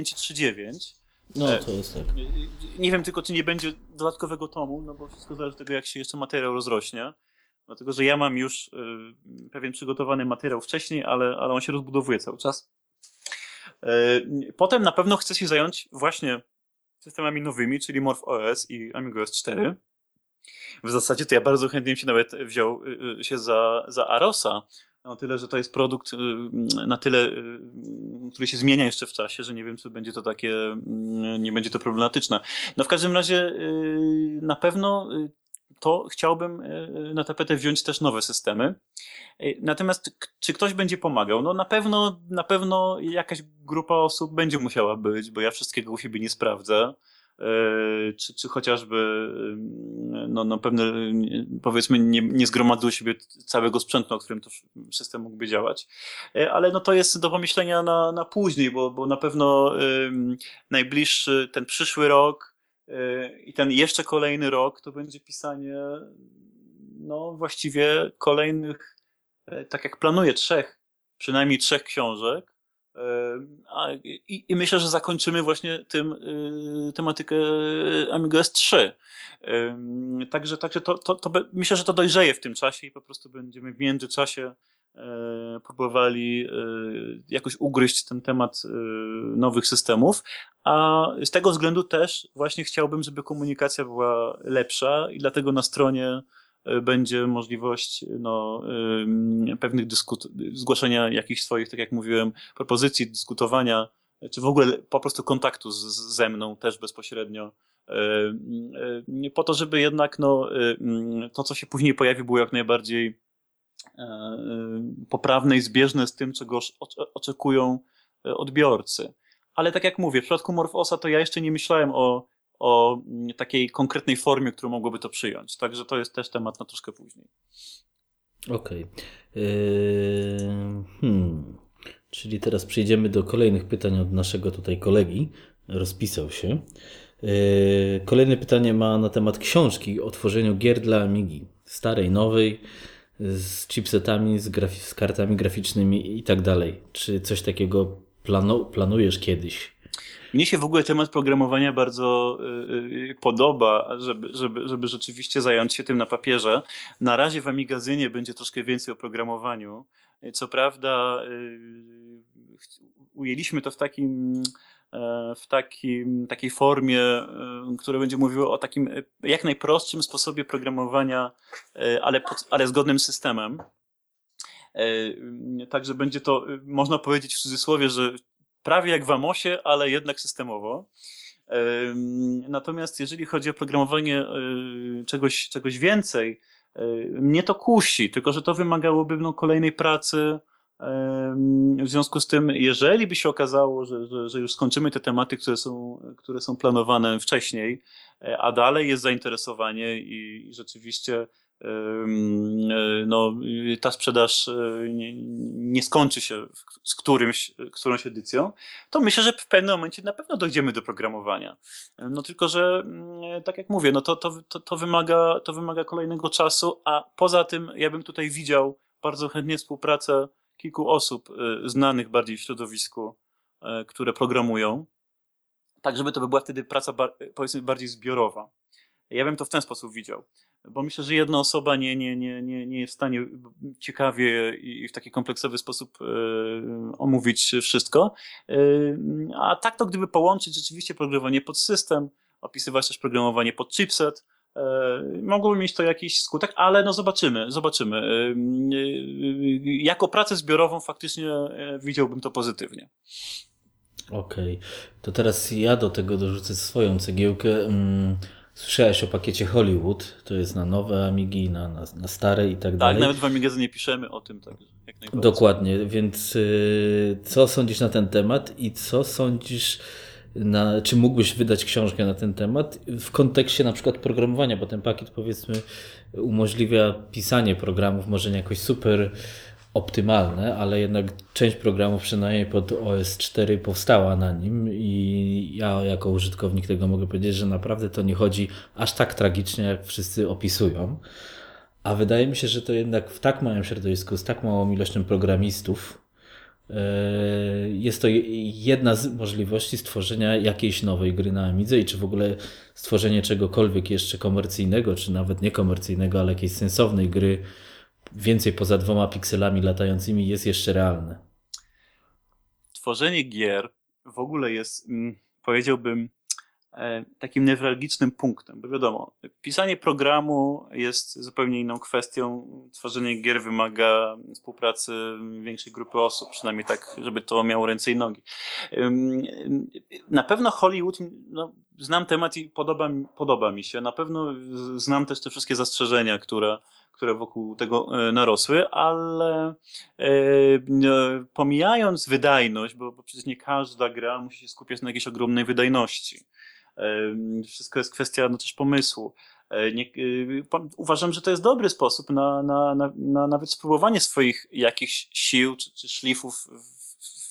3.9 no, e, to jest tak. Nie wiem tylko, czy nie będzie dodatkowego tomu, no bo wszystko zależy od tego, jak się jeszcze materiał rozrośnie. Dlatego, że ja mam już y, pewien przygotowany materiał wcześniej, ale, ale on się rozbudowuje cały czas. Y, potem na pewno chcę się zająć właśnie systemami nowymi, czyli MorphOS i AmigaOS 4. W zasadzie to ja bardzo chętnie się nawet wziął się za, za Arosa, o tyle, że to jest produkt na tyle, który się zmienia jeszcze w czasie, że nie wiem, czy będzie to takie, nie będzie to problematyczne. No w każdym razie na pewno to chciałbym na tapetę wziąć też nowe systemy. Natomiast czy ktoś będzie pomagał? No na pewno, na pewno jakaś grupa osób będzie musiała być, bo ja wszystkiego u siebie nie sprawdzę. E, czy, czy chociażby no, no pewne, powiedzmy, nie, nie zgromadzę u siebie całego sprzętu, na którym to system mógłby działać. Ale no to jest do pomyślenia na, na później, bo, bo na pewno najbliższy, ten przyszły rok, Yy, I ten jeszcze kolejny rok to będzie pisanie, no właściwie kolejnych, e, tak jak planuję, trzech, przynajmniej trzech książek. I, I myślę, że zakończymy właśnie tym y, tematykę Amiga S3. Także, także to, to, to, myślę, że to dojrzeje w tym czasie i po prostu będziemy w międzyczasie E, próbowali e, jakoś ugryźć ten temat e, nowych systemów, a z tego względu też właśnie chciałbym, żeby komunikacja była lepsza i dlatego na stronie będzie możliwość no, pewnych dyskut zgłaszania jakichś swoich, tak jak mówiłem, propozycji, dyskutowania, czy w ogóle po prostu kontaktu z, ze mną też bezpośrednio, po to, żeby jednak no, to, co się później pojawi, było jak najbardziej e, poprawne i zbieżne z tym, czego oczekują e, odbiorcy. Ale tak jak mówię, w przypadku Morfosa to ja jeszcze nie myślałem o, o takiej konkretnej formie, którą mogłoby to przyjąć. Także to jest też temat na troszkę później. Okej. Okay. Yy, hmm. Czyli teraz przejdziemy do kolejnych pytań od naszego tutaj kolegi. Rozpisał się. Yy, kolejne pytanie ma na temat książki o tworzeniu gier dla Amigi. Starej, nowej z chipsetami, z, z kartami graficznymi i tak dalej. Czy coś takiego planu- planujesz kiedyś? Mnie się w ogóle temat programowania bardzo yy, podoba, żeby, żeby, żeby rzeczywiście zająć się tym na papierze. Na razie w Amigazynie będzie troszkę więcej o programowaniu. Co prawda yy, ujęliśmy to w takim E, w takim, takiej formie, e, która będzie mówiła o takim e, jak najprostszym sposobie programowania, ale, ale zgodnym systemem. Także będzie to, można powiedzieć w cudzysłowie, że prawie jak w Amosie, ale jednak systemowo. Natomiast jeżeli chodzi o programowanie czegoś, czegoś więcej, mnie to kusi, tylko że to wymagałoby no, kolejnej pracy, w związku z tym, jeżeli by się okazało, że, że, że, już skończymy te tematy, które są, które są planowane wcześniej, e, a dalej jest zainteresowanie i, i rzeczywiście e, no, ta sprzedaż e, nie, nie, skończy się z którymś, którąś edycją, to myślę, że w pewnym momencie na pewno dojdziemy do programowania. No tylko, że mm, tak jak mówię, no to, to, to, to, wymaga, to wymaga kolejnego czasu, a poza tym ja bym tutaj widział bardzo chętnie współpracę kilku osób y, znanych bardziej w środowisku, które programują, tak żeby to była wtedy praca powiedzmy bardziej zbiorowa. Ja bym to w ten sposób widział, bo myślę, że jedna osoba nie, nie, nie, nie, nie jest w stanie ciekawie i w taki kompleksowy sposób y, omówić wszystko. A tak to gdyby połączyć rzeczywiście programowanie pod system, opisywać też programowanie pod chipset, E, mogłoby mieć to jakiś skutek, ale no zobaczymy, zobaczymy. E, e, jako pracę zbiorową faktycznie widziałbym to pozytywnie. Okej, okay. to teraz ja do tego dorzucę swoją cegiełkę. Słyszałeś o pakiecie Hollywood, to jest na nowe Amigi, na, na, na stare i tak, tak dalej. Tak, nawet w Amigazy nie piszemy o tym. Tak, Dokładnie, więc y, co sądzisz na ten temat i co sądzisz na, czy mógłbyś wydać książkę na ten temat w kontekście na przykład programowania, bo ten pakiet powiedzmy umożliwia pisanie programów, może nie jakoś super optymalne, ale jednak część programów przynajmniej pod OS 4 powstała na nim i ja jako użytkownik tego mogę powiedzieć, że naprawdę to nie chodzi aż tak tragicznie, jak wszyscy opisują. A wydaje mi się, że to jednak w tak małym środowisku, z tak małą ilością programistów, E, jest to jedna z możliwości stworzenia jakiejś nowej gry na Amidze i czy w ogóle stworzenie czegokolwiek jeszcze komercyjnego, czy nawet niekomercyjnego, ale jakiejś sensownej gry więcej poza dwoma pikselami latającymi jest jeszcze realne. Tworzenie gier w ogóle jest, mm, powiedziałbym, E, takim newralgicznym punktem, bo wiadomo, pisanie programu jest zupełnie inną kwestią. Tworzenie gier wymaga współpracy większej grupy osób, przynajmniej tak, żeby to miało ręce i nogi. Na pewno Hollywood, no, znam temat i podoba, podoba mi się. Na pewno znam też te wszystkie zastrzeżenia, które, które wokół tego e, narosły, ale e, pomijając wydajność, bo, bo przecież nie każda gra musi się skupiać na jakiejś ogromnej wydajności wszystko jest kwestia no, też pomysłu. E, nie, uważam, że to jest dobry sposób na, na, na, na nawet spróbowanie swoich jakichś sił czy, czy szlifów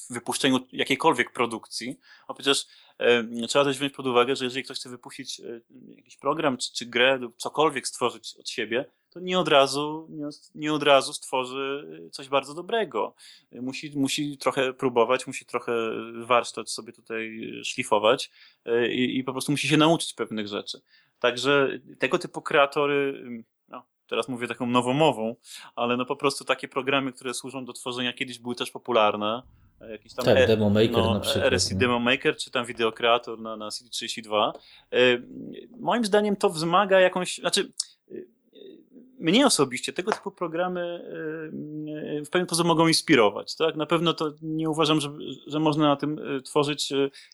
w wypuszczeniu jakiejkolwiek produkcji. A przecież trzeba też wziąć pod uwagę, że jeżeli ktoś chce wypuścić e, jakiś program czy, czy grę lub cokolwiek stworzyć od siebie, to nie od razu, nie, nie od razu stworzy coś bardzo dobrego. Musi, musi trochę próbować, musi trochę warsztat sobie tutaj szlifować e, i, i po prostu musi się nauczyć pewnych rzeczy. Także tego typu kreatory, no, teraz mówię taką nowomową, ale no po prostu takie programy, które służą do tworzenia, kiedyś były też popularne, jakiś tam tak, e, Demo Maker no, na przykład. RSI Demo Maker, czy tam Videocreator na, na CD32. E, moim zdaniem to wzmaga jakąś, znaczy mnie osobiście tego typu programy e, w pewien sposób mogą inspirować. Tak? Na pewno to nie uważam, że, że można na tym tworzyć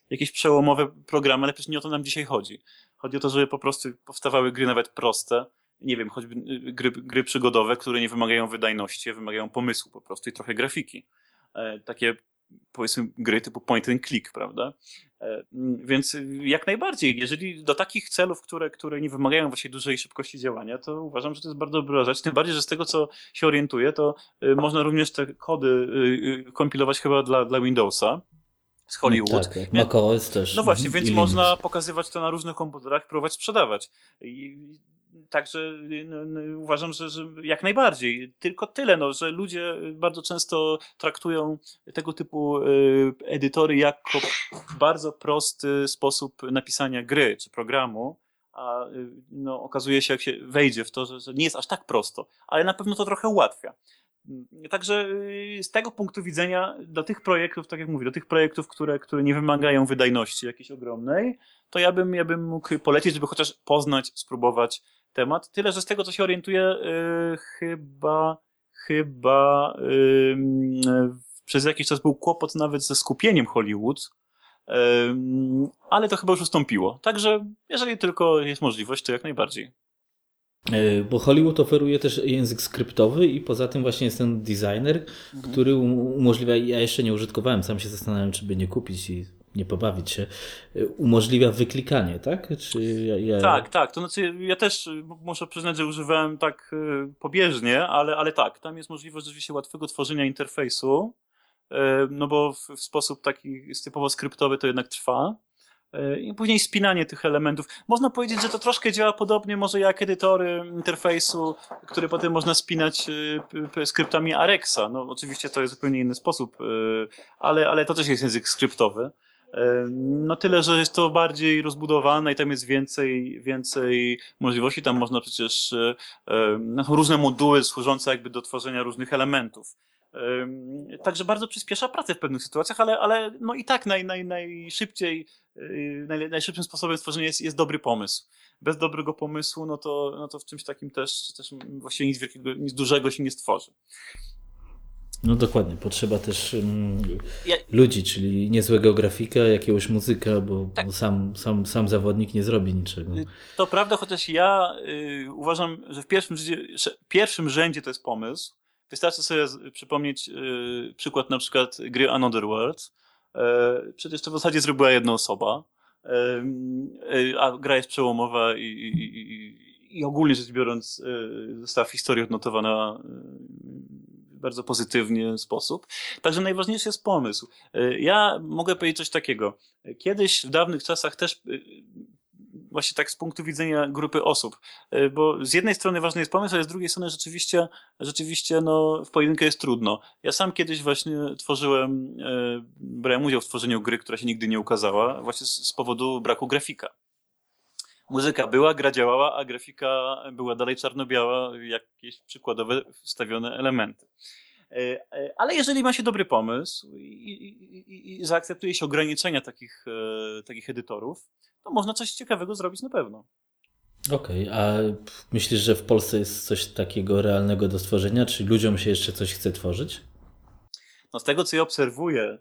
jakieś przełomowe programy, ale przecież nie o to nam dzisiaj chodzi. Chodzi o to, żeby po prostu powstawały gry nawet proste, nie wiem, choćby gry, gry przygodowe, które nie wymagają wydajności, wymagają pomysłu po prostu i trochę grafiki. Takie powiedzmy gry typu point and click, prawda? E, więc jak najbardziej, jeżeli do takich celów, które, które nie wymagają właśnie dużej szybkości działania, to uważam, że to jest bardzo dobra rzecz. Tym bardziej, że z tego, co się orientuję, to e, można również te kody e, kompilować chyba dla, dla Windowsa z Hollywood. Tak, macOS też. No właśnie, więc można pokazywać to na różnych komputerach, próbować sprzedawać. I Także no, no, uważam, że, że, jak najbardziej. Tylko tyle, no, że ludzie bardzo często traktują tego typu y, edytory jako bardzo prosty sposób napisania gry czy programu, a y, no, okazuje się, jak się wejdzie w to, że, że nie jest aż tak prosto, ale na pewno to trochę ułatwia. Także y, z tego punktu widzenia do tych projektów, tak jak mówię, do tych projektów, które, które nie wymagają wydajności jakiejś ogromnej, to ja bym, ja bym mógł polecić, żeby chociaż poznać, spróbować temat. Tyle, że z tego, co się orientuję, yy, chyba, chyba yy, przez jakiś czas był kłopot nawet ze skupieniem Hollywood, yy, ale to chyba już ustąpiło. Także, jeżeli tylko jest możliwość, to jak najbardziej. E, bo Hollywood oferuje też język skryptowy i poza tym właśnie jest ten designer, mhm. który umożliwia, ja jeszcze nie użytkowałem, sam się zastanawiam, czy by nie kupić i nie pobawić się, y, umożliwia wyklikanie, tak? Czy ja, ja... Tak, tak. To znaczy, ja też y, muszę przyznać, że używałem tak y, pobieżnie, ale, ale tak, tam jest możliwość rzeczywiście łatwego tworzenia interfejsu, no bo w, w sposób taki typowo skryptowy to jednak trwa. I później spinanie tych elementów. Można powiedzieć, że to troszkę działa podobnie może jak edytory interfejsu, które potem można spinać skryptami Arexa. No oczywiście to jest zupełnie inny sposób, ale, ale to też jest język skryptowy. No tyle, że jest to bardziej rozbudowane i tam jest więcej, więcej możliwości. Tam można przecież e, no, różne moduły służące jakby do tworzenia różnych elementów. Także bardzo przyspiesza pracę w pewnych sytuacjach, ale, ale no i tak naj, naj, najszybciej, e, naj, najszybszym sposobem stworzenia jest, jest dobry pomysł. Bez dobrego pomysłu, no to, no to w czymś takim też, też właściwie nic wielkiego, nic dużego się nie stworzy. No dokładnie, potrzeba też um, ja... ludzi, czyli niezłego grafika, jakiegoś muzyka, bo, tak. bo, sam, sam, sam zawodnik nie zrobi niczego. Y, to prawda, chociaż ja y, uważam, że w pierwszym, pierwszym rzędzie to jest pomysł. Wystarczy sobie przypomnieć y, przykład na przykład gry Another World. Y, przecież to w zasadzie zrobiła jedna osoba, y, a gra jest przełomowa i, i, i, i ogólnie rzecz biorąc została w historii odnotowana bardzo pozytywny sposób. Także najważniejszy jest pomysł. E, ja mogę powiedzieć coś takiego. Kiedyś w dawnych czasach też e, właśnie tak z punktu widzenia grupy osób, e, bo z jednej strony ważny jest pomysł, ale z drugiej strony rzeczywiście, rzeczywiście no, w pojedynkę jest trudno. Ja sam kiedyś właśnie tworzyłem, brałem udział w tworzeniu gry, która się nigdy nie ukazała, właśnie z powodu braku grafika muzyka była, gra działała, a grafika była dalej czarno-biała, jakieś przykładowe wstawione elementy. Ale jeżeli ma się dobry pomysł i, i, i zaakceptuje się ograniczenia takich, takich edytorów, to można coś ciekawego zrobić na pewno. Okej, okay, a myślisz, że w Polsce jest coś takiego realnego do stworzenia? Czy ludziom się jeszcze coś chce tworzyć? No z tego, co ja obserwuję,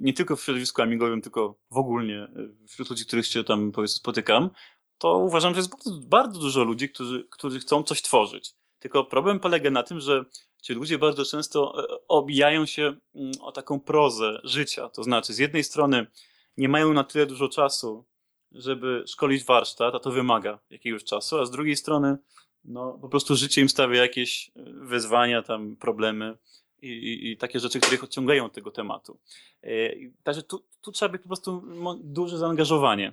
nie tylko w środowisku amigowym, tylko w ogóle wśród ludzi, których się tam powiedzmy spotykam, to uważam, że jest bardzo, bardzo dużo ludzi, którzy, którzy chcą coś tworzyć. Tylko problem polega na tym, że ci ludzie bardzo często e, obijają się mm, o taką prozę życia. To znaczy, z jednej strony nie mają na tyle dużo czasu, żeby szkolić warsztat, a to wymaga jakiegoś czasu, a z drugiej strony no, po prostu życie im stawia jakieś e, wyzwania, tam problemy i, i, i takie rzeczy, które ich odciągają od tego tematu. E, także tu, tu trzeba być po prostu duże zaangażowanie.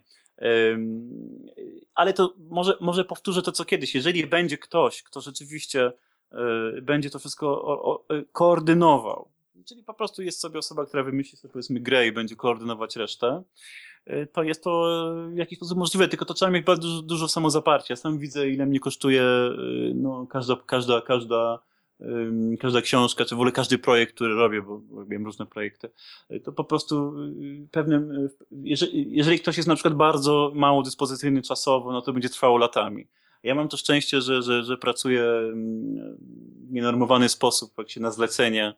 Ale to może, może powtórzę to, co kiedyś. Jeżeli będzie ktoś, kto rzeczywiście e, będzie to wszystko koordynował, czyli po prostu jest sobie osoba, która wymyśli sobie powiedzmy grę i będzie koordynować resztę, E, to jest to w jakiś sposób możliwe, tylko to trzeba mieć bardzo dużo, samozaparcia. Sam widzę, ile mnie kosztuje e, no, każda, każda, każda, każda książka, czy w ogóle każdy projekt, który robię, bo robię różne projekty, e, to po prostu pewnym, jeżeli, jeżeli ktoś jest na przykład bardzo mało dyspozycyjny czasowo, no to będzie trwało latami. Ja mam to szczęście, że, że, że pracuję w nienormowany sposób, jak się na zlecenie,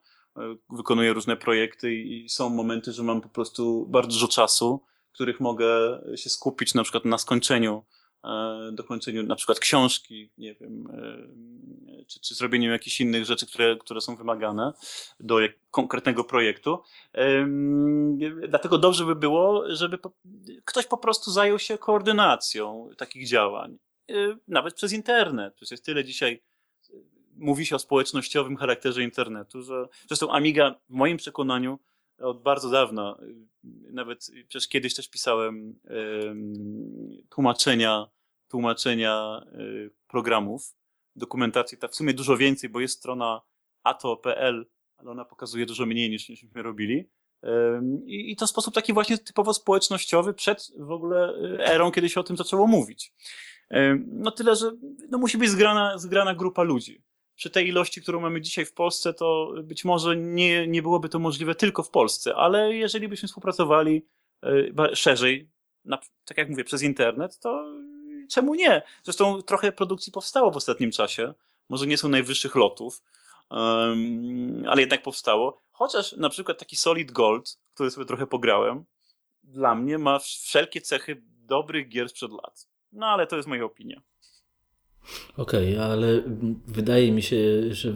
wykonuję różne projekty i są momenty, że mam po prostu bardzo dużo czasu których mogę się skupić na przykład na skończeniu, dokończeniu na przykład książki, nie wiem, czy, czy zrobieniu jakichś innych rzeczy, które, które są wymagane do konkretnego projektu. Dlatego dobrze by było, żeby ktoś po prostu zajął się koordynacją takich działań, e, nawet przez internet. Przecież tyle dzisiaj mówi się o społecznościowym charakterze internetu, że zresztą Amiga w moim przekonaniu od bardzo dawna. Nawet przecież kiedyś też pisałem tłumaczenia, tłumaczenia programów, dokumentacji, tak w sumie dużo więcej, bo jest strona ato.pl, ale ona pokazuje dużo mniej niż, myśmy robili. I, to sposób taki właśnie typowo społecznościowy, przed w ogóle y, erą, kiedy się o tym zaczęło mówić. No tyle, że no musi być zgrana, zgrana grupa ludzi przy tej ilości, którą mamy dzisiaj w Polsce, to być może nie, nie byłoby to możliwe tylko w Polsce, ale jeżeli byśmy współpracowali e, szerzej, na, tak jak mówię, przez internet, to czemu nie? Zresztą trochę produkcji powstało w ostatnim czasie. Może nie są najwyższych lotów, um, ale jednak powstało. Chociaż na przykład taki Solid Gold, który sobie trochę pograłem, dla mnie ma wszelkie cechy dobrych gier sprzed lat. No ale to jest moja opinia. Okej, okay, ale wydaje mi się, że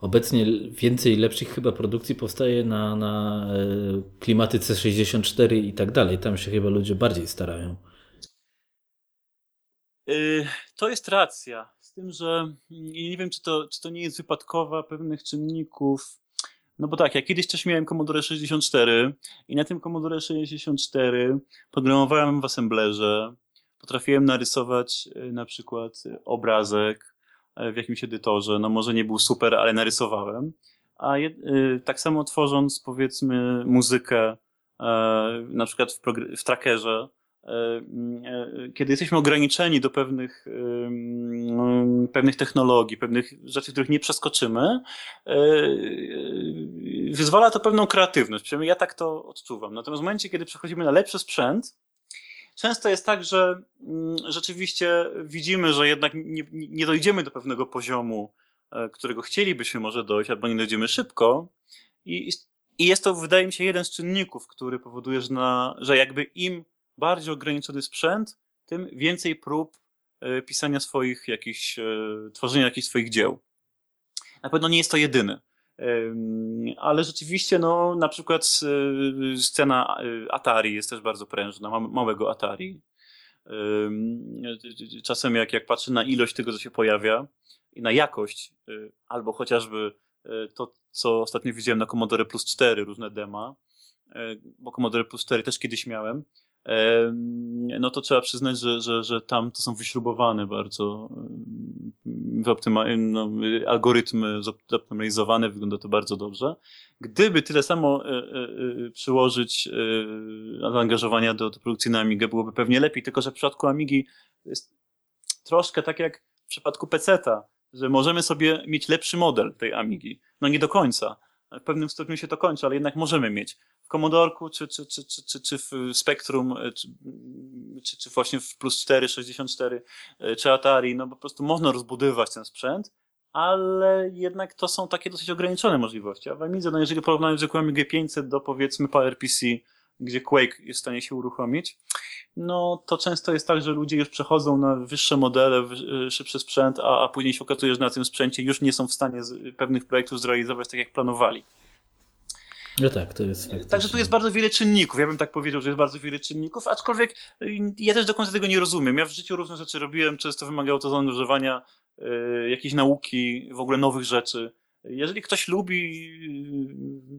obecnie więcej lepszych chyba produkcji powstaje na, na e, klimaty C64 i tak dalej. Tam się chyba ludzie bardziej starają. Y, to jest racja. Z tym, że nie wiem, czy to, czy to nie jest wypadkowa pewnych czynników. No bo tak, ja kiedyś też miałem Commodore 64 i na tym Commodore 64 programowałem w assemblerze, potrafiłem narysować e, na przykład e, obrazek w jakimś edytorze. No może nie był super, ale narysowałem. A tak samo tworząc powiedzmy muzykę na przykład w, w trackerze, kiedy jesteśmy ograniczeni do pewnych, pewnych technologii, pewnych rzeczy, których nie przeskoczymy, wyzwala to pewną kreatywność. Przynajmniej ja tak to odczuwam. Natomiast w momencie, kiedy przechodzimy na lepszy sprzęt, często jest tak, że mm, rzeczywiście widzimy, że jednak nie, nie dojdziemy do pewnego poziomu, e, którego chcielibyśmy może dojść, albo nie dojdziemy szybko. I, i jest to, wydaje mi się, jeden z czynników, który powoduje, że, na, że jakby im bardziej ograniczony sprzęt, tym więcej prób e, pisania swoich jakichś, e, tworzenia jakichś swoich dzieł. Na pewno nie jest to jedyny. Ale rzeczywiście, no, na przykład y, scena Atari jest też bardzo prężna, małego Atari. Czasem jak, jak patrzę na ilość tego, co się pojawia i na jakość, albo chociażby to, co ostatnio widziałem na Commodore Plus 4, różne dema, bo Commodore Plus 4 też kiedyś miałem, no to trzeba przyznać, że, że, że tam to są wyśrubowane bardzo no, algorytmy zoptymalizowane, wygląda to bardzo dobrze. Gdyby tyle samo e, e, e, przyłożyć zaangażowania do, do produkcji na Amigę, byłoby pewnie lepiej, tylko że w przypadku Amigi jest troszkę tak jak w przypadku PC-ta, że możemy sobie mieć lepszy model tej Amigi. no nie do końca. W pewnym stopniu się to kończy, ale jednak możemy mieć. W Commodorku, czy, czy, czy, czy, czy, czy w Spectrum, czy, czy, czy właśnie w Plus 4, 64, czy Atari, no po prostu można rozbudowywać ten sprzęt, ale jednak to są takie dosyć ograniczone możliwości. A w Amidze, no jeżeli porównamy zwykłą Amigę 500 do powiedzmy PowerPC, gdzie Quake jest w stanie się uruchomić, no to często jest tak, że ludzie już przechodzą na wyższe modele, y, szybszy sprzęt, a, a później się okazuje, że na tym sprzęcie już nie są w stanie pewnych projektów zrealizować tak, jak planowali. No tak, to jest faktycznie. Także tu jest bardzo wiele czynników. Ja bym tak powiedział, że jest bardzo wiele czynników, aczkolwiek y, ja też do końca tego nie rozumiem. Ja w życiu różne rzeczy robiłem, często wymagało to zaangażowania, y, jakiejś nauki, w ogóle nowych rzeczy. Jeżeli ktoś lubi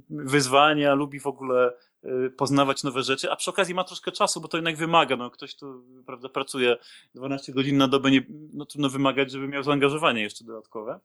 wyzwania, lubi w ogóle Y, poznawać nowe rzeczy, a przy okazji ma troszkę czasu, bo to jednak wymaga. No, ktoś tu prawda, pracuje 12 godzin na dobę, nie, no, trudno wymagać, żeby miał zaangażowanie jeszcze dodatkowe.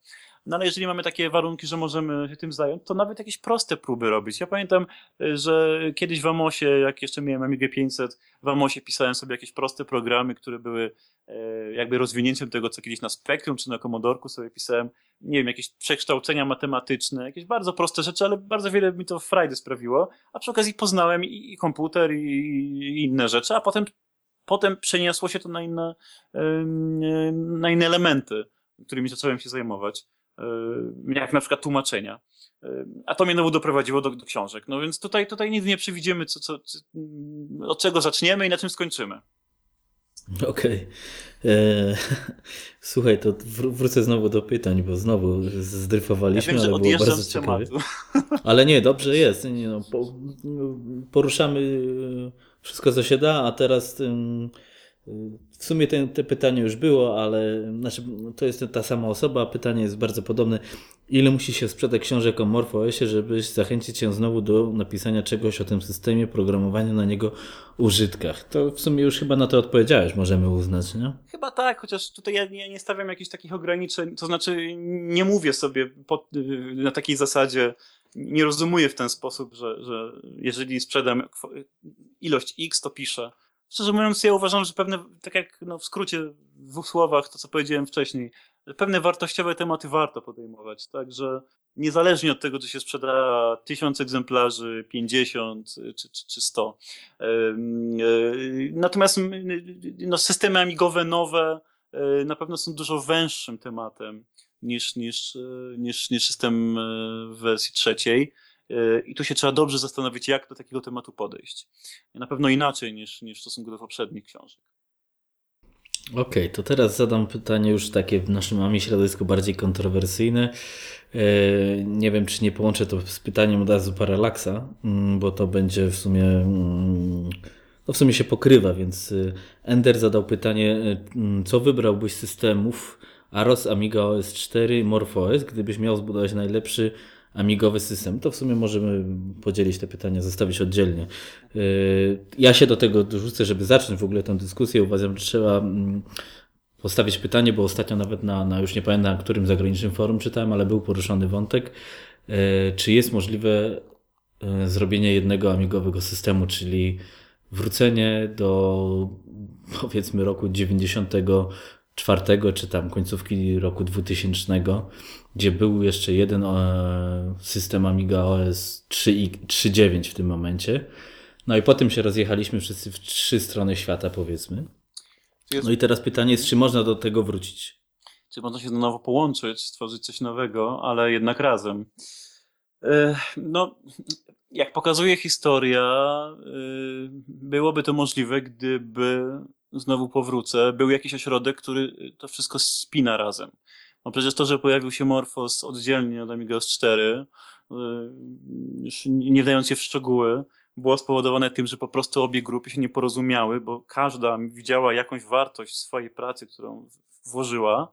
No ale jeżeli mamy takie warunki, że możemy się tym zająć, to nawet jakieś proste próby robić. Ja pamiętam, y, że kiedyś w Amosie, jak jeszcze miałem Amigę 500, w Amosie pisałem sobie jakieś proste programy, które były e, jakby rozwinięciem tego, co kiedyś na Spectrum czy na Commodorku sobie pisałem, nie wiem, jakieś przekształcenia matematyczne, jakieś bardzo proste rzeczy, ale bardzo wiele mi to frajdy sprawiło, a przy okazji poznałem i, i komputer i, i, inne rzeczy, a potem, potem przeniosło się to na inne, na inne elementy, którymi zacząłem się zajmować. Jak na przykład tłumaczenia. A to mnie znowu doprowadziło do, do, książek. No więc tutaj, tutaj nic nie przewidzimy, co, co, od czego zaczniemy i na czym skończymy. Okej. Okay. E, słuchaj, to wrócę znowu do pytań, bo znowu zdryfowaliśmy, ja wiem, ale było bardzo ciekawe. Ale nie, dobrze jest. Nie, no, po, poruszamy wszystko, co się da, a teraz w sumie te, te pytanie już było, ale znaczy, to jest ta sama osoba, pytanie jest bardzo podobne. Ile musi się sprzedać książek o MorphOSie, żeby zachęcić się znowu do napisania czegoś o tym systemie, programowania na niego użytkach? To w sumie już chyba na to odpowiedziałeś, możemy uznać, nie? Chyba tak, chociaż tutaj ja nie, nie stawiam jakichś takich ograniczeń, to znaczy nie mówię sobie na takiej zasadzie, nie rozumuję w ten sposób, że, że jeżeli sprzedam ilość X, to piszę szczerze mówiąc, ja uważam, że pewne, tak jak no, w skrócie, w dwóch słowach, to co powiedziałem wcześniej, pewne wartościowe tematy warto podejmować. Także niezależnie od tego, czy się sprzeda tysiąc egzemplarzy, 50 czy, czy, czy 100. E, natomiast no, systemy amigowe nowe e, na pewno są dużo węższym tematem niż, niż, e, niż, niż system w wersji trzeciej. I tu się trzeba dobrze zastanowić, jak do takiego tematu podejść. Na pewno inaczej niż, niż w stosunku do poprzednich książek. Okej, okay, to teraz zadam pytanie już takie w naszym mamie środowisku bardziej kontrowersyjne. E, nie wiem, czy nie połączę to z pytaniem od razu Paralaksa, mm, bo to będzie w sumie, no w sumie się pokrywa, więc e, Ender zadał pytanie, e, mm, co wybrałbyś systemów Aros, Amiga OS 4 i MorphOS, gdybyś miał zbudować najlepszy amigowy system, to w sumie możemy podzielić te pytania, zostawić oddzielnie. Y, ja się do tego dorzucę, żeby zacząć w ogóle tę dyskusję. Uważam, że trzeba mm, postawić pytanie, bo ostatnio nawet na, na już nie pamiętam, którym zagranicznym forum czytałem, ale był poruszony wątek, y, czy jest możliwe y, zrobienie jednego amigowego systemu, czyli wrócenie do powiedzmy roku 94 czy tam końcówki roku 2000 gdzie był jeszcze jeden e, system Amiga OS 3.9 w tym momencie. No i potem się rozjechaliśmy wszyscy w trzy strony świata, powiedzmy. No i teraz pytanie jest, czy można do tego wrócić? Czy można się znowu połączyć, stworzyć coś nowego, ale jednak razem? E, no, jak pokazuje historia, e, byłoby to możliwe, gdyby znowu powrócę, był jakiś ośrodek, który to wszystko spina razem. No przecież to, że pojawił się Morphos oddzielnie od Amigos 4, y, już nie wdając się w szczegóły, było spowodowane tym, że po prostu obie grupy się nie porozumiały, bo każda widziała jakąś wartość swojej pracy, którą włożyła.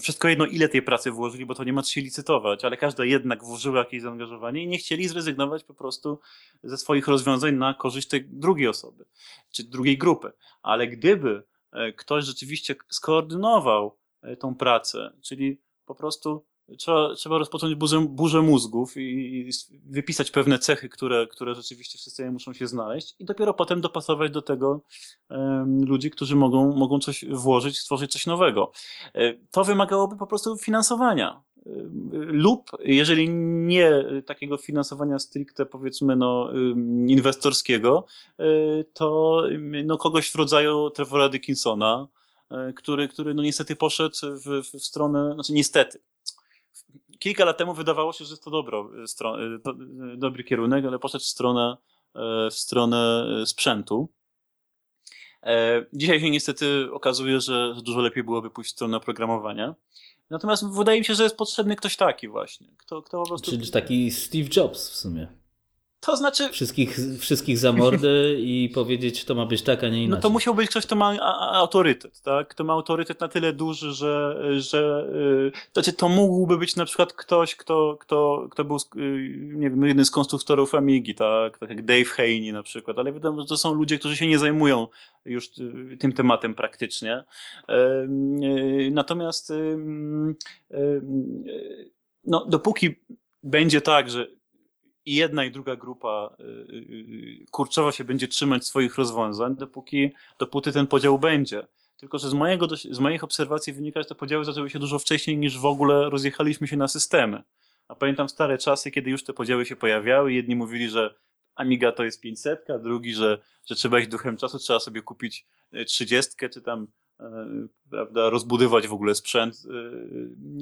Wszystko jedno, ile tej pracy włożyli, bo to nie ma co się licytować, ale każda jednak włożyła jakieś zaangażowanie i nie chcieli zrezygnować po prostu ze swoich rozwiązań na korzyść tej drugiej osoby, czy drugiej grupy. Ale gdyby e, ktoś rzeczywiście skoordynował tą pracę, czyli po prostu trzeba, trzeba rozpocząć burzę, burzę mózgów i, wypisać pewne cechy, które, które rzeczywiście w systemie muszą się znaleźć i dopiero potem dopasować do tego um, ludzi, którzy mogą, mogą coś włożyć, stworzyć coś nowego. E, to wymagałoby po prostu finansowania. lub jeżeli nie takiego finansowania stricte powiedzmy no, inwestorskiego, to no, kogoś w rodzaju Trevora Dickinsona, który, który no niestety poszedł w, w stronę, znaczy niestety, kilka lat temu wydawało się, że jest to dobro, to dobry kierunek, ale poszedł w stronę, w stronę sprzętu. E, dzisiaj się niestety okazuje, że dużo lepiej byłoby pójść w stronę oprogramowania. Natomiast wydaje mi się, że jest potrzebny ktoś taki właśnie. Kto, kto po prostu... Czyli taki Steve Jobs w sumie. To znaczy... Wszystkich, wszystkich za mordę i powiedzieć, to ma być tak, a nie inaczej. No to musiał być ktoś, kto ma autorytet, tak? Kto ma autorytet na tyle duży, że, że to, znaczy to mógłby być na przykład ktoś, kto, kto, kto był, nie wiem, jednym z konstruktorów Amigi, tak? Tak jak Dave Haney na przykład, ale wiadomo, że to są ludzie, którzy się nie zajmują już tym tematem praktycznie. Natomiast no, dopóki będzie tak, że i jedna i druga grupa y, y, y, kurczowo się będzie trzymać swoich rozwiązań, dopóki, dopóty ten podział będzie. Tylko, że z, mojego, z moich obserwacji wynika, że te podziały zaczęły się dużo wcześniej niż w ogóle rozjechaliśmy się na systemy. A pamiętam stare czasy, kiedy już te podziały się pojawiały. Jedni mówili, że Amiga to jest 500, a drugi, że, że trzeba iść duchem czasu, trzeba sobie kupić 30 czy tam prawda, rozbudować w ogóle sprzęt.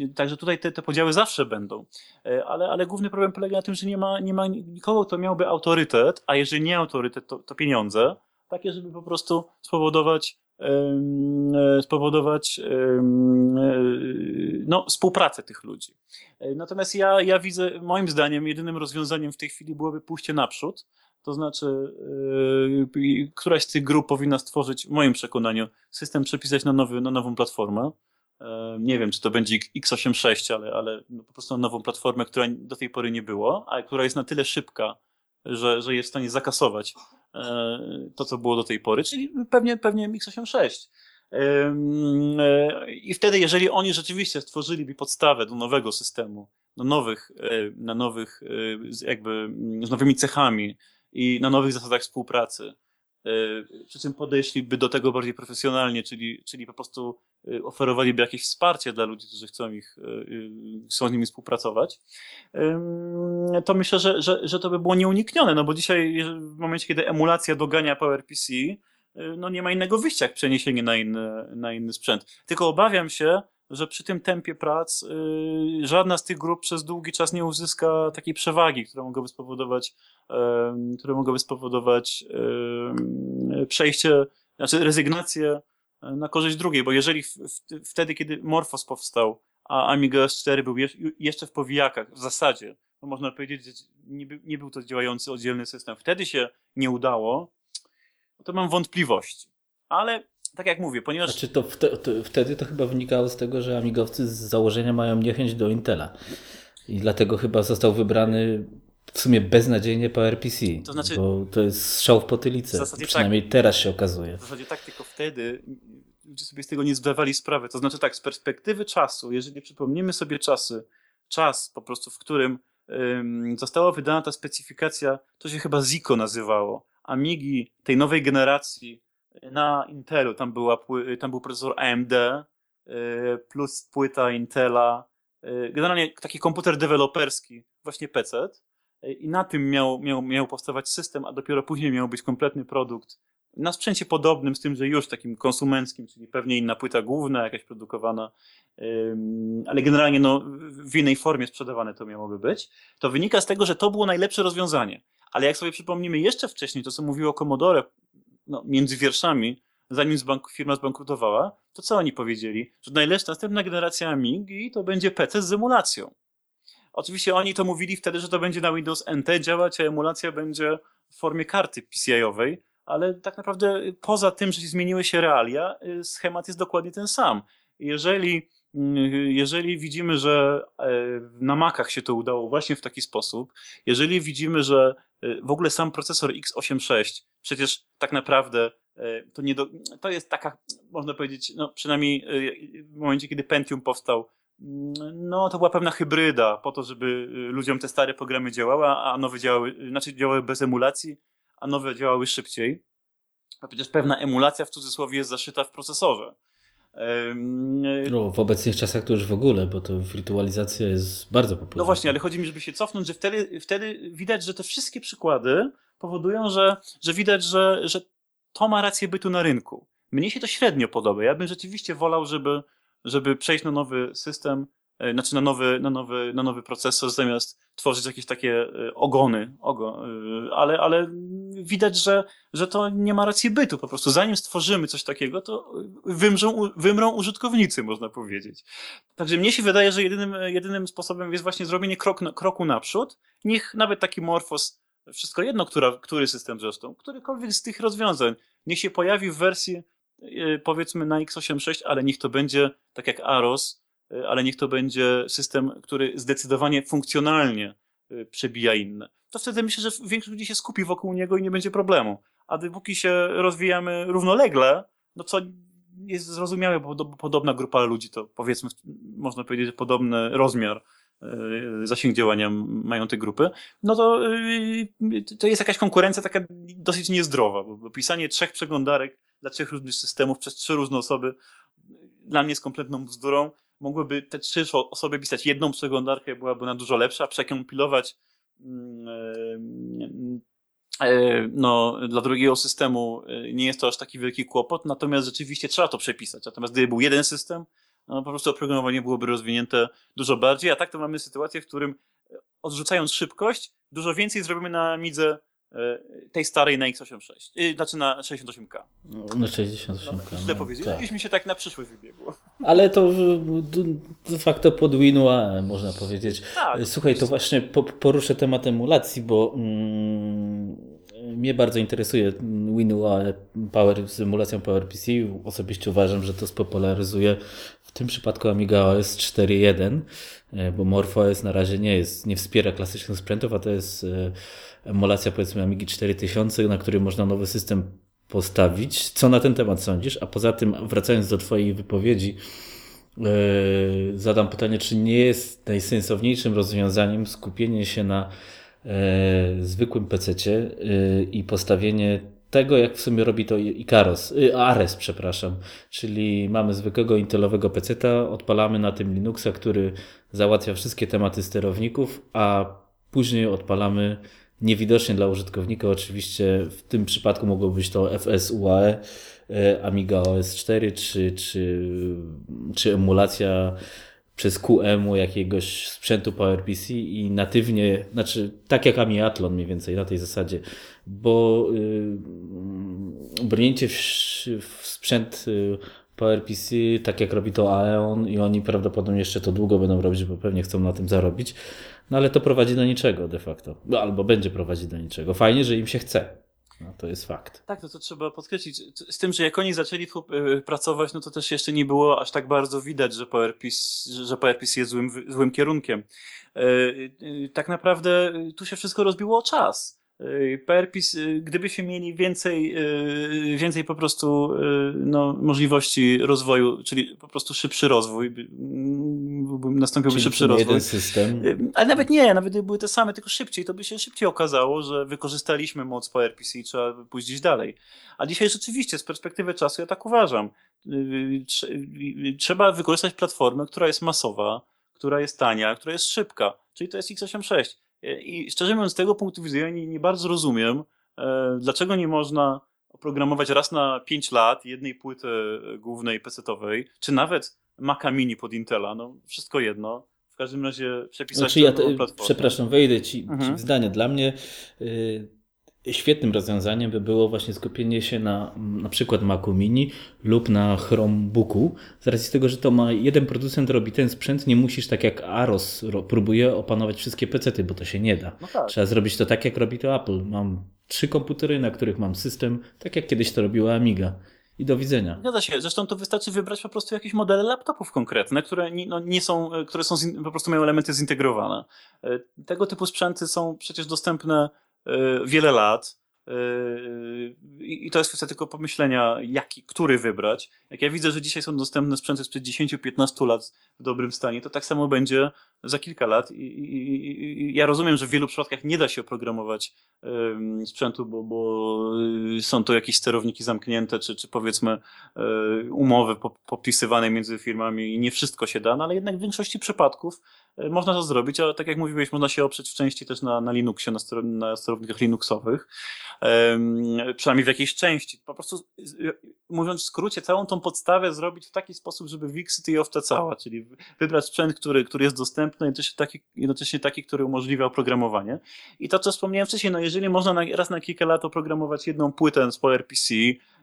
E, także tutaj te, te podziały zawsze będą. E, ale, ale główny problem polega na tym, że nie ma, nie ma nikogo, kto miałby autorytet, a jeżeli nie autorytet, to, to pieniądze, takie, żeby po prostu spowodować spowodować no, współpracę tych ludzi. Natomiast ja, ja widzę, moim zdaniem, jedynym rozwiązaniem w tej chwili byłoby pójście naprzód, to znaczy, yy, któraś z tych grup powinna stworzyć, w moim przekonaniu, system przepisać na, nowy, na nową platformę. Yy, nie wiem, czy to będzie x86, ale, ale no po prostu na nową platformę, która do tej pory nie było, a która jest na tyle szybka, że, że jest w stanie zakasować yy, to, co było do tej pory, czyli pewnie, pewnie x86. I wtedy, jeżeli oni rzeczywiście stworzyliby podstawę do nowego systemu, do nowych, na nowych, jakby z nowymi cechami, i na nowych zasadach współpracy. E, przy czym podeszliby do tego bardziej profesjonalnie, czyli, czyli po prostu e, oferowaliby jakieś wsparcie dla ludzi, którzy chcą, ich, e, chcą z nimi współpracować, to myślę, że, że, że to by było nieuniknione, no bo dzisiaj w momencie, kiedy emulacja dogania PowerPC, no nie ma innego wyjścia jak przeniesienie na inny, na inny sprzęt. Tylko obawiam się, że przy tym tempie prac yy, żadna z tych grup przez długi czas nie uzyska takiej przewagi, która mogłaby spowodować, które mogłaby spowodować przejście, znaczy rezygnację na korzyść drugiej, bo jeżeli w, w, wtedy, kiedy Morphos powstał, a Amiga S4 był je, jeszcze w powijakach, w zasadzie, to można powiedzieć, że nie, nie był to działający oddzielny system, wtedy się nie udało, to mam wątpliwości. Ale tak jak mówię, ponieważ... Znaczy to, to, to, wtedy to chyba wynikało z tego, że amigowcy z założenia mają niechęć do Intela. I dlatego chyba został wybrany w sumie beznadziejnie PowerPC. To znaczy... Bo to jest strzał w potylicę. W Przynajmniej tak, teraz się okazuje. W zasadzie tak, tylko wtedy ludzie sobie z tego nie zdawali sprawy. To znaczy tak, z perspektywy czasu, jeżeli przypomnimy sobie czasy, czas po prostu, w którym ym, została wydana ta specyfikacja, to się chyba Zico nazywało. Amigi tej nowej generacji na Intelu, tam, była, tam był procesor AMD y, plus płyta Intela, y, generalnie taki komputer deweloperski, właśnie PC y, i na tym miał, miał, miał powstawać system, a dopiero później miał być kompletny produkt na sprzęcie podobnym, z tym, że już takim konsumenckim, czyli pewnie inna płyta główna, jakaś produkowana, ale generalnie no, w innej formie sprzedawane to miałoby być, to wynika z tego, że to było najlepsze rozwiązanie. Ale jak sobie przypomnimy jeszcze wcześniej to, co mówiło Commodore no, między wierszami, zanim firma zbankrutowała, to co oni powiedzieli? Że najlepsza następna generacja Amigi to będzie PC z emulacją. Oczywiście oni to mówili wtedy, że to będzie na Windows NT działać, a emulacja będzie w formie karty PCI-owej, ale tak naprawdę poza tym, że zmieniły się realia, y, schemat jest dokładnie ten sam. Jeżeli, jeżeli widzimy, że e, na Macach się to udało właśnie w taki sposób, jeżeli widzimy, że y, w ogóle sam procesor x86 przecież tak naprawdę e, to, nie do, to jest taka, można powiedzieć, no przynajmniej e, w momencie, kiedy Pentium powstał, mm, no to była pewna hybryda po to, żeby e, ludziom te stare programy działały, a nowe działały, znaczy działały bez emulacji, a nowe działały szybciej. A przecież pewna emulacja w cudzysłowie jest zaszyta w procesorze. No, w obecnych czasach to już w ogóle, bo to wirtualizacja jest bardzo popularna. No właśnie, ale chodzi mi, żeby się cofnąć, że wtedy, wtedy widać, że te wszystkie przykłady powodują, że, że widać, że, że to ma rację bytu na rynku. Mnie się to średnio podoba. Ja bym rzeczywiście wolał, żeby, żeby przejść na nowy system, znaczy na nowy, na nowy, na nowy procesor, zamiast tworzyć jakieś takie e, ogony, ogo, e, ale, ale widać, że, że to nie ma racji bytu. Po prostu zanim stworzymy coś takiego, to wymrzą, wymrą użytkownicy, można powiedzieć. Także mnie się wydaje, że jedynym, jedynym sposobem jest właśnie zrobienie krok, kroku naprzód. Niech nawet taki Morphos, wszystko jedno, która, który system zresztą, którykolwiek z tych rozwiązań, niech się pojawi w wersji E, powiedzmy na x86, ale niech to będzie tak jak AROS, e, ale niech to będzie system, który zdecydowanie funkcjonalnie e, przebija inne. To wtedy myślę, że większość ludzi się skupi wokół niego i nie będzie problemu. A dopóki się rozwijamy równolegle, no co jest zrozumiałe, bo podobna grupa ludzi, to powiedzmy, można powiedzieć, że podobny rozmiar zasięg działania mają te grupy, no to, to jest jakaś konkurencja taka dosyć niezdrowa, bo pisanie trzech przeglądarek dla trzech różnych systemów przez trzy różne osoby dla mnie jest kompletną bzdurą. Mogłyby te trzy osoby pisać jedną przeglądarkę, byłaby na dużo lepsza, przekompilować mm, e, e, no, dla drugiego systemu e, nie jest to aż taki wielki kłopot, natomiast rzeczywiście trzeba to przepisać. Natomiast gdyby był jeden system, no, po prostu oprogramowanie byłoby rozwinięte dużo bardziej, a tak to mamy sytuację, w którym odrzucając szybkość, dużo więcej zrobimy na midze tej starej na x86, y, znaczy na 68K. Na 68K. No, źle no, powiedziałem, tak. mi się tak na przyszłość wybiegło. Ale to de facto pod WinUAE można powiedzieć. Tak, Słuchaj, to właśnie poruszę temat emulacji, bo mm, mnie bardzo interesuje WinUAE Power, z emulacją PowerPC. Osobiście uważam, że to spopularyzuje w tym przypadku Amiga OS 4.1, e, bo MorphOS na razie nie jest, nie wspiera klasycznych sprzętów, a to jest e, emulacja powiedzmy Amigi 4000, na której można nowy system postawić. Co na ten temat sądzisz? A poza tym, wracając do Twojej wypowiedzi, yy, zadam pytanie, czy nie jest najsensowniejszym rozwiązaniem skupienie się na yy, zwykłym PC yy, i postawienie tego, jak w sumie robi to Icaros, Ares, przepraszam. Czyli mamy zwykłego intelowego PC, odpalamy na tym Linuxa, który załatwia wszystkie tematy sterowników, a później odpalamy Niewidocznie dla użytkownika oczywiście w tym przypadku mogło być to FSUAE, e, Amiga OS 4 czy, czy, czy emulacja przez QEMU jakiegoś sprzętu PowerPC i natywnie, znaczy tak jak Amiatlon mniej więcej na tej zasadzie, bo yy, brnięcie w, w sprzęt y, PowerPC, tak jak robi to Aeon i oni prawdopodobnie jeszcze to długo będą robić, bo pewnie chcą na tym zarobić, no ale to prowadzi do niczego de facto. No, albo będzie prowadzić do niczego. Fajnie, że im się chce. No, to jest fakt. Tak, no to trzeba podkreślić. Z tym, że jak oni zaczęli e, pracować, no to też jeszcze nie było aż tak bardzo widać, że PowerPC, że PowerPC jest złym, złym kierunkiem. E, e, tak naprawdę tu się wszystko rozbiło o czas. Y, PRPIS, y, gdybyśmy mieli więcej, y, więcej po prostu no, możliwości rozwoju, czyli po prostu szybszy rozwój, mm, nastąpiłby czyli szybszy rozwój. Jeden system. Ale nawet nie, nawet gdyby były te same, tylko szybciej, to by się szybciej okazało, że wykorzystaliśmy moc PRPC i trzeba pójść gdzieś dalej. A dzisiaj rzeczywiście, z perspektywy czasu, ja tak uważam, trzeba wykorzystać platformę, która jest masowa, która jest tania, która jest szybka, czyli to jest x86 i szczerze mówiąc, z tego punktu widzenia nie, nie bardzo rozumiem, e, dlaczego nie można oprogramować raz na 5 lat jednej płyty głównej PC-owej, czy nawet Maca Mini pod Intela, no wszystko jedno. W każdym razie przepisać znaczy ja te, Przepraszam, wejdę ci, mhm. ci w zdanie. Dla mnie y, świetnym rozwiązaniem by było właśnie skupienie się na na przykład Macu Mini lub na Chromebooku. Z racji tego, że to ma jeden producent robi ten sprzęt, nie musisz tak jak Aros próbuje opanować wszystkie pecety, bo to się nie da. No tak. Trzeba zrobić to tak jak robi to Apple. Mam trzy komputery, na których mam system, tak jak kiedyś to robiła Amiga. I do widzenia. Zgadza się. Zresztą to wystarczy wybrać po prostu jakieś modele laptopów konkretne, które nie, no, nie są, które są po prostu mają elementy zintegrowane. E, tego typu sprzęty są przecież dostępne E, wiele lat. E, I to jest kwestia tylko pomyślenia, jaki, który wybrać. Jak ja widzę, że dzisiaj są dostępne sprzęty sprzed 10-15 lat w dobrym stanie, to tak samo będzie za kilka lat i, i, i, ja rozumiem, że w wielu przypadkach nie da się oprogramować um, sprzętu, bo, bo y, są to jakieś sterowniki zamknięte, czy, czy powiedzmy um, umowy podpisywane między firmami i nie wszystko się da, no ale jednak w większości przypadków można to zrobić, a tak jak mówiłeś, można się oprzeć w części też na, na Linuxie, na, na sterownikach Linuxowych, przynajmniej w jakiejś części. Po prostu mówiąc w skrócie, całą tą podstawę zrobić w taki sposób, żeby Wixit i cała, czyli wybrać sprzęt, który, który jest dostępny, jednocześnie taki, jednocześnie taki, który umożliwia oprogramowanie. I to, co wspomniałem wcześniej, no jeżeli można na, raz na kilka lat oprogramować jedną płytę z PowerPC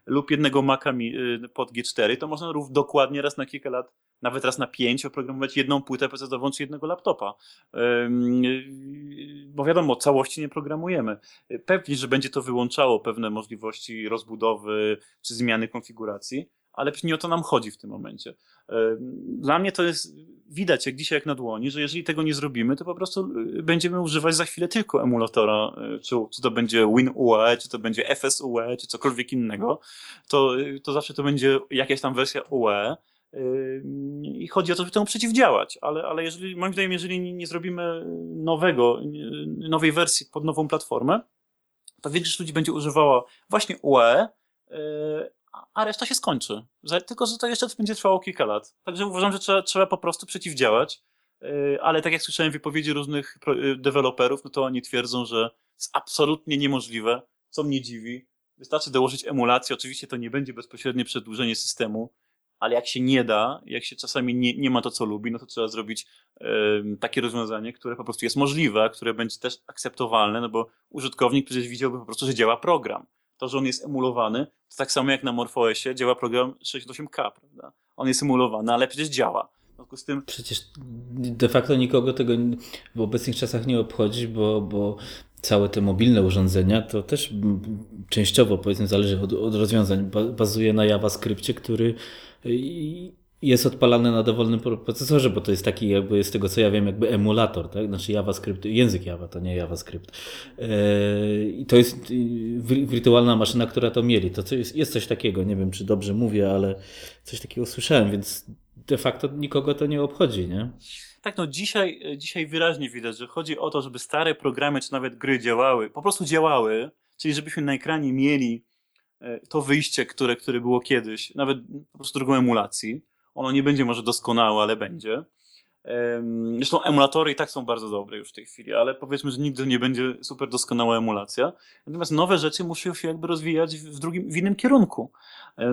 lub jednego Maca y, pod G4, to można rów dokładnie raz na kilka lat, nawet raz na pięć oprogramować jedną płytę PC-ową czy jednego laptopa. Bo wiadomo, całości nie programujemy. Pewnie, że będzie to wyłączało pewne możliwości rozbudowy czy zmiany konfiguracji, ale nie o to nam chodzi w tym momencie. Dla mnie to jest widać jak dzisiaj jak na dłoni, że jeżeli tego nie zrobimy, to po prostu y, będziemy używać za chwilę tylko emulatora, y, czy, czy to będzie WinUE, czy to będzie FSUE, czy cokolwiek innego, to, to zawsze to będzie jakaś tam wersja UE. I chodzi o to, żeby temu przeciwdziałać, ale, ale jeżeli, moim zdaniem, jeżeli nie zrobimy nowego, nowej wersji pod nową platformę, to większość ludzi będzie używała właśnie UE, a reszta się skończy. Tylko, że to jeszcze będzie trwało kilka lat. Także uważam, że trzeba, trzeba po prostu przeciwdziałać. Y, ale tak jak słyszałem wypowiedzi różnych y, deweloperów, no to oni twierdzą, że jest absolutnie niemożliwe, co mnie dziwi. Wystarczy dołożyć emulację, oczywiście to nie będzie bezpośrednie przedłużenie systemu, ale jak się nie da, jak się czasami nie, nie ma to, co lubi, no to trzeba zrobić takie rozwiązanie, które po prostu jest możliwe, które będzie też akceptowalne, no bo użytkownik przecież widziałby po prostu, że działa program to, że on jest emulowany, to tak samo jak na MorphOSie działa program 68K, prawda? On jest emulowany, ale przecież działa. W związku z tym... Przecież de facto nikogo tego w obecnych czasach nie obchodzi, bo, bo całe te mobilne urządzenia to też częściowo powiedzmy zależy od, od rozwiązań. Bazuje na JavaScriptie, który jest odpalany na dowolnym procesorze, bo to jest taki jakby z tego co ja wiem jakby emulator, tak? Znaczy JavaScript, język Java, to nie JavaScript. E, I to jest wirtualna maszyna, która to mieli. To jest, jest coś takiego, nie wiem czy dobrze mówię, ale coś takiego słyszałem, więc de facto nikogo to nie obchodzi, nie? Tak, no dzisiaj, dzisiaj wyraźnie widać, że chodzi o to, żeby stare programy czy nawet gry działały, po prostu działały, czyli żebyśmy na ekranie mieli e, to wyjście, które, które było kiedyś, nawet po prostu drugą emulacji ono nie będzie może doskonałe, ale będzie. Zresztą emulatory i tak są bardzo dobre już w tej chwili, ale powiedzmy, że nigdy nie będzie super doskonała emulacja. Natomiast nowe rzeczy muszą się jakby rozwijać w drugim, w innym kierunku.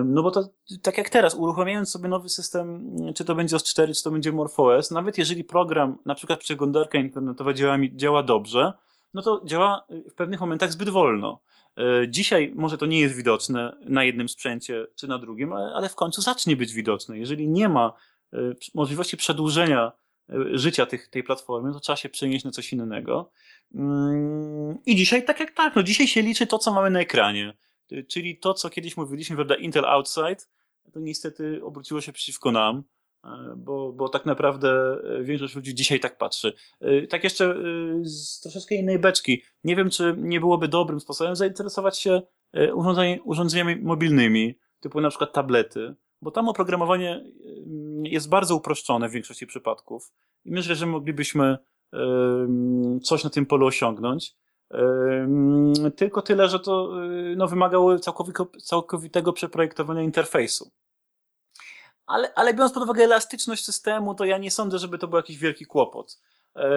No bo to tak jak teraz, uruchamiając sobie nowy system, czy to będzie OS 4, czy to będzie MorphOS, nawet jeżeli program, na przykład przeglądarka internetowa działa, działa dobrze, no to działa w pewnych momentach zbyt wolno. E, dzisiaj może to nie jest widoczne na jednym sprzęcie czy na drugim, ale w końcu zacznie być widoczne. Jeżeli nie ma e, możliwości przedłużenia e, życia tych, tej platformy, to trzeba się przenieść na coś innego. Mm, I dzisiaj tak jak tak, no dzisiaj się liczy to, co mamy na ekranie. Czyli to, co kiedyś mówiliśmy, prawda, Intel Outside, to niestety obróciło się przeciwko nam. E, bo, bo tak naprawdę e, większość ludzi dzisiaj tak patrzy. E, tak jeszcze z troszeczkę innej beczki. Nie wiem, czy nie byłoby dobrym sposobem zainteresować się urządzeniami mobilnymi, typu na przykład tablety, bo tam oprogramowanie jest bardzo uproszczone w większości przypadków i myślę, że moglibyśmy coś na tym polu osiągnąć. Tylko tyle, że to no, wymagało całkowitego przeprojektowania interfejsu. Ale, ale biorąc pod uwagę elastyczność systemu, to ja nie sądzę, żeby to był jakiś wielki kłopot. E,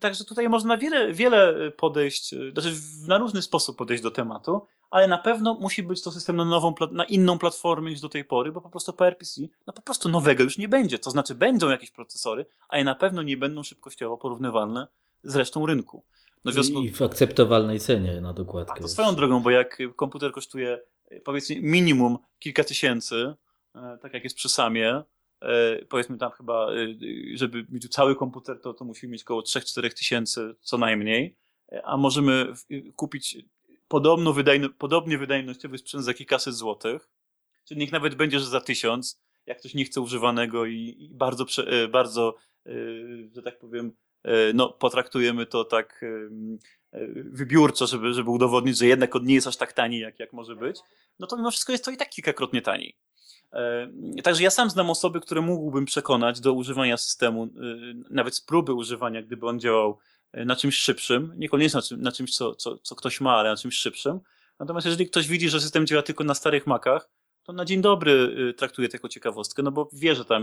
także tutaj można wiele, wiele podejść, znaczy na różny sposób podejść do tematu, ale na pewno musi być to system na, nową, na inną platformę niż do tej pory, bo po prostu PRPC no po prostu nowego już nie będzie. To znaczy będą jakieś procesory, ale na pewno nie będą szybkościowo porównywalne z resztą rynku. No, I w akceptowalnej cenie na dokładkę. A to swoją drogą, bo jak komputer kosztuje powiedzmy minimum kilka tysięcy, E, tak jak jest przy samie, e, powiedzmy tam chyba, e, żeby mieć cały komputer, to, to musimy mieć około 3-4 tysięcy co najmniej, a możemy kupić podobno wydajny, podobnie wydajnościowy sprzęt za kilkaset złotych, czyli niech nawet będzie, że za tysiąc, jak ktoś nie chce używanego i, i bardzo, bardzo, że tak powiem, no, potraktujemy to tak wybiórczo, żeby, żeby udowodnić, że jednak on nie jest aż tak tani, jak, jak może być, no to mimo wszystko jest to i tak kilkakrotnie taniej. Także ja sam znam osoby, które mógłbym przekonać do używania systemu, nawet z próby używania, gdyby on działał na czymś szybszym, niekoniecznie na, czym, na czymś, co, co, co ktoś ma, ale na czymś szybszym. Natomiast jeżeli ktoś widzi, że system działa tylko na starych Macach, to na dzień dobry y, traktuje to jako ciekawostkę, no bo wie, że tam,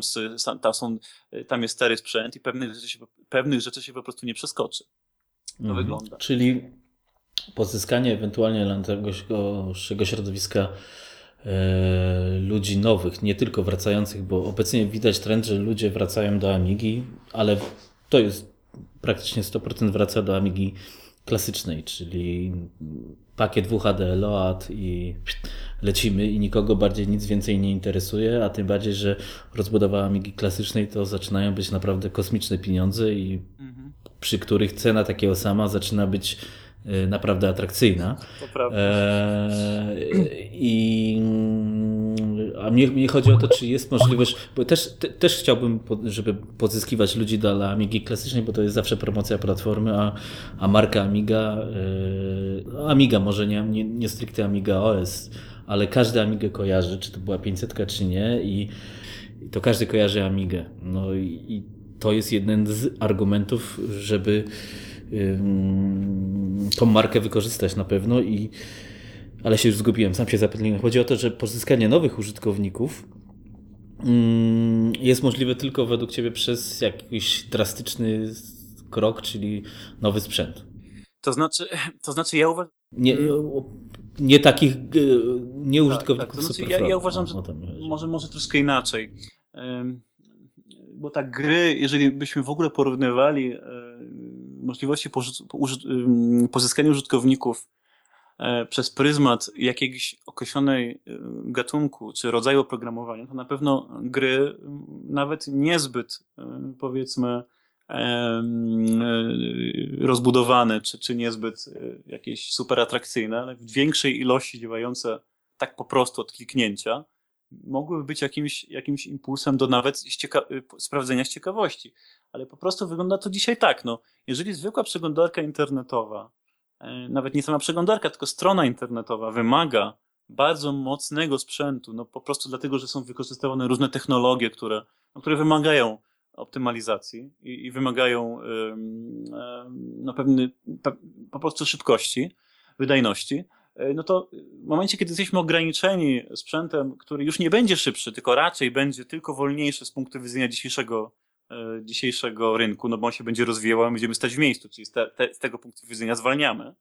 tam, są, y, tam jest stary sprzęt i pewnych rzeczy się, pewnych rzeczy się po prostu nie przeskoczy. To mhm. wygląda. Czyli pozyskanie ewentualnie dla tego środowiska e, ludzi nowych, nie tylko wracających, bo obecnie widać trend, że ludzie wracają do Amigi, ale to jest praktycznie 100% wraca do Amigi klasycznej, czyli pakiet WHD, LOAD i lecimy i nikogo bardziej nic więcej nie interesuje, a tym bardziej, że rozbudowa Amigi klasycznej to zaczynają być naprawdę kosmiczne pieniądze i mhm. przy których cena takiego sama zaczyna być naprawdę atrakcyjna. E, I a mnie, mnie chodzi o to, czy jest możliwość, bo też, te, też chciałbym, żeby pozyskiwać ludzi do Amigi klasycznej, bo to jest zawsze promocja platformy, a, a marka Amiga, yy, Amiga może nie, nie, nie stricte Amiga OS, ale każdy Amigę kojarzy, czy to była 500 czy nie i, i to każdy kojarzy Amigę. No i, i to jest jeden z argumentów, żeby tą markę wykorzystać na pewno i ale się już zgubiłem, sam się zapytałem. Chodzi o to, że pozyskanie nowych użytkowników mm, jest możliwe tylko według Ciebie przez jakiś drastyczny krok, czyli nowy sprzęt. To znaczy, to znaczy ja uważam... Nie, nie takich, e, nie użytkowników tak, tak. To znaczy, ja, ja uważam, że może, może troszkę inaczej. Bo tak gry, jeżeli byśmy w ogóle porównywali e, możliwości pozyskania użytkowników E, przez pryzmat jakiegoś określonej e, gatunku czy rodzaju oprogramowania, to na pewno gry nawet niezbyt e, powiedzmy rozbudowane, czy, czy niezbyt jakieś super atrakcyjne, ale w większej ilości działające tak po prostu od kliknięcia, mogłyby być jakimś, jakimś impulsem do nawet sprawdzenia z ciekawości. Ale po prostu wygląda to dzisiaj tak. No, jeżeli zwykła przeglądarka internetowa E, nawet nie sama przeglądarka, tylko strona internetowa wymaga bardzo mocnego sprzętu, no po prostu dlatego, że są wykorzystywane różne technologie, które, no, które wymagają optymalizacji i, i wymagają no, pewny, pe, po prostu szybkości, wydajności, no to w momencie, kiedy jesteśmy ograniczeni sprzętem, który już nie będzie szybszy, tylko raczej będzie tylko wolniejszy z punktu widzenia dzisiejszego E, dzisiejszego rynku, no bo on się będzie rozwijał, a będziemy stać w miejscu, czyli z, te, te, z tego punktu widzenia zwalniamy,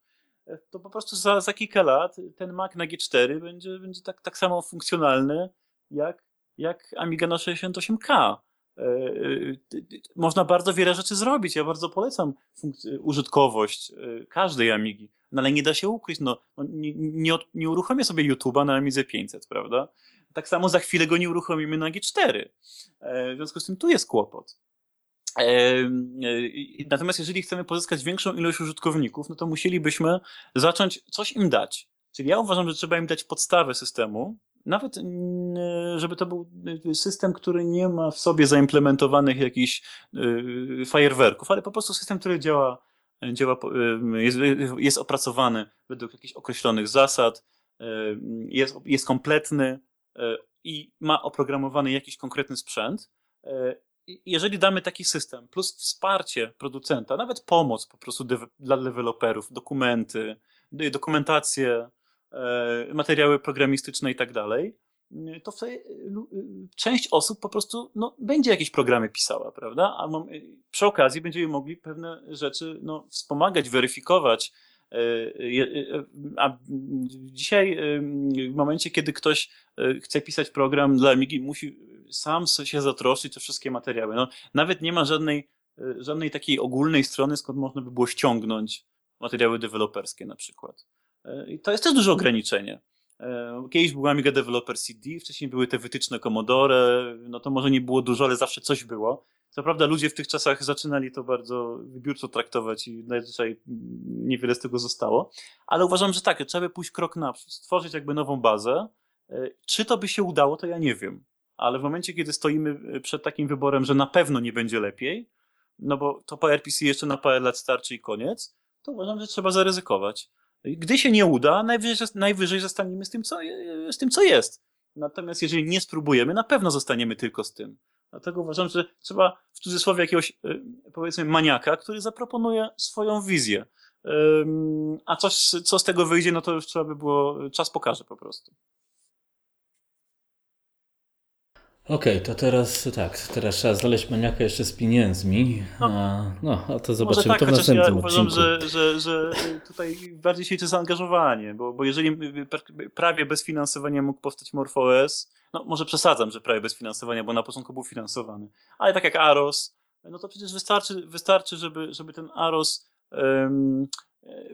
e, to po prostu za, za kilka lat ten Mac na G4 będzie, będzie tak, tak samo funkcjonalny jak, jak Amiga na 68K. E, można bardzo wiele rzeczy zrobić. Ja bardzo polecam użytkowość każdej Amigi, no ale nie da się ukryć. No, no nie, nie, nie uruchomię sobie YouTube'a na Amidze 500, prawda? Tak samo za chwilę go nie uruchomimy na G4. E, w związku z tym tu jest kłopot. E, e, natomiast jeżeli chcemy pozyskać większą ilość użytkowników, no to musielibyśmy zacząć coś im dać. Czyli ja uważam, że trzeba im dać podstawę systemu, nawet żeby to był system, który nie ma w sobie zaimplementowanych jakichś fajerwerków, ale po prostu system, który działa, działa jest, jest opracowany według jakichś określonych zasad, jest, jest kompletny, E, i ma oprogramowany jakiś konkretny sprzęt, e, jeżeli damy taki system, plus wsparcie producenta, nawet pomoc po prostu dla deweloperów, dokumenty, dokumentację, e, materiały programistyczne i tak dalej, to wtedy część osób po prostu no, będzie jakieś programy pisała, prawda? A przy okazji będziemy mogli pewne rzeczy no, wspomagać, weryfikować, a dzisiaj, w momencie, kiedy ktoś chce pisać program dla Amigi, musi sam się zatroszczyć te wszystkie materiały. No, nawet nie ma żadnej, żadnej takiej ogólnej strony, skąd można by było ściągnąć materiały deweloperskie na przykład. I to jest też duże ograniczenie. Kiedyś był Amiga Developer CD, wcześniej były te wytyczne Commodore, no to może nie było dużo, ale zawsze coś było. Co prawda ludzie w tych czasach zaczynali to bardzo wybiórczo traktować i najzwyczaj niewiele z tego zostało, ale uważam, że tak, trzeba by pójść krok naprzód, stworzyć jakby nową bazę. E, czy to by się udało, to ja nie wiem. Ale w momencie, kiedy stoimy e, przed takim wyborem, że na pewno nie będzie lepiej, no bo to PRPC jeszcze na parę lat starczy i koniec, to uważam, że trzeba zaryzykować. Gdy się nie uda, najwyżej, zostaniemy z tym, co, z tym, co jest. Natomiast jeżeli nie spróbujemy, na pewno zostaniemy tylko z tym. Dlatego uważam, że trzeba w cudzysłowie jakiegoś, y, powiedzmy, maniaka, który zaproponuje swoją wizję. A coś, co z tego wyjdzie, no to już trzeba by było, czas pokaże po prostu. Okej, okay, to teraz tak, teraz trzeba znaleźć maniaka jeszcze z pieniędzmi. No, a, no, a to zobaczymy tak, to w następnym ja uważam, że, że, że tutaj bardziej się liczy zaangażowanie, bo, bo jeżeli prawie bez finansowania mógł powstać MorphOS, no może przesadzam, że prawie bez finansowania, bo na początku był finansowany, ale tak jak Aros, no to przecież wystarczy, wystarczy żeby, żeby ten Aros um,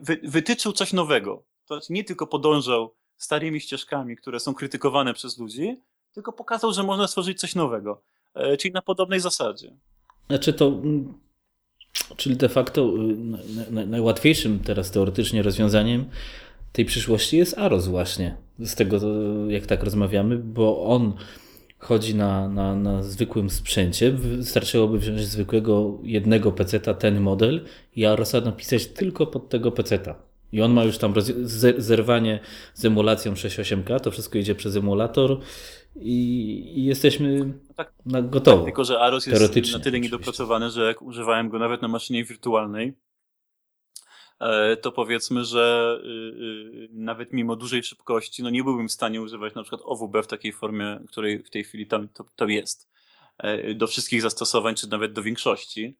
wy, wytyczył coś nowego. To znaczy nie tylko podążał starymi ścieżkami, które są krytykowane przez ludzi, tylko pokazał, że można stworzyć coś nowego. E, czyli na podobnej zasadzie. Znaczy to, mm, czyli de facto y, najłatwiejszym teraz teoretycznie rozwiązaniem tej przyszłości jest Aros właśnie. Z tego, jak tak rozmawiamy, bo on chodzi na, na, na zwykłym sprzęcie. Wystarczyłoby wziąć zwykłego jednego peceta, ten model i Arosa napisać tylko pod tego peceta. I on ma już tam zerwanie z emulacją 6.8K, to wszystko idzie przez emulator i, i jesteśmy tak, na gotowo. Tak, tylko, że Aros jest na tyle niedopracowany, że jak używałem go nawet na maszynie wirtualnej, e, to powiedzmy, że y, y, nawet mimo dużej szybkości, no nie byłbym w stanie używać na przykład OWB w takiej formie, której w tej chwili tam to, to jest. E, do wszystkich zastosowań, czy nawet do większości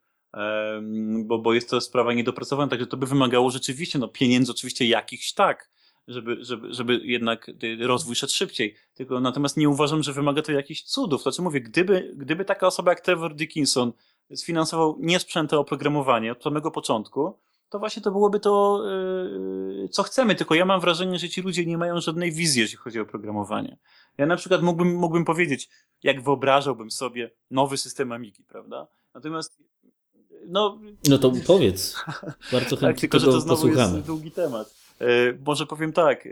bo, bo jest to sprawa niedopracowana, także to by wymagało rzeczywiście no, pieniędzy, oczywiście jakichś tak, żeby, żeby, żeby jednak rozwój szedł szybciej. Tylko natomiast nie uważam, że wymaga to jakichś cudów. Znaczy mówię, gdyby, gdyby taka osoba jak Trevor Dickinson sfinansował niesprzęte oprogramowanie od samego początku, to właśnie to byłoby to, yy, co chcemy. Tylko ja mam wrażenie, że ci ludzie nie mają żadnej wizji, jeśli chodzi o oprogramowanie. Ja na przykład mógłbym, mógłbym powiedzieć, jak wyobrażałbym sobie nowy system Amigi, prawda? Natomiast no, no to powiedz. Bardzo chętnie tak, tylko, że to znowu posłuchamy. jest długi temat. E, może powiem tak. E,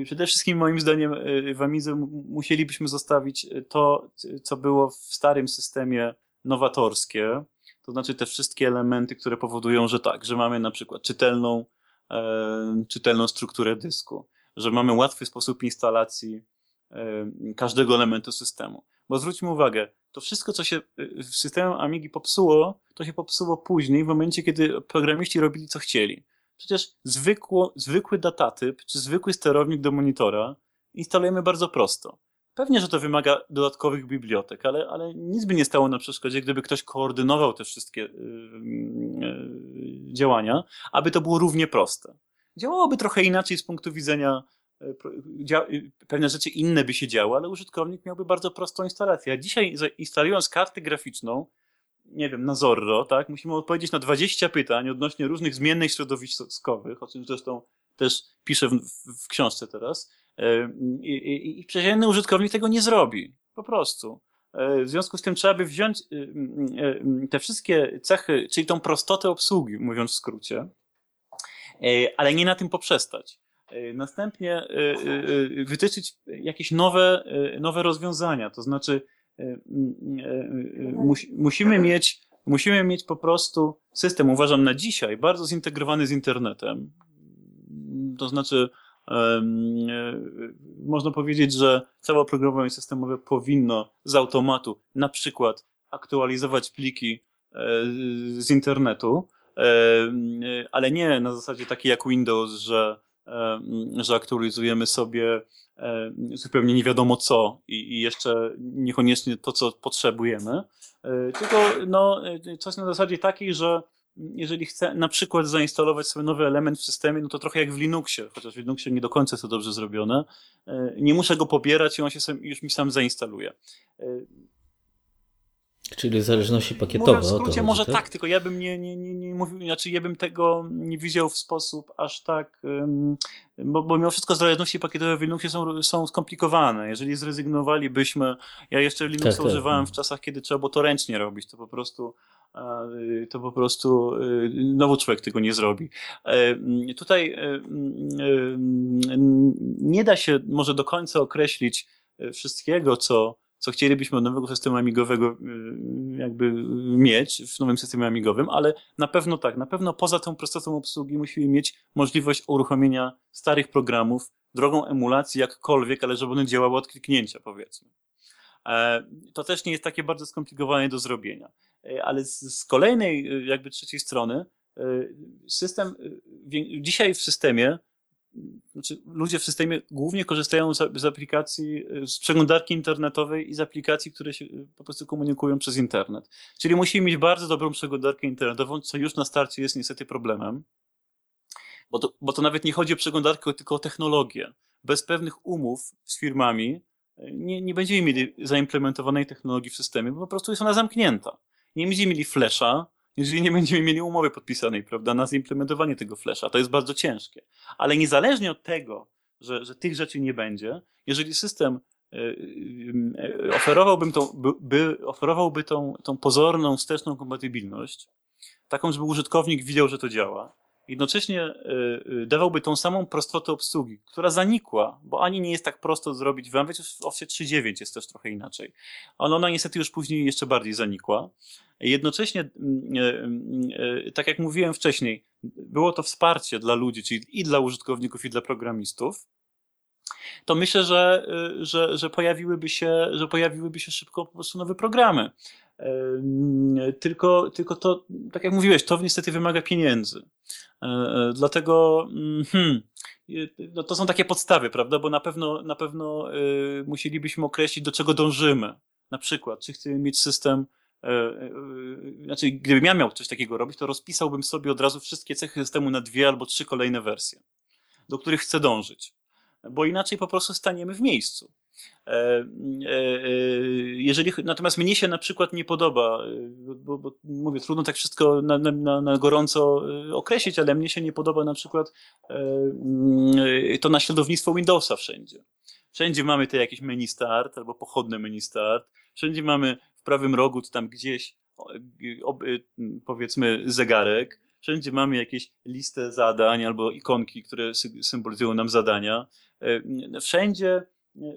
e, przede wszystkim moim zdaniem w Amidze musielibyśmy zostawić to, co było w starym systemie nowatorskie. To znaczy te wszystkie elementy, które powodują, że tak, że mamy na przykład czytelną, czytelną strukturę dysku, że mamy łatwy sposób instalacji każdego elementu systemu. Bo zwróćmy uwagę, to wszystko, co się w systemie Amigi popsuło, to się popsuło później, w momencie, kiedy programiści robili, co chcieli. Przecież zwykło, zwykły datatyp, czy zwykły sterownik do monitora instalujemy bardzo prosto. Pewnie, że to wymaga dodatkowych bibliotek, ale, ale nic by nie stało na przeszkodzie, gdyby ktoś koordynował te wszystkie yy, yy, działania, aby to było równie proste. Działałoby trochę inaczej z punktu widzenia pewne rzeczy inne by się działy, ale użytkownik miałby bardzo prostą instalację. A dzisiaj instalując kartę graficzną, nie wiem, na Zorro, tak, musimy odpowiedzieć na 20 pytań odnośnie różnych zmiennych środowiskowych, o czym zresztą też piszę w, w książce teraz. I, i, i przeciętny użytkownik tego nie zrobi. Po prostu. E, w związku z tym trzeba by wziąć y, y, y, te wszystkie cechy, czyli tą prostotę obsługi, mówiąc w skrócie, e, ale nie na tym poprzestać. E, następnie e, e, wytyczyć jakieś nowe, nowe rozwiązania, to znaczy musimy mieć, musimy mieć po prostu system, uważam na dzisiaj, bardzo zintegrowany z internetem. To znaczy, można powiedzieć, że całe oprogramowanie systemowe powinno z automatu na przykład aktualizować pliki z internetu, ale nie na zasadzie takiej jak Windows, że że aktualizujemy sobie zupełnie nie wiadomo co i, jeszcze niekoniecznie to, co potrzebujemy, e, tylko no, coś na zasadzie takiej, że jeżeli chcę na przykład zainstalować sobie nowy element w systemie, no to trochę jak w Linuxie, chociaż w Linuxie nie do końca jest to dobrze zrobione, e, nie muszę go pobierać i on się sam, już mi sam zainstaluje. Czyli zależności pakietowe. Może w skrócie, może tak? tak? tylko ja bym nie, nie, nie, nie mówił, znaczy ja bym tego nie widział w sposób aż tak, um, bo, bo mimo wszystko zależności pakietowe w Linuxie są, są skomplikowane. Jeżeli zrezygnowalibyśmy, ja jeszcze Linuxa tak, tak. używałem w czasach, kiedy trzeba było to ręcznie robić, to po prostu to po prostu y, nowy człowiek tego nie zrobi. E, tutaj e, nie da się może do końca określić e, wszystkiego, co co chcielibyśmy od nowego systemu amigowego y, jakby mieć w nowym systemie amigowym, ale na pewno tak, na pewno poza tą prostotą obsługi musimy mieć możliwość uruchomienia starych programów drogą emulacji jakkolwiek, ale żeby one działały od kliknięcia, powiedzmy. E, to też nie jest takie bardzo skomplikowane do zrobienia. E, ale z, z kolejnej, e, jakby trzeciej strony, system, dzisiaj w systemie, znaczy ludzie w systemie głównie korzystają z, z aplikacji, z przeglądarki internetowej i z aplikacji, które się po prostu komunikują przez internet. Czyli musimy mieć bardzo dobrą przeglądarkę internetową, co już na starcie jest niestety problemem. Bo to, bo to nawet nie chodzi o przeglądarkę, tylko o technologię. Bez pewnych umów z firmami nie, nie będziemy mieli zaimplementowanej technologii w systemie, bo po prostu jest ona zamknięta. Nie będziemy mieli flasha, jeżeli nie będziemy mieli umowy podpisanej, prawda, na zaimplementowanie tego flasha. To jest bardzo ciężkie. Ale niezależnie od tego, że, że tych rzeczy nie będzie, jeżeli system e, e, oferowałbym tą, by, by, oferowałby tą, tą pozorną, wsteczną kompatybilność, taką, żeby użytkownik widział, że to działa, jednocześnie e, e, dawałby tą samą prostotę obsługi, która zanikła, bo ani nie jest tak prosto zrobić, nawet w Office 3.9 jest też trochę inaczej. Ale ona niestety już później jeszcze bardziej zanikła. Jednocześnie, e, tak jak mówiłem wcześniej, było to wsparcie dla ludzi, czyli i dla użytkowników, i dla programistów, to myślę, że, że, że, pojawiłyby się, że pojawiłyby się szybko po prostu nowe programy. Tylko, tylko to, tak jak mówiłeś, to niestety wymaga pieniędzy. E, e, dlatego mm, hmm, no to są takie podstawy, prawda? Bo na pewno, na pewno e, musielibyśmy określić, do czego dążymy. Na przykład, czy chcemy mieć system, znaczy, gdybym ja miał coś takiego robić, to rozpisałbym sobie od razu wszystkie cechy systemu na dwie albo trzy kolejne wersje, do których chcę dążyć. Bo inaczej po prostu staniemy w miejscu. E, e, e, jeżeli, natomiast mnie się na przykład nie podoba, bo, bo mówię, trudno tak wszystko na, na, na, gorąco określić, ale mnie się nie podoba na przykład to naśladownictwo Windowsa wszędzie. Wszędzie mamy te jakieś menu start albo pochodne menu start. Wszędzie mamy w prawym rogu, czy tam gdzieś, powiedzmy, zegarek. Wszędzie mamy jakieś listę zadań albo ikonki, które symbolizują nam zadania. Wszędzie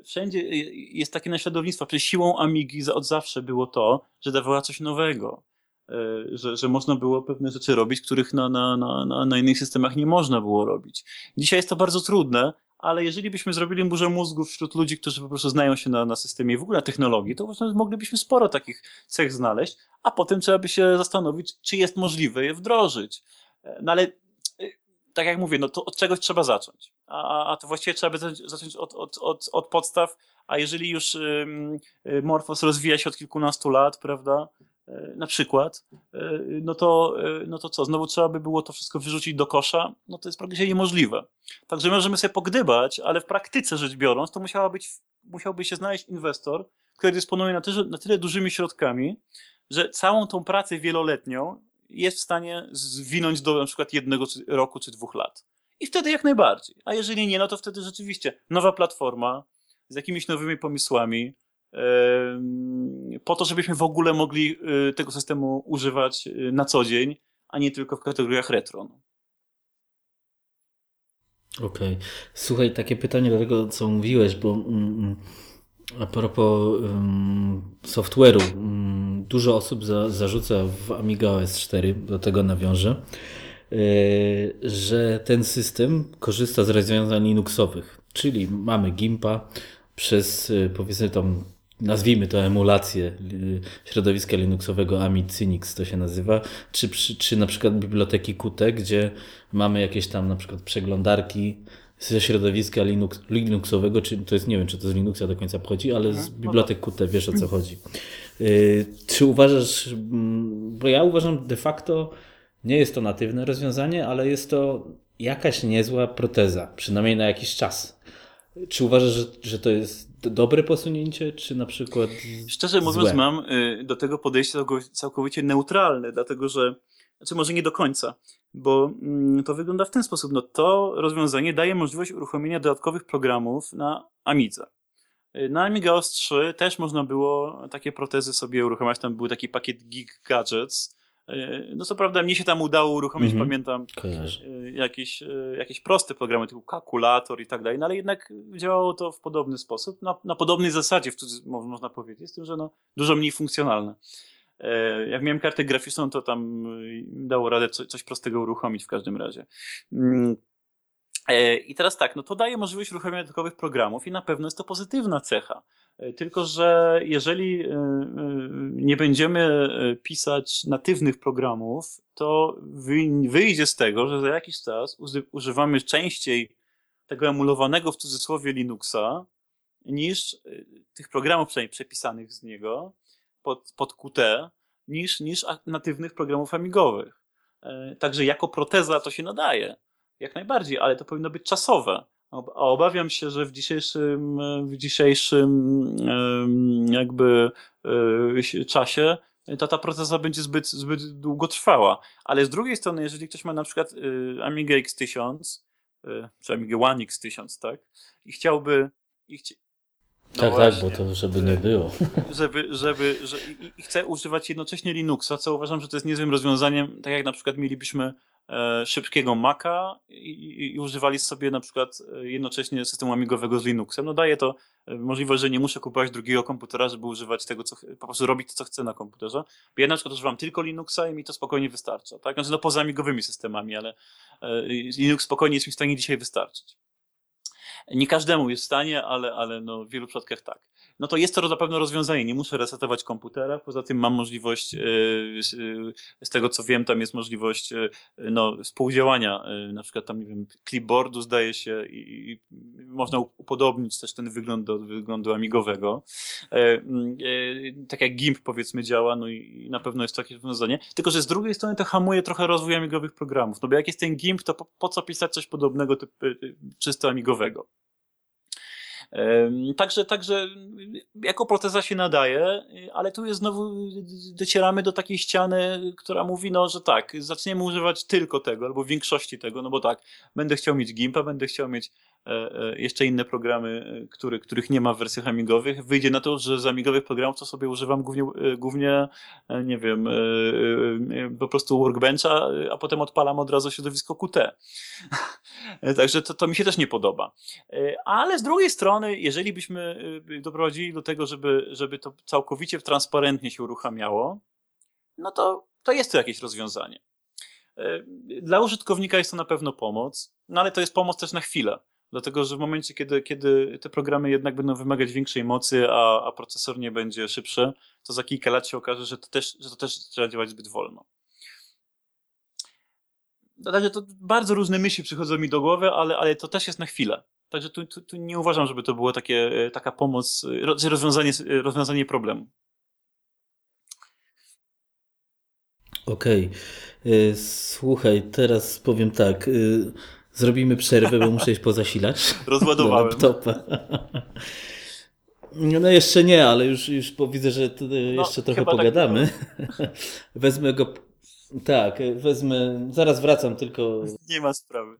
wszędzie jest takie naśladownictwo. Przecież siłą Amigi od zawsze było to, że dawała coś nowego. E, że, że można było pewne rzeczy robić, których na, na, na, na innych systemach nie można było robić. Dzisiaj jest to bardzo trudne, ale jeżeli byśmy zrobili burzę mózgów wśród ludzi, którzy po prostu znają się na, na systemie i w ogóle na technologii, to moglibyśmy sporo takich cech znaleźć, a potem trzeba by się zastanowić, czy jest możliwe je wdrożyć. E, no ale tak jak mówię, no to od czegoś trzeba zacząć. A, a to właściwie trzeba by zacząć od, od, od, od podstaw, a jeżeli już y, Morphos rozwija się od kilkunastu lat, prawda, y, na przykład, y, no, to, no to co, znowu trzeba by było to wszystko wyrzucić do kosza, no to jest praktycznie niemożliwe. Także możemy sobie pogdybać, ale w praktyce rzecz biorąc, to musiała być, musiałby się znaleźć inwestor, który dysponuje na tyle, na tyle dużymi środkami, że całą tą pracę wieloletnią jest w stanie zwinąć do na przykład jednego roku czy dwóch lat. I wtedy jak najbardziej. A jeżeli nie, no to wtedy rzeczywiście nowa platforma z jakimiś nowymi pomysłami, po to, żebyśmy w ogóle mogli y, tego systemu używać y, na co dzień, a nie tylko w kategoriach retro. No. Okej. Okay. Słuchaj, takie pytanie do tego, co mówiłeś, bo mm, mm a propos software'u, um, dużo osób za, zarzuca w Amiga OS 4, do tego nawiążę, że ten system korzysta z rozwiązań Linuxowych, czyli mamy Gimpa przez yy, powiedzmy tą nazwijmy to emulację środowiska Linuxowego Amid Cynix to się nazywa, czy, czy na przykład biblioteki Qt, gdzie mamy jakieś tam na przykład przeglądarki ze środowiska Linux, Linuxowego, czy to jest, nie wiem, czy to z Linuxa do końca pochodzi, ale z mhm. bibliotek Qt wiesz o co chodzi. Y, czy uważasz, mm, bo ja uważam de facto, nie jest to natywne rozwiązanie, ale jest to jakaś niezła proteza, przynajmniej na jakiś czas. Czy uważasz, że, że to jest dobre posunięcie, czy na przykład. Szczerze mówiąc, mam y, do tego podejście całkowicie neutralne, dlatego że, znaczy może nie do końca bo mm, to wygląda w ten sposób. No to rozwiązanie daje możliwość uruchomienia dodatkowych programów na Amidze. Y, na Amiga OS 3 też można było takie protezy sobie uruchamiać, tam był taki pakiet Geek Gadgets. Y, no co prawda mnie się tam udało uruchomić, mm -hmm. pamiętam, y, jakieś, jakieś proste programy typu kalkulator i tak dalej, no ale jednak działało to w podobny sposób, na, na podobnej zasadzie, w można powiedzieć, z tym, że no, dużo mniej funkcjonalne. E, jak miałem kartę graficzną, to tam dało radę coś prostego uruchomić w każdym razie. E, I teraz tak, no to daje możliwość uruchamiania dodatkowych programów i na pewno jest to pozytywna cecha. E, tylko, że jeżeli e, nie będziemy pisać natywnych programów, to wyjdzie z tego, że za jakiś czas używamy częściej tego emulowanego w cudzysłowie Linuxa niż tych programów przynajmniej przepisanych z niego pod, pod Qt, niż, niż natywnych programów amigowych. Także jako proteza to się nadaje jak najbardziej, ale to powinno być czasowe. A obawiam się, że w dzisiejszym, w dzisiejszym jakby e, czasie ta, ta procesa będzie zbyt, zbyt długo trwała. Ale z drugiej strony, jeżeli ktoś ma na przykład e, Amiga X1000, e, czy Amiga One X1000, tak? I chciałby... I chci... No tak, właśnie, tak, bo to żeby nie było. Żeby, żeby, że, i, i chce używać jednocześnie Linuxa, co uważam, że to jest niezłym rozwiązaniem, tak jak na przykład mielibyśmy E, szybkiego Maca i, i, używali sobie na przykład e, jednocześnie systemu amigowego z Linuxem. No daje to e, możliwość, że nie muszę kupować drugiego komputera, żeby używać tego, co po prostu robić to, co chcę na komputerze. Bo ja na przykład używam tylko Linuxa i mi to spokojnie wystarcza. Tak? Znaczy no poza amigowymi systemami, ale Linux spokojnie jest mi w stanie dzisiaj wystarczyć. Nie każdemu jest w stanie, ale, ale no w wielu przypadkach tak no to jest to na pewno rozwiązanie. Nie muszę resetować komputera, poza tym mam możliwość, e, z tego co wiem, tam jest możliwość e, no, współdziałania, e, na przykład tam, nie wiem, clipboardu zdaje się i, i można upodobnić też ten wygląd do wyglądu amigowego. Tak jak GIMP powiedzmy działa, no i na pewno jest to jakieś rozwiązanie. Tylko, że z drugiej strony to hamuje trochę rozwój amigowych programów, no bo jak jest ten GIMP, to po, po co pisać coś podobnego, typ, czysto amigowego? Także, także jako proteza się nadaje, ale tu jest znowu, docieramy do takiej ściany, która mówi, no, że tak, zaczniemy używać tylko tego, albo większości tego, no bo tak, będę chciał mieć Gimpa, będę chciał mieć jeszcze inne programy, e, który, których nie ma w wersjach amigowych. Wyjdzie na to, że z amigowych programów to sobie używam głównie, głównie nie wiem, po prostu workbencha, a potem odpalam od razu środowisko Qt. Także to, to mi się też nie podoba. Ale z drugiej strony, jeżeli byśmy doprowadzili do tego, żeby, żeby to całkowicie transparentnie się uruchamiało, no to, to jest to jakieś rozwiązanie. Dla użytkownika jest to na pewno pomoc, no ale to jest pomoc też na chwilę. Dlatego, że w momencie, kiedy, kiedy te programy jednak będą wymagać większej mocy, a, a procesor nie będzie szybszy, to za kilka lat się okaże, że to też, że to też trzeba działać zbyt wolno. Także to bardzo różne myśli przychodzą mi do głowy, ale, ale to też jest na chwilę. Także tu, tu, tu nie uważam, żeby to była takie, taka pomoc, rozwiązanie, rozwiązanie problemu. Okej. Okay. Słuchaj, teraz powiem tak. Zrobimy przerwę, bo muszę iść po zasilacz. Rozładowałem. laptopa. No jeszcze nie, ale już, już widzę, że no, jeszcze trochę tak pogadamy. Tak wezmę go. Tak, wezmę. Zaraz wracam, tylko. Nie ma sprawy.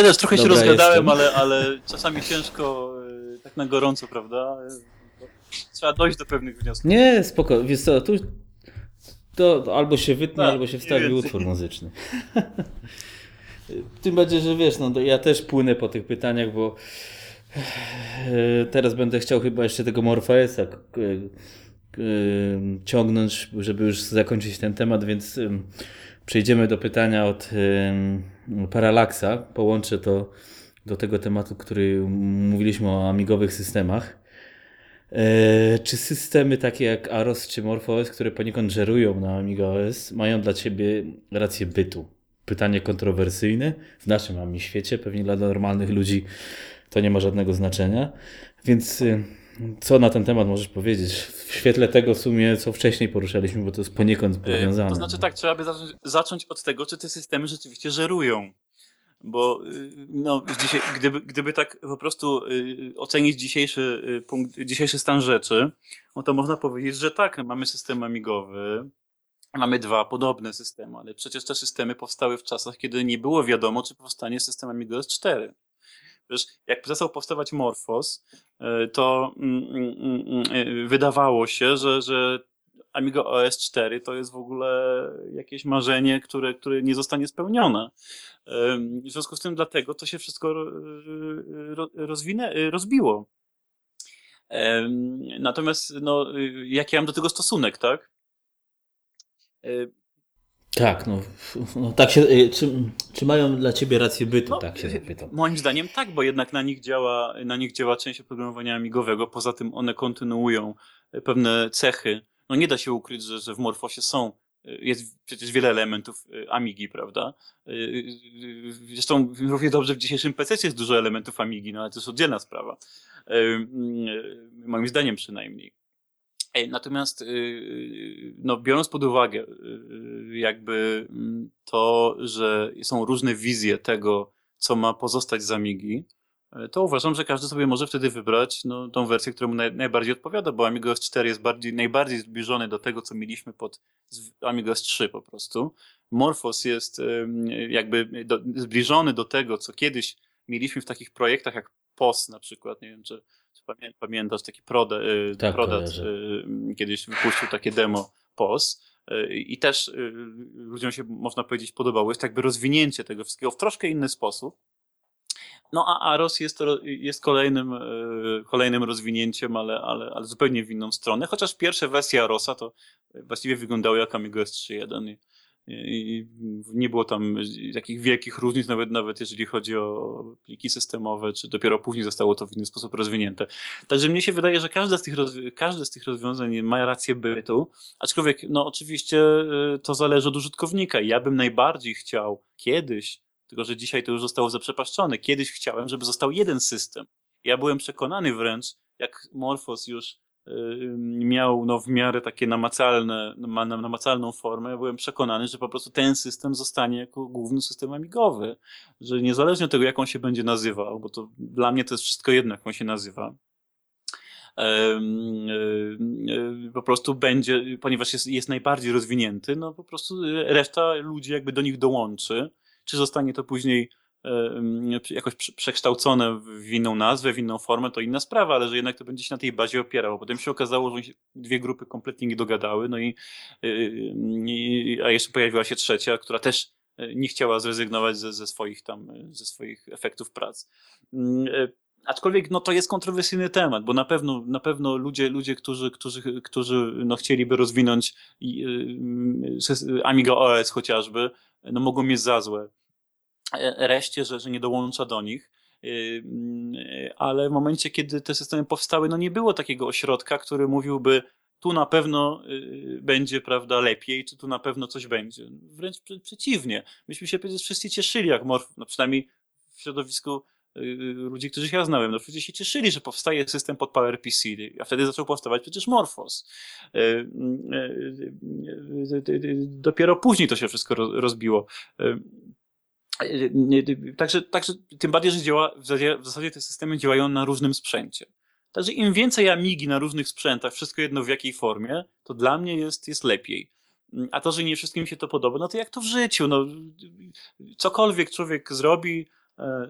Ja też trochę się rozgadałem, ale, ale czasami ciężko e, tak na gorąco, prawda? Trzeba dojść do pewnych wniosków. Nie, spoko. Wiesz co, tu to, albo się wytnie, tak, albo się wstawi utwór muzyczny. Tym bardziej, że wiesz, no ja też płynę po tych pytaniach, bo e, teraz będę chciał chyba jeszcze tego Morpheus'a ciągnąć, żeby już zakończyć ten temat, więc przejdziemy do pytania od Paralaksa. Połączę to do tego tematu, który mówiliśmy o amigowych systemach. E, czy systemy takie jak Aros czy MorphOS, które poniekąd żerują na AmigaOS, mają dla Ciebie rację bytu? Pytanie kontrowersyjne. W naszym AMI świecie, pewnie dla normalnych ludzi to nie ma żadnego znaczenia. Więc y, co na ten temat możesz powiedzieć? W świetle tego w sumie, co wcześniej poruszaliśmy, bo to jest poniekąd e, powiązane. To znaczy tak, trzeba by zacząć, zacząć od tego, czy te systemy rzeczywiście żerują. Bo y, no, dzisiaj, gdyby, gdyby tak po prostu y, ocenić dzisiejszy, y, punkt, dzisiejszy stan rzeczy, no to można powiedzieć, że tak, mamy system amigowy, mamy dwa podobne systemy, ale przecież te systemy powstały w czasach, kiedy nie było wiadomo, czy powstanie system Amiga S4. Wiesz, jak przestał powstawać Morphos, to mm, mm, mm, wydawało się, że, że Amiga OS 4 to jest w ogóle jakieś marzenie, które, które nie zostanie spełnione. W związku z tym dlatego to się wszystko rozwinę, rozbiło. Natomiast no, jaki ja mam do tego stosunek, tak? Tak, no, no tak się, y, czy, czy mają dla ciebie rację bytu, no, tak się zapytam. Moim zdaniem tak, bo jednak na nich działa, na nich działa część oprogramowania amigowego, poza tym one kontynuują pewne cechy no nie da się ukryć, że, że w Morfosie są y, jest przecież wiele elementów y, Amigi, prawda? Y, zresztą równie dobrze w dzisiejszym PC jest dużo elementów Amigi, no ale to jest oddzielna sprawa. Moim zdaniem przynajmniej. Natomiast, no, biorąc pod uwagę jakby mm, to, że są różne wizje tego, co ma pozostać z Amigi, E, to uważam, że każdy sobie może wtedy wybrać no, tą wersję, która mu naj, najbardziej odpowiada, bo Amiga S4 jest bardziej, najbardziej zbliżony do tego, co mieliśmy pod Amiga S3 po prostu. Morphos jest jakby do, zbliżony do tego, co kiedyś mieliśmy w takich projektach jak POS na przykład, nie wiem, czy pamiętasz, taki Prodat, y, tak, Prodat y, kiedyś wypuścił takie demo POS y, i też ludziom się, można powiedzieć, podobało. Jest jakby rozwinięcie tego wszystkiego w troszkę inny sposób, no a Aros jest, jest kolejnym, kolejnym rozwinięciem, ale, ale, ale zupełnie w inną stronę. Chociaż pierwsze wersje Arosa to właściwie wyglądały jak Amiga S3.1 i, nie było tam takich wielkich różnic, nawet, nawet jeżeli chodzi o pliki systemowe, czy dopiero później zostało to w inny sposób rozwinięte. Także mnie się wydaje, że każde z tych, każde z tych rozwiązań ma rację bytu, aczkolwiek no oczywiście e, to zależy od użytkownika. Ja bym najbardziej chciał kiedyś tylko, że dzisiaj to już zostało zaprzepaszczone. Kiedyś chciałem, żeby został jeden system. Ja byłem przekonany wręcz, jak Morphos już y, miał no, w miarę takie namacalne, namacalną formę, ja byłem przekonany, że po prostu ten system zostanie jako główny system amigowy. Że niezależnie od tego, jak on się będzie nazywał, bo to dla mnie to jest wszystko jedno, jak on się nazywa, y, y, po prostu będzie, ponieważ jest, jest najbardziej rozwinięty, no po prostu reszta ludzi jakby do nich dołączy czy zostanie to później jakoś przekształcone w inną nazwę, w inną formę, to inna sprawa, ale że jednak to będzie się na tej bazie opierało. Potem się okazało, że dwie grupy kompletnie nie dogadały, no i, a jeszcze pojawiła się trzecia, która też e, nie chciała zrezygnować ze, ze swoich tam, e, ze swoich efektów prac. Mm, e, aczkolwiek no, to jest kontrowersyjny temat, bo na pewno, na pewno ludzie, ludzie którzy, którzy, którzy no, chcieliby rozwinąć Amiga OS chociażby, no, mogą mieć za złe E, reszcie, że, że nie dołącza do nich. Y, mm, ale w momencie, kiedy te systemy powstały, no nie było takiego ośrodka, który mówiłby, tu na pewno y, będzie, prawda, lepiej, czy tu na pewno coś będzie. Wręcz przeciwnie. Myśmy się wszyscy cieszyli, jak Morf, no przynajmniej w środowisku y, ludzi, których ja znałem, no wszyscy się cieszyli, że powstaje system pod PowerPC, a wtedy zaczął powstawać przecież Morphos. Dopiero później to się wszystko rozbiło. Także, także tym bardziej, że działa, w zasadzie, te systemy działają na różnym sprzęcie. Także im więcej Amigi na różnych sprzętach, wszystko jedno w jakiej formie, to dla mnie jest, jest lepiej. A to, że nie wszystkim się to podoba, no to jak to w życiu, no, cokolwiek człowiek zrobi,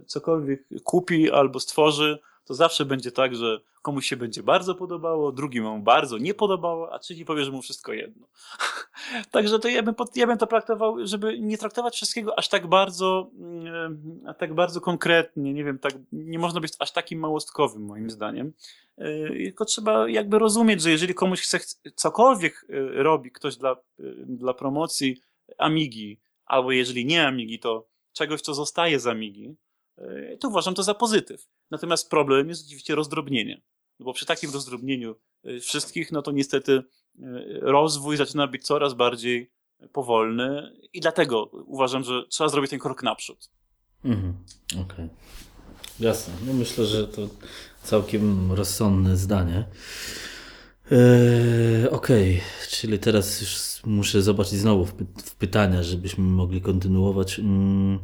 cokolwiek kupi albo stworzy, to zawsze będzie tak, że komuś się będzie bardzo podobało, drugim bardzo nie podobało, a trzeci powie, że mu wszystko jedno. Także to ja bym, ja bym to traktował, żeby nie traktować wszystkiego aż tak bardzo, mm, a tak bardzo konkretnie, nie wiem, tak, nie można być aż takim małostkowym moim zdaniem. E, tylko trzeba jakby rozumieć, że jeżeli komuś chce cokolwiek e, robi ktoś dla, e, dla promocji Amigi, albo jeżeli nie Amigi, to czegoś, co zostaje z Amigi, to uważam to za pozytyw. Natomiast problem jest oczywiście rozdrobnienie. No bo przy takim rozdrobnieniu y, wszystkich, no to niestety y, rozwój zaczyna być coraz bardziej powolny i dlatego uważam, że trzeba zrobić ten krok naprzód. Mhm, Okej. Okay. Jasne. No myślę, że to całkiem rozsądne zdanie. Eee, Okej, okay. czyli teraz już muszę zobaczyć znowu w pytania, żebyśmy mogli kontynuować. Mm.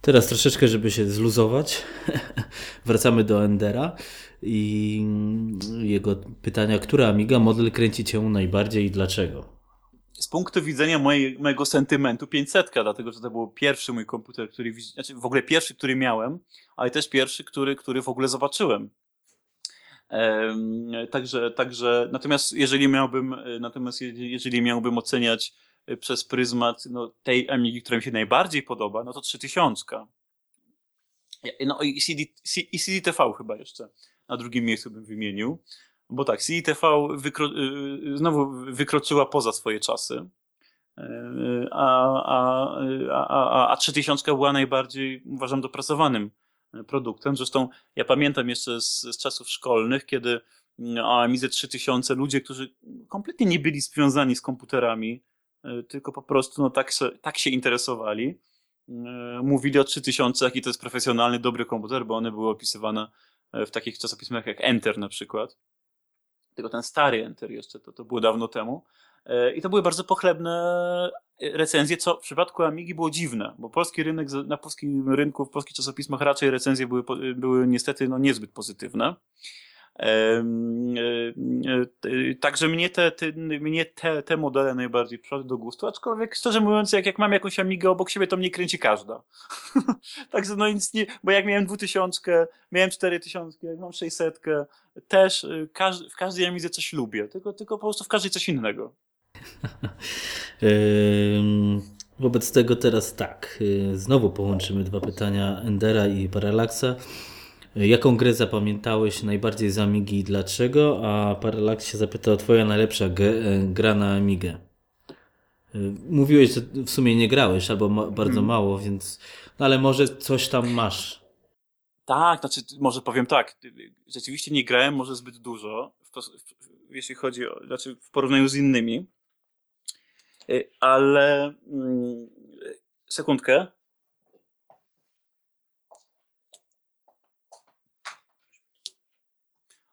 Teraz troszeczkę, żeby się zluzować, wracamy do Endera i jego pytania, która Amiga model kręci Cię najbardziej i dlaczego? Z punktu widzenia mojej, mojego sentymentu 500, dlatego że to był pierwszy mój komputer, który, znaczy w ogóle pierwszy, który miałem, ale też pierwszy, który, który w ogóle zobaczyłem. także, także, natomiast jeżeli miałbym, natomiast jeżeli miałbym oceniać przez pryzmat no, tej Amigi, która mi się najbardziej podoba, no to 3000. No i, CD, i CDTV chyba jeszcze na drugim miejscu bym wymienił. Bo tak, CDTV wykro, y, znowu wykroczyła poza swoje czasy. Y, a, a, a, a, a 3000 była najbardziej, uważam, dopracowanym produktem. Zresztą ja pamiętam jeszcze z, z czasów szkolnych, kiedy o Amidze 3000 ludzie, którzy kompletnie nie byli związani z komputerami, tylko po prostu no, tak, tak się interesowali. E, mówili o 3000, jaki to jest profesjonalny, dobry komputer, bo one były opisywane e, w takich czasopismach jak Enter na przykład. Tylko ten stary Enter jeszcze, to, to było dawno temu. I to były bardzo pochlebne recenzje, co w przypadku Amigi było dziwne, bo polski rynek, na polskim rynku, w polskich czasopismach raczej recenzje były, były niestety no, niezbyt pozytywne. E, e, także mnie te, te, mnie te, te modele najbardziej przyszły do gustu, aczkolwiek szczerze mówiąc, jak, jak mam jakąś Amigę obok siebie, to mnie kręci każda. Także no nic nie, bo jak miałem 2000, miałem 4000, jak mam 600, też y, każdy, w każdej Amidze coś lubię, tylko, tylko po prostu w każdej coś innego. Wobec tego teraz tak, y, znowu połączymy dwa pytania Endera i Paralaksa. Jaką grę zapamiętałeś najbardziej z Amigi i dlaczego? A Parallax się zapytał, twoja najlepsza e, gra na Amigę. E, mówiłeś, że w sumie nie grałeś, albo ma, bardzo hmm. mało, więc... No ale może coś tam masz. Tak, znaczy może powiem tak, rzeczywiście nie grałem może zbyt dużo, w w, jeśli chodzi o, znaczy w porównaniu z innymi, ale mm, sekundkę,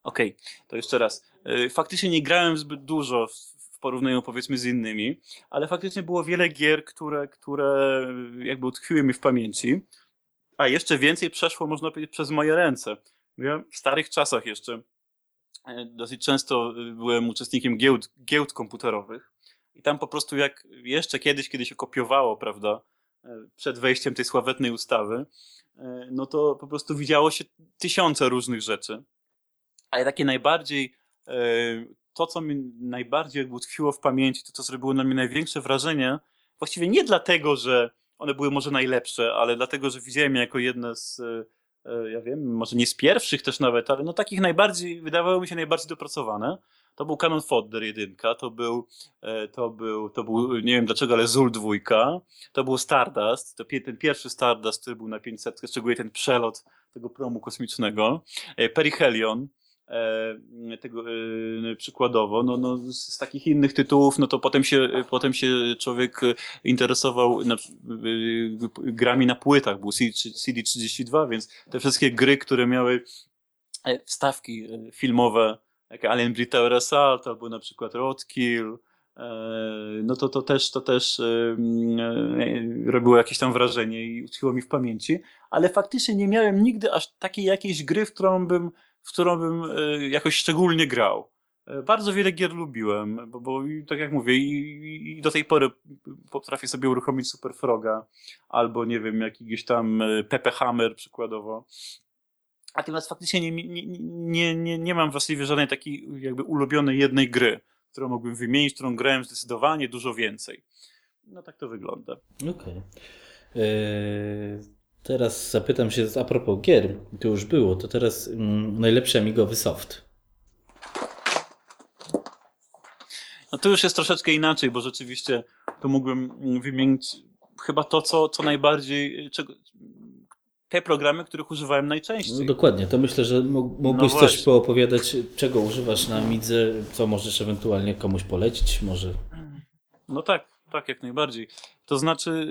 Okej, okay, to jeszcze raz. Y, faktycznie nie grałem zbyt dużo w porównaniu powiedzmy z innymi, ale faktycznie było wiele gier, które, które jakby utkwiły mi w pamięci, a jeszcze więcej przeszło, można powiedzieć, przez moje ręce. W starych czasach jeszcze y, dosyć często y, byłem uczestnikiem giełd, giełd komputerowych i tam po prostu jak jeszcze kiedyś, kiedy się kopiowało, prawda, przed wejściem tej sławetnej ustawy, no to po prostu widziało się tysiące różnych rzeczy ale takie najbardziej, e, to co mi najbardziej utkwiło w pamięci, to co zrobiło na mnie największe wrażenie, właściwie nie dlatego, że one były może najlepsze, ale dlatego, że widziałem je jako jedne z, e, e, ja wiem, może nie z pierwszych też nawet, ale no takich najbardziej, wydawało mi się najbardziej dopracowane. To był Canon Fodder 1, to był, to był, to był, nie wiem dlaczego, ale Zul 2, to był Stardust, to ten pierwszy Stardust, który był na 500, szczególnie ten przelot tego promu kosmicznego, Perihelion, tego e, przykładowo, no, no z takich innych tytułów, no to potem się, potem się człowiek interesował na, grami na płytach, był CD32, więc te wszystkie gry, które miały e, wstawki filmowe, jak Alien Tower Assault, albo na przykład Roadkill, no to to też, to też robiło jakieś tam wrażenie i utkwiło mi w pamięci, ale faktycznie nie miałem nigdy aż takiej jakiejś gry, w którą bym w którą bym e, jakoś szczególnie grał. Bardzo wiele gier lubiłem, bo, bo tak jak mówię, i, i, do tej pory potrafię sobie uruchomić Super Froga, albo nie wiem, jakiś tam Pepe Hammer przykładowo. Natomiast faktycznie nie, nie, nie, nie, nie mam właściwie żadnej takiej jakby ulubionej jednej gry, którą mógłbym wymienić, którą grałem zdecydowanie dużo więcej. No tak to wygląda. Okej. Okay. Eee, teraz zapytam się a propos gier. To już było. To teraz mm, najlepszy amigowy soft. No to już jest troszeczkę inaczej, bo rzeczywiście to mógłbym wymienić chyba to, co, co najbardziej, czego, te programy, których używałem najczęściej. No, dokładnie, to myślę, że mógłbyś no coś poopowiadać, czego używasz na Amidze, co możesz ewentualnie komuś polecić, może. No tak, tak, jak najbardziej. To znaczy,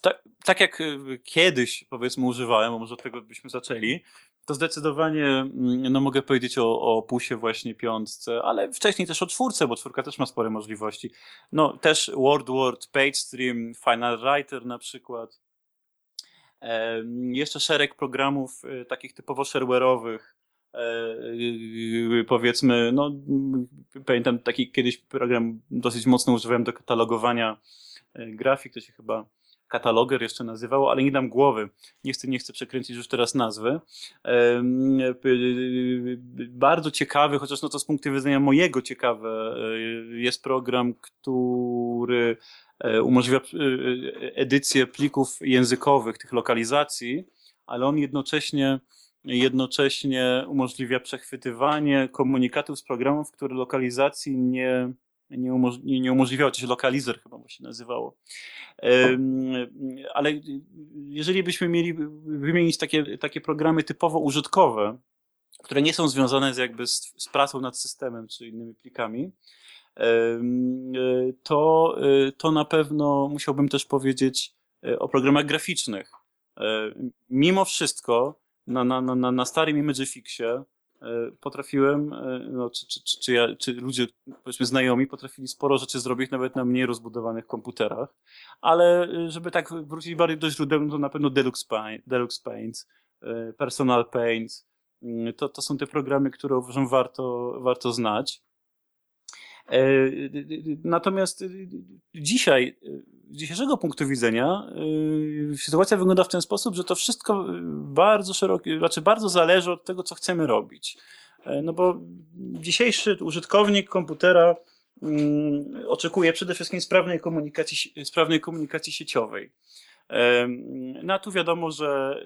tak, tak jak kiedyś, powiedzmy, używałem, bo może od tego byśmy zaczęli, to zdecydowanie mm, no mogę powiedzieć o, o Pusie właśnie piątce, ale wcześniej też o czwórce, bo czwórka też ma spore możliwości. No też WordWord, PageStream, Final Writer na przykład. Jeszcze szereg programów e, takich typowo shareware'owych, e, e, powiedzmy, no pamiętam taki kiedyś program dosyć mocno używałem do katalogowania grafik, to się chyba kataloger jeszcze nazywało, ale nie dam głowy. Nie chcę, nie chcę przekręcić już teraz nazwy. Bardzo ciekawy, chociaż no to z punktu widzenia mojego ciekawe, jest program, który E, umożliwia e, e, edycję plików językowych, tych lokalizacji, ale on jednocześnie, jednocześnie umożliwia przechwytywanie komunikatów z programów, które lokalizacji nie, nie, umoż, nie, nie się lokalizer chyba się nazywało. Ale jeżeli byśmy mieli wymienić takie, takie programy typowo użytkowe, które nie są związane z jakby z, z pracą nad systemem czy innymi plikami, E, to, e, to na pewno musiałbym też powiedzieć e, o programach graficznych. Mimo wszystko na, na, na, na starym Imagifixie potrafiłem, no, czy, czy, czy, czy, ja, czy ludzie, powiedzmy znajomi, potrafili sporo rzeczy zrobić nawet na mniej rozbudowanych komputerach, ale żeby tak wrócić bardziej do źródeł, no to na pewno Deluxe Paint, Deluxe Paint Personal Paint, to, to są te programy, które uważam warto, warto znać. E, natomiast dzisiaj, z dzisiejszego punktu widzenia, e, sytuacja wygląda w ten sposób, że to wszystko bardzo szerokie, znaczy bardzo zależy od tego, co chcemy robić. E, no bo dzisiejszy użytkownik komputera mm, oczekuje przede wszystkim sprawnej komunikacji, sprawnej komunikacji sieciowej. No a tu wiadomo, że,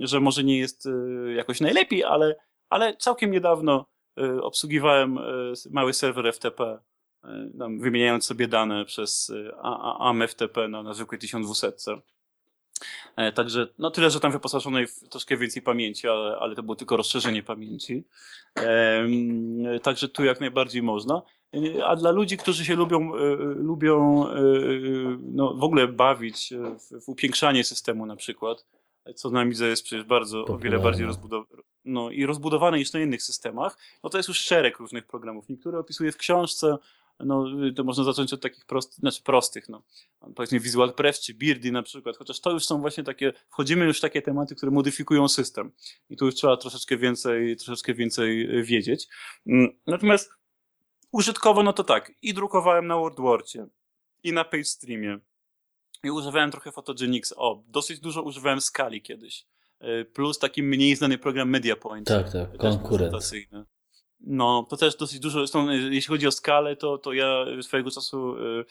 że może nie jest jakoś najlepiej, ale, ale całkiem niedawno obsługiwałem y, mały serwer FTP, y, wymieniając sobie dane przez AMFTP na, na zwykłej 1200. E, także, no tyle, że tam wyposażonej w troszkę więcej pamięci, ale, ale to było tylko rozszerzenie pamięci. Także tu jak najbardziej można. A dla ludzi, którzy się lubią, lubią no, w ogóle bawić w, w upiększanie systemu na przykład, co na Midze jest przecież bardzo o wiele bardziej rozbudowane no, i rozbudowane niż na innych systemach, no to jest już szereg różnych programów. Niektóre opisuję w książce, no, to można zacząć od takich prostych, znaczy prostych, no, powiedzmy Visual Press czy Beardy na przykład, chociaż to już są właśnie takie, wchodzimy już w takie tematy, które modyfikują system i tu już trzeba troszeczkę więcej, troszeczkę więcej wiedzieć. Mm, natomiast użytkowo, no to tak, i drukowałem na WordWordzie, i na PageStreamie, i używałem trochę Photogenics. O, dosyć dużo używałem Skali kiedyś. Y, plus taki mniej znany program MediaPoint. Tak, tak, konkurent. No, to też dosyć dużo, zresztą y, jeśli chodzi o skalę, to, to ja swojego czasu y,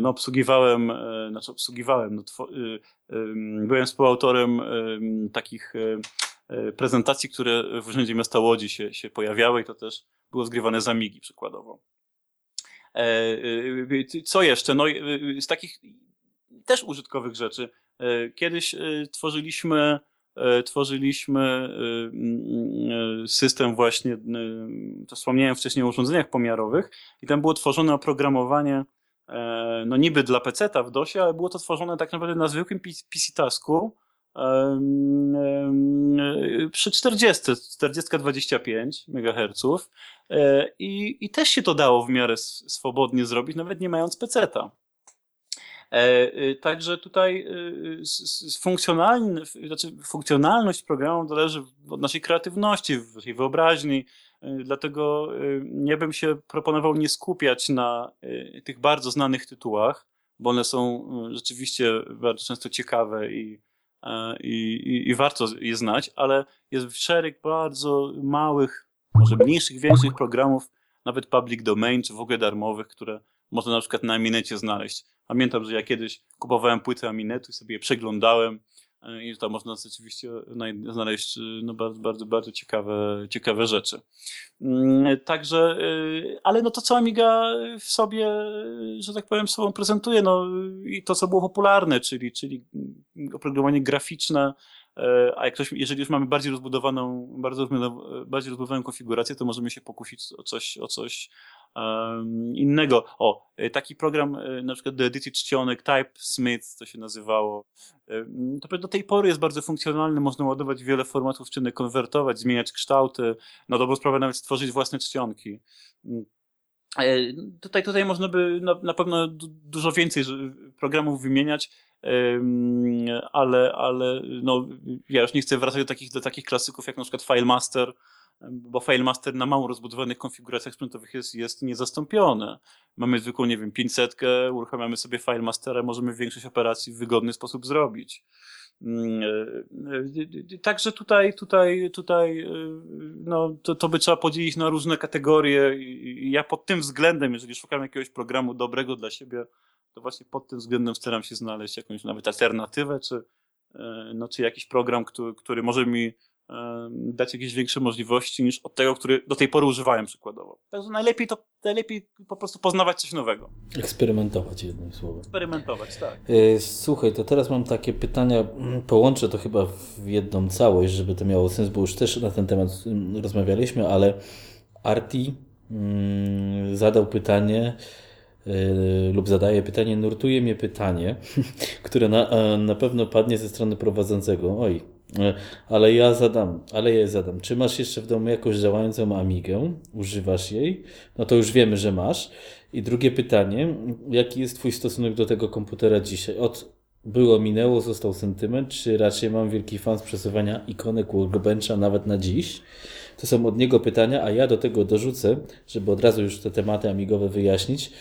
no, obsługiwałem, znaczy obsługiwałem, no, byłem współautorem takich prezentacji, które w Urzędzie Miasta Łodzi się, się pojawiały i to też było zgrywane z Amigi przykładowo. E, co jeszcze? No, z takich też użytkowych rzeczy. E, kiedyś e, tworzyliśmy tworzyliśmy mm, system właśnie, to wspomniałem wcześniej o urządzeniach pomiarowych i tam było tworzone oprogramowanie no niby dla PC-ta w DOSie, ale było to tworzone tak naprawdę na zwykłym PC-tasku przy 40, 40-25 MHz i, i też się to dało w miarę swobodnie zrobić, nawet nie mając peceta. Także tutaj funkcjonalny, znaczy funkcjonalność programu zależy od naszej kreatywności, naszej wyobraźni, dlatego nie bym się proponował nie skupiać na tych bardzo znanych tytułach, bo one są rzeczywiście bardzo często ciekawe i, i, i, i warto je znać, ale jest szereg bardzo małych, może mniejszych, większych programów, nawet public domain, czy w ogóle darmowych, które można na przykład na Aminecie znaleźć. Pamiętam, że ja kiedyś kupowałem płyty Aminetu i sobie je przeglądałem e, i tam można rzeczywiście znaleźć e, no, bardzo, bardzo, bardzo ciekawe, ciekawe rzeczy. Mm, także, e, ale no to co Amiga w sobie, że tak powiem, sobą prezentuje, no i to co było popularne, czyli, czyli oprogramowanie graficzne, a jak ktoś, jeżeli już mamy bardziej rozbudowaną, bardzo, bardziej rozbudowaną konfigurację, to możemy się pokusić o coś, o coś innego. O, e, taki program, e, na przykład do edycji czcionek, TypeSmith, to się nazywało. To do tej pory jest bardzo funkcjonalny, można ładować wiele formatów czcionek, konwertować, zmieniać kształty, na dobrą sprawę nawet stworzyć własne czcionki. Mm. E, tutaj, tutaj można by na, na pewno dużo więcej programów wymieniać, ale, ale no, ja już nie chcę wracać do takich, do takich klasyków jak na przykład FileMaster, bo FileMaster na mało rozbudowanych konfiguracjach sprzętowych jest, jest niezastąpiony. Mamy zwykłą, nie wiem, 500, uruchamiamy sobie FileMastera, możemy większość operacji w wygodny sposób zrobić. Także tutaj, tutaj, tutaj no, to, to by trzeba podzielić na różne kategorie. Ja pod tym względem, jeżeli szukam jakiegoś programu dobrego dla siebie, to właśnie pod tym względem staram się znaleźć jakąś nawet alternatywę, czy, no, czy jakiś program, który, który może mi dać jakieś większe możliwości niż od tego, który do tej pory używałem przykładowo. Także najlepiej to najlepiej po prostu poznawać coś nowego. Eksperymentować jednym słowem. Eksperymentować, tak. E, słuchaj, to teraz mam takie pytania, mm, połączę to chyba w jedną całość, żeby to miało sens, bo już też na ten temat mm, rozmawialiśmy, ale Arti mm, zadał pytanie, e, lub zadaje pytanie, nurtuje mnie pytanie, które na, e, na pewno padnie ze strony prowadzącego. Oj, E, ale ja zadam, ale ja zadam. Czy masz jeszcze w domu jakąś działającą Amigę? Używasz jej? No to już wiemy, że masz. I drugie pytanie, jaki jest Twój stosunek do tego komputera dzisiaj? Od było, minęło, został sentyment, czy raczej mam wielki fan z przesuwania ikonek workbencha nawet na dziś? To są od niego pytania, a ja do tego dorzucę, żeby od razu już te tematy amigowe wyjaśnić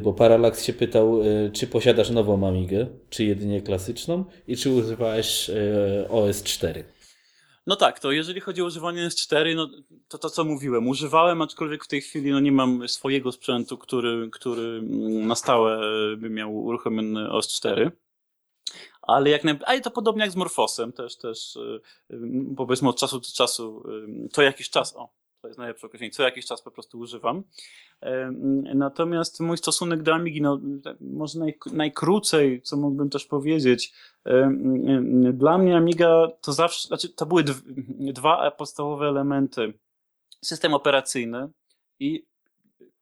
bo Parallax się pytał, yy, czy posiadasz nową Amigę, czy jedynie klasyczną i czy używałeś yy, OS 4. No tak, to jeżeli chodzi o używanie S4, no to to co mówiłem, używałem, aczkolwiek w tej chwili no nie mam swojego sprzętu, który, który mm, na stałe by miał uruchomiony OS 4. Ale jak najbardziej, ale to podobnie jak z Morfosem, też, też powiedzmy od czasu do czasu, co jakiś czas, o, to jest najlepsze określenie, co jakiś czas po prostu używam. Natomiast mój stosunek do Amigi, no, może naj, najkrócej, co mógłbym też powiedzieć, dla mnie Amiga to zawsze, znaczy to były dwa podstawowe elementy. System operacyjny i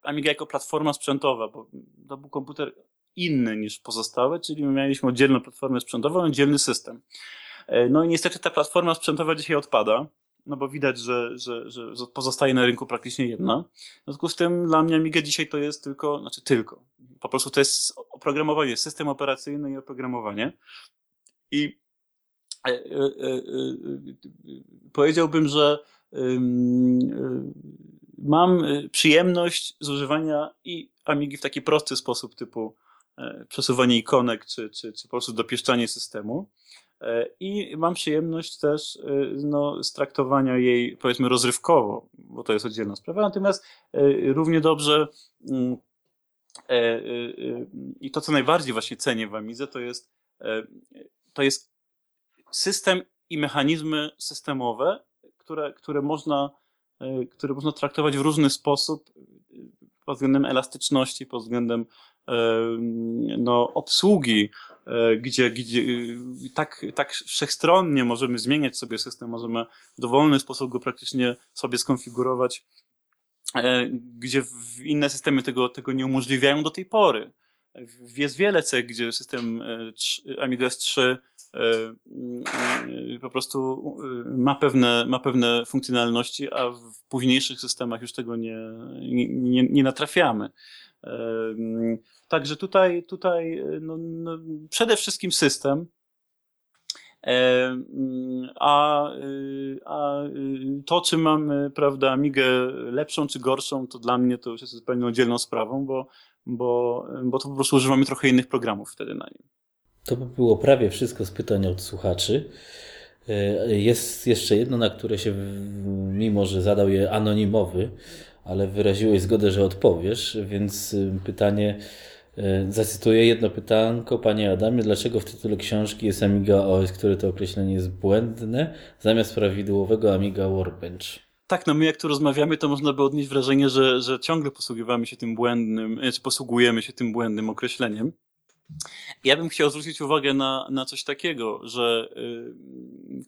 Amiga jako platforma sprzętowa, bo to był komputer inny niż pozostałe, czyli my mieliśmy oddzielną platformę sprzętową, oddzielny system. E, no i niestety ta platforma sprzętowa dzisiaj odpada no bo widać, że, że, że pozostaje na rynku praktycznie jedna. W związku z tym dla mnie Amiga dzisiaj to jest tylko, znaczy tylko, po prostu to jest oprogramowanie, system operacyjny i oprogramowanie. I e, e, e, powiedziałbym, że mam przyjemność z używania i Amigi w taki prosty sposób, typu przesuwanie ikonek, czy, czy, czy po prostu dopieszczanie systemu. E, I mam przyjemność też e, no, z traktowania jej, powiedzmy, rozrywkowo, bo to jest oddzielna sprawa. Natomiast e, równie dobrze mm, i to, co najbardziej właśnie cenię w Amidze, to jest, to jest system i mechanizmy systemowe, które, które, można, które można traktować w różny sposób pod względem elastyczności, pod względem no, obsługi, e, gdzie, gdzie tak, tak wszechstronnie możemy zmieniać sobie system, możemy w dowolny sposób go praktycznie sobie skonfigurować, e, gdzie inne systemy tego, tego nie umożliwiają do tej pory. Jest wiele cech, gdzie system e, Amiga S3 po prostu ma pewne, ma pewne funkcjonalności, a w późniejszych systemach już tego nie, nie, nie natrafiamy. Także tutaj, tutaj no, no, przede wszystkim system, a, a to, czy mamy, prawda, Amigę lepszą czy gorszą, to dla mnie to już jest zupełnie oddzielną sprawą, bo, bo, bo to po prostu używamy trochę innych programów wtedy na nim. To by było prawie wszystko z pytań od słuchaczy. E, jest jeszcze jedno, na które się, mimo że zadał je anonimowy, ale wyraziłeś zgodę, że odpowiesz, więc y, pytanie, y, zacytuję jedno pytanko, panie Adamie, dlaczego w tytule książki jest Amiga OS, które to określenie jest błędne, zamiast prawidłowego Amiga Workbench? Tak, no my jak tu rozmawiamy, to można by odnieść wrażenie, że, że ciągle posługiwamy się tym błędnym, czy posługujemy się tym błędnym określeniem. Ja bym chciał zwrócić uwagę na, na coś takiego, że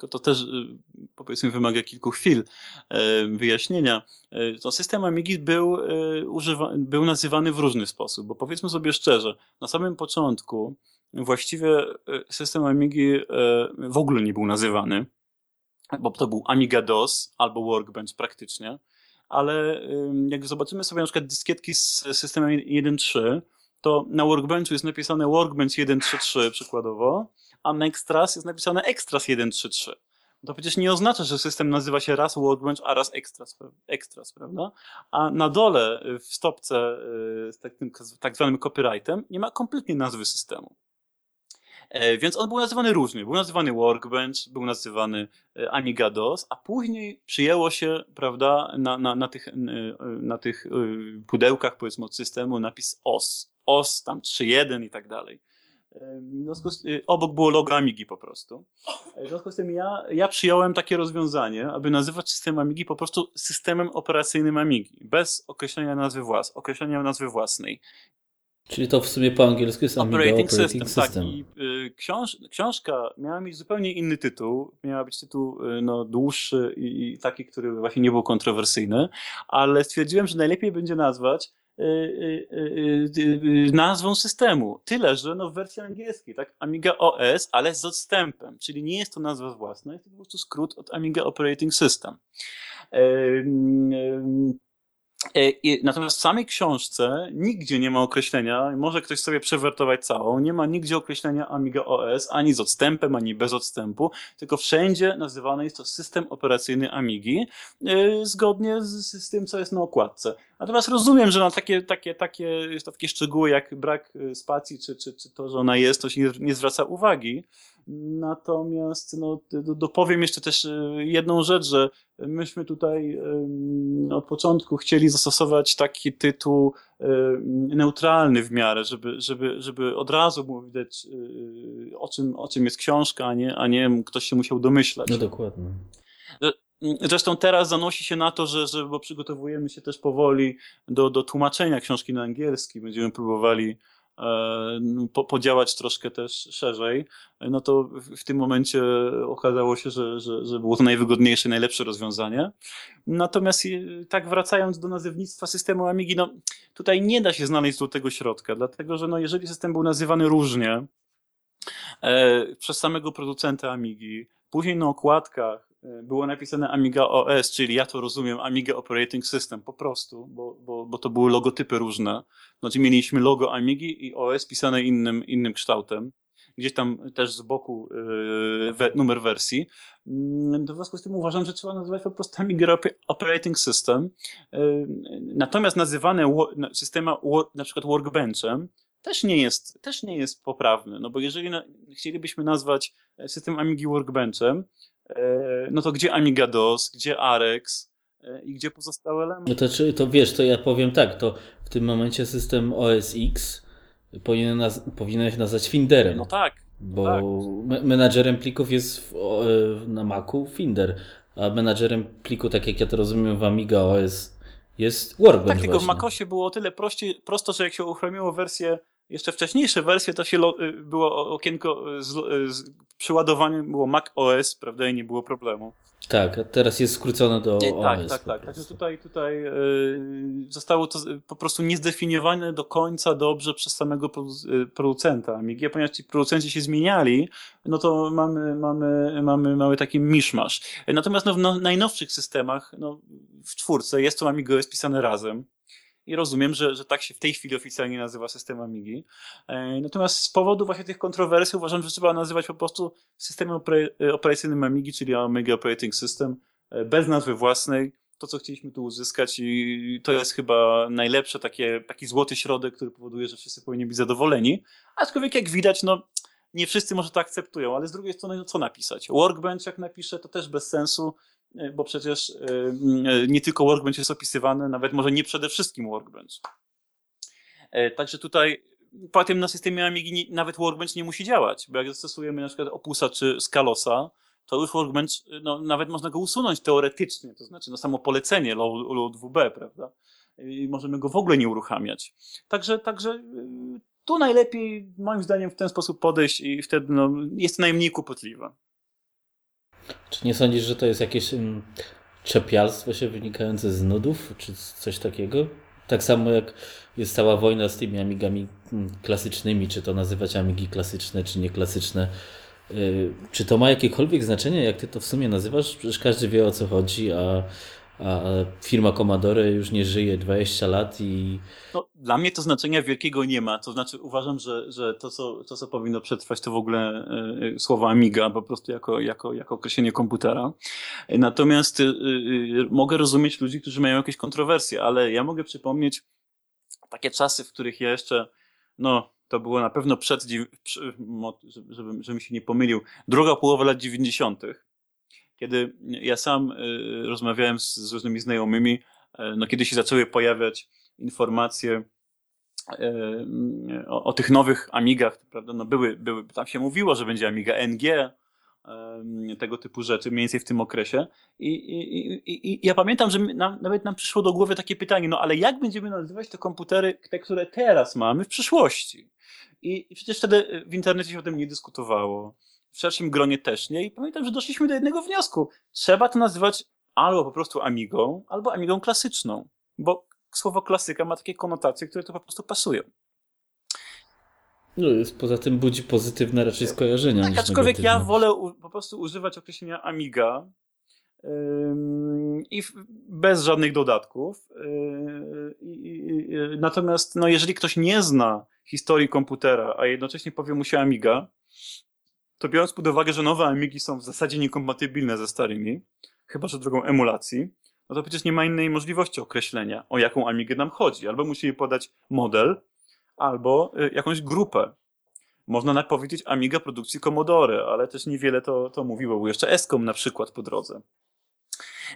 yy, to też yy, powiedzmy wymaga kilku chwil yy, wyjaśnienia. Y, to system Amigi był, y, używa, był nazywany w różny sposób, bo powiedzmy sobie szczerze, na samym początku właściwie y, system Amigi w ogóle nie był nazywany, bo to był Amiga DOS albo Workbench praktycznie, ale jak zobaczymy sobie na przykład dyskietki z systemem 1.3, to na Workbenchu jest napisane Workbench 1.3.3 przykładowo, a na Extras jest napisane Extras 1.3.3. To przecież nie oznacza, że system nazywa się raz Workbench, a raz Extras, extras prawda? A na dole w stopce z takim tak zwanym copyrightem nie ma kompletnie nazwy systemu. E, więc on był nazywany różnie. Był nazywany Workbench, był nazywany e, Amiga DOS, a później przyjęło się, prawda, na, na, na, tych, na tych pudełkach, powiedzmy, od systemu napis OS. OS tam 3.1 i tak dalej. Z, obok było logo Amigi po prostu. W związku z tym ja, ja przyjąłem takie rozwiązanie, aby nazywać system Amigi po prostu systemem operacyjnym Amigi, bez określenia nazwy włas, określenia nazwy własnej. Czyli to w sumie po angielsku jest Amiga Operating, Operating System. System. Tak, i y, książ książka miała mieć zupełnie inny tytuł. Miała być tytuł y, no, dłuższy i, i taki, który właśnie nie był kontrowersyjny, ale stwierdziłem, że najlepiej będzie nazwać y, y, y, nazwą systemu. Tyle, że no w wersji angielskiej, tak? Amiga OS, ale z odstępem, czyli nie jest to nazwa własna, jest to po prostu skrót od Amiga Operating System. E, natomiast w samej książce nigdzie nie ma określenia, może ktoś sobie przewertować całą, nie ma nigdzie określenia Amiga OS, ani z odstępem, ani bez odstępu, tylko wszędzie nazywany jest to system operacyjny Amigi, e, zgodnie z, z tym, co jest na okładce. Natomiast rozumiem, że na takie, takie, takie, takie szczegóły jak brak e, spacji, czy, czy, czy to, że ona jest, to się nie, nie zwraca uwagi. Natomiast no, dopowiem jeszcze też e, jedną rzecz, że myśmy tutaj od początku chcieli zastosować taki tytuł neutralny w miarę, żeby, żeby, żeby od razu było widać o czym, o czym jest książka, a nie, a nie ktoś się musiał domyślać. No dokładnie. Zresztą teraz zanosi się na to, że, że bo przygotowujemy się też powoli do, do tłumaczenia książki na angielski. Będziemy próbowali po, podziałać troszkę też szerzej, no to w, tym momencie okazało się, że, że, że było to najwygodniejsze, najlepsze rozwiązanie. Natomiast tak wracając do nazewnictwa systemu Amigi, no tutaj nie da się znaleźć złotego środka, dlatego że no jeżeli system był nazywany różnie e, przez samego producenta Amigi, później na okładkach E, było napisane Amiga OS, czyli ja to rozumiem Amiga Operating System po prostu, bo, bo, bo to były logotypy różne. Znaczy mieliśmy logo Amigi i OS pisane innym, innym kształtem. Gdzieś tam też z boku yy, we, numer wersji. Mm, w związku z tym uważam, że trzeba nazywać po prostu Amiga Operating System. Yy, natomiast nazywane systema na przykład Workbenchem też nie jest, też nie jest poprawny, no bo jeżeli na, chcielibyśmy nazwać system Amigi Workbenchem, E, no to gdzie Amiga DOS, gdzie Arex e, i gdzie pozostałe elementy? No to, czy, to wiesz, to ja powiem tak, to w tym momencie system OS X powinien, naz powinien się nazwać Finderem. No tak. Bo tak. menadżerem plików jest w, e, na Macu Finder, a menadżerem pliku, tak jak ja to rozumiem w Amiga OS jest Workbench Tak, tylko w Macosie było o tyle prościej, prosto, że jak się uruchomiło wersję jeszcze wcześniejsze wersje to się y, było okienko y, z, y, z przyładowaniem, było Mac OS, prawda, i nie było problemu. Tak, a teraz jest skrócone do nie, OS. Tak, tak, tak. Także tutaj, tutaj yy, zostało to po prostu niezdefiniowane do końca dobrze przez samego producenta Amigi, ponieważ ci producenci się zmieniali, no to mamy, mamy, mamy, mamy taki miszmasz. Natomiast no, w no, najnowszych systemach, no, w czwórce jest to Amiga OS pisane razem i rozumiem, że, że tak się w tej chwili oficjalnie nazywa system Amigi. E, natomiast z powodu właśnie tych kontrowersji uważam, że trzeba nazywać po prostu systemem operacyjnym Amigi, czyli Amiga Operating System, bez nazwy własnej, to, co chcieliśmy tu uzyskać i to jest chyba najlepsze takie, taki złoty środek, który powoduje, że wszyscy powinni być zadowoleni. Aczkolwiek jak widać, no nie wszyscy może to akceptują, ale z drugiej strony no, co napisać? Workbench jak napiszę, to też bez sensu, e, bo przecież e, e, nie tylko Workbench jest opisywany, nawet może nie przede wszystkim Workbench. Także tutaj po tym na systemie Amigi nawet Workbench nie musi działać, bo jak zastosujemy na przykład Opusa czy Scalosa, to już Workbench, no, nawet można go usunąć teoretycznie, to znaczy no, samo polecenie load WB, prawda? I możemy go w ogóle nie uruchamiać. Także, także tu najlepiej, moim zdaniem, w ten sposób podejść i wtedy no, jest najmniej kłopotliwe. Czy nie sądzisz, że to jest jakieś um, czepialstwo się wynikające z nudów, czy coś takiego? Tak samo jak jest cała wojna z tymi amigami mm, klasycznymi, czy to nazywać amigi klasyczne, czy nieklasyczne. Y, czy to ma jakiekolwiek znaczenie, jak ty to w sumie nazywasz? Przecież każdy wie o co chodzi, a, a firma Commodore już nie żyje 20 lat i. No, dla mnie to znaczenia wielkiego nie ma. To znaczy, uważam, że, że to, co, to, co powinno przetrwać, to w ogóle y, słowo Amiga, po prostu jako, jako, jako określenie komputera. Natomiast y, y, mogę rozumieć ludzi, którzy mają jakieś kontrowersje, ale ja mogę przypomnieć takie czasy, w których ja jeszcze, no, to było na pewno przed, żebym, żebym się nie pomylił, druga połowa lat 90., kiedy ja sam y, rozmawiałem z, z różnymi znajomymi, y, no kiedy się zaczęły pojawiać informacje y, o, o, tych nowych Amigach, prawda, no były, były, tam się mówiło, że będzie Amiga NG, tego typu rzeczy, mniej więcej w tym okresie. I, i, i, i ja pamiętam, że nam, nawet nam przyszło do głowy takie pytanie, no ale jak będziemy nazywać te komputery, te, które teraz mamy w przyszłości? I, I przecież wtedy w internecie się o tym nie dyskutowało. W szerszym gronie też nie. I pamiętam, że doszliśmy do jednego wniosku. Trzeba to nazywać albo po prostu Amigą, albo Amigą klasyczną. Bo słowo klasyka ma takie konotacje, które to po prostu pasują. No jest, poza tym budzi pozytywne raczej skojarzenia. Tak, aczkolwiek negatywne. ja wolę u, po prostu używać określenia Amiga yy, i w, bez żadnych dodatków. Yy, natomiast no, jeżeli ktoś nie zna historii komputera, a jednocześnie powie mu się Amiga, to biorąc pod uwagę, że nowe Amigi są w zasadzie niekompatybilne ze starymi, chyba że drogą emulacji, no to przecież nie ma innej możliwości określenia, o jaką Amigę nam chodzi. Albo musimy podać model, albo y, jakąś grupę. Można powiedzieć Amiga produkcji Commodore, ale też niewiele to, to mówiło. Był jeszcze Escom na przykład po drodze.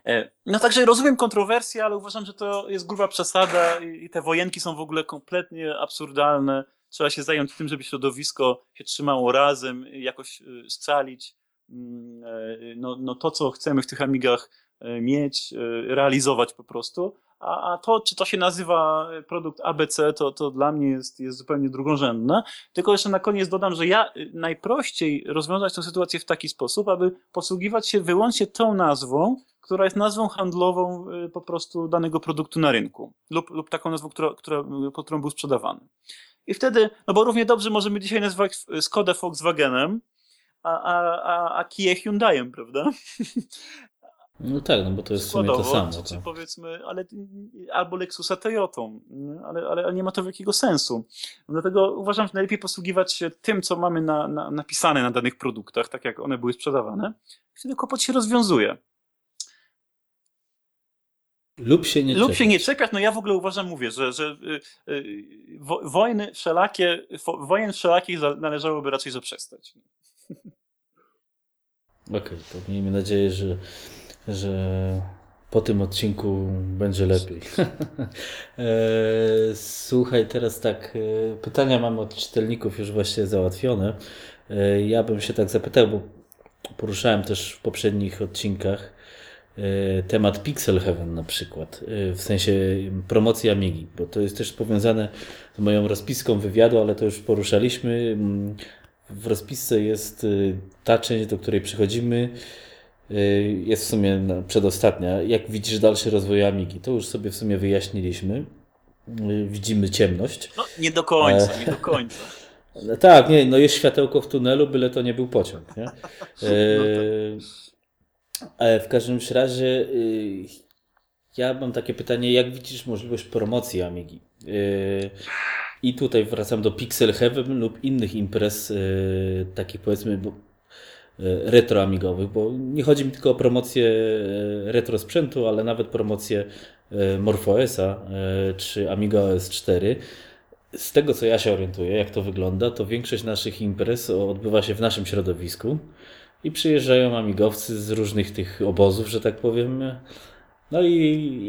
E, no także rozumiem kontrowersje, ale uważam, że to jest gruba przesada i te wojenki są w ogóle kompletnie absurdalne. Trzeba się zająć tym, żeby środowisko się trzymało razem, jakoś y, scalić mm, e, no, no to, co chcemy w tych Amigach e, mieć, realizować po prostu. A, a to, czy to się nazywa produkt ABC, to, to dla mnie jest, jest zupełnie drugorzędne. Tylko jeszcze na koniec dodam, że ja y, najprościej rozwiązać tę sytuację w taki sposób, aby posługiwać się wyłącznie tą nazwą, która jest nazwą handlową y, po prostu danego produktu na rynku lub, lub taką nazwą, która, która, pod którą był sprzedawany. I wtedy, no bo równie dobrze możemy dzisiaj nazywać Skoda Volkswagenem, a, a, a, a Kia Hyundaiem, prawda? No tak, no bo to jest w sumie to samo. Czy, tak. powiedzmy, ale, albo Lexusa Toyotą, ale, ale nie ma to wielkiego sensu. Dlatego uważam, że najlepiej posługiwać się tym, co mamy na, na, napisane na danych produktach, tak jak one były sprzedawane. Wtedy kłopot się rozwiązuje. Lub się nie Lub czepiać. się nie czepiać. No ja w ogóle uważam, mówię, że, że y, y, wojny wszelakie, wojen wszelakich należałoby raczej zaprzestać. Okej, okay, to miejmy nadzieję, że że po tym odcinku będzie lepiej. E, słuchaj, teraz tak, e, pytania mamy od czytelników już właśnie załatwione. E, ja bym się tak zapytał, bo poruszałem też w poprzednich odcinkach temat Pixel Heaven na przykład, w sensie promocji Amigi, bo to jest też powiązane z moją rozpiską wywiadu, ale to już poruszaliśmy. W rozpisce jest ta część, do której przychodzimy, Y, jest w sumie przedostatnia. Jak widzisz dalszy rozwój Amigi? To już sobie w sumie wyjaśniliśmy. Widzimy ciemność. No, nie do końca, e... nie do końca. No, tak, nie, no jest światełko w tunelu, byle to nie był pociąg. Nie? E... No tak. W każdym razie y, Ja mam takie pytanie, jak widzisz możliwość promocji Amigi? Yy, I tutaj wracam do Pixel Heaven lub innych imprez, yy, takich powiedzmy yy, retro amigowych, bo nie chodzi mi tylko o promocję retro sprzętu, ale nawet promocję MorphOSa czy Amiga OS 4. Z tego co ja się orientuję, jak to wygląda, to większość naszych imprez odbywa się w naszym środowisku i przyjeżdżają amigowcy z różnych tych obozów, że tak powiem. No i,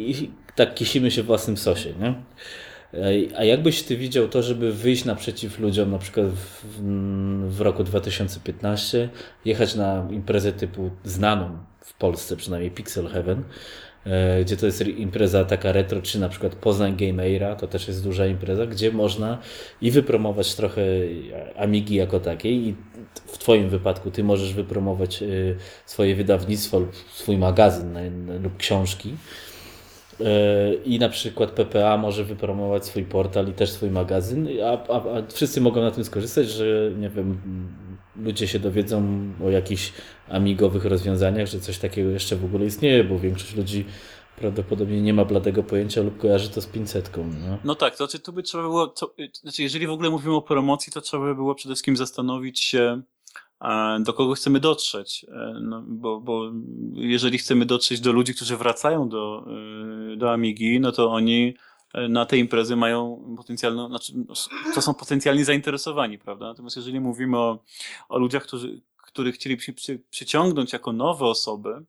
i tak kisimy się w własnym sosie, nie? A jakbyś ty widział to, żeby wyjść naprzeciw ludziom, na przykład w, w roku 2015, jechać na imprezę typu znaną w Polsce, przynajmniej Pixel Heaven, gdzie to jest impreza taka retro, czy na przykład Poznań Game Era, to też jest duża impreza, gdzie można i wypromować trochę Amigi jako takiej i w Twoim wypadku Ty możesz wypromować e, swoje wydawnictwo lub swój magazyn lub książki. E, i na przykład PPA może wypromować swój portal i też swój magazyn, a, a, a wszyscy mogą na tym skorzystać, że nie wiem, ludzie się dowiedzą o jakichś amigowych rozwiązaniach, że coś takiego jeszcze w ogóle istnieje, bo większość ludzi prawdopodobnie nie ma bladego pojęcia lub kojarzy to z pinsetką. No, no tak, to znaczy tu by trzeba było, to, znaczy jeżeli w ogóle mówimy o promocji, to trzeba by było przede wszystkim zastanowić się, do kogo chcemy dotrzeć. E, no, bo, bo jeżeli chcemy dotrzeć do ludzi, którzy wracają do, e, do Amigi, no to oni e, na te imprezy mają potencjalną, znaczy, to są potencjalnie zainteresowani, prawda? Natomiast jeżeli mówimy o, o ludziach, którzy, których chcielibyśmy przy, przyciągnąć jako nowe osoby,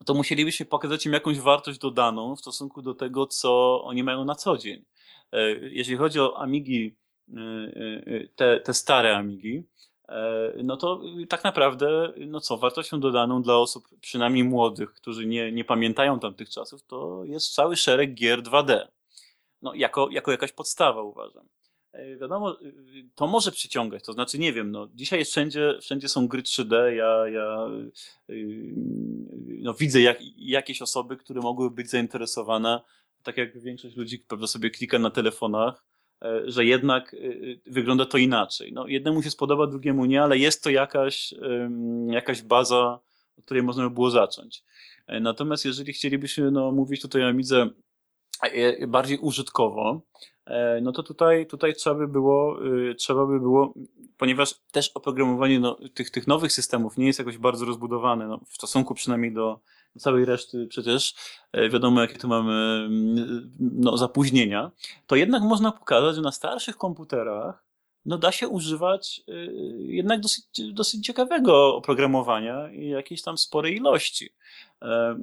no to musielibyśmy pokazać im jakąś wartość dodaną w stosunku do tego, co oni mają na co dzień. E, jeżeli chodzi o Amigi, e, e, te, te stare Amigi, no to tak naprawdę, no co, wartością dodaną dla osób przynajmniej młodych, którzy nie, nie pamiętają tamtych czasów, to jest cały szereg gier 2D. No, jako, jako jakaś podstawa uważam. E, wiadomo, y, to może przyciągać, to znaczy, nie wiem, no, dzisiaj wszędzie, wszędzie są gry 3D, ja, ja no, widzę jak, jakieś osoby, które mogły być zainteresowane, tak jak większość ludzi pewno sobie klika na telefonach, e, że jednak wygląda to inaczej. No, jednemu się spodoba, drugiemu nie, ale jest to jakaś, jakaś baza, od której można by było zacząć. E, natomiast jeżeli chcielibyśmy no, mówić tutaj o Amidze bardziej użytkowo, E, no to tutaj, tutaj trzeba by było, trzeba by było, ponieważ też oprogramowanie no, tych, tych nowych systemów nie jest jakoś bardzo rozbudowane, no, w stosunku przynajmniej do całej reszty przecież, e, wiadomo jakie tu mamy mm, no, zapóźnienia, to jednak można pokazać, że na starszych komputerach no da się używać y, jednak dosyć, dosyć ciekawego oprogramowania i jakiejś tam sporej ilości. E,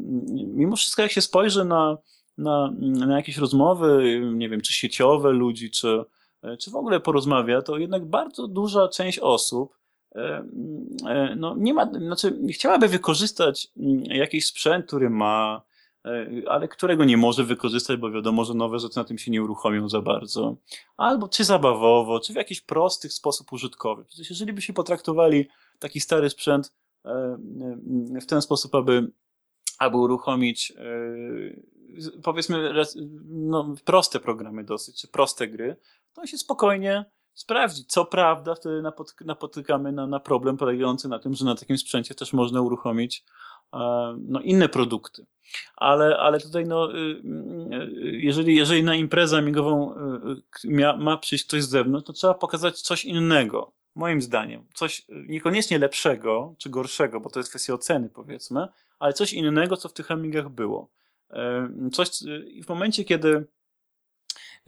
mimo wszystko, jak się spojrzy na, na, na jakieś rozmowy, nie wiem, czy sieciowe ludzi, czy, czy w ogóle porozmawia, to jednak bardzo duża część osób e, e, no, nie ma, znaczy chciałaby wykorzystać mm, jakiś sprzęt, który ma, e, ale którego nie może wykorzystać, bo wiadomo, że nowe rzeczy na tym się nie uruchomią za bardzo. Albo czy zabawowo, czy w jakiś prosty sposób użytkowy. Przecież jeżeli by się potraktowali taki stary sprzęt w ten sposób, aby, aby uruchomić powiedzmy no, proste programy dosyć, czy proste gry, to się spokojnie sprawdzi. Co prawda, wtedy napotykamy na, na problem polegający na tym, że na takim sprzęcie też można uruchomić e, no, inne produkty. Ale, ale tutaj, no, y, y, jeżeli, jeżeli na imprezę amigową y, ma przyjść ktoś z zewnątrz, to trzeba pokazać coś innego. Moim zdaniem. Coś niekoniecznie lepszego czy gorszego, bo to jest kwestia oceny, powiedzmy, ale coś innego, co w tych amigach było. Coś, i w momencie, kiedy e,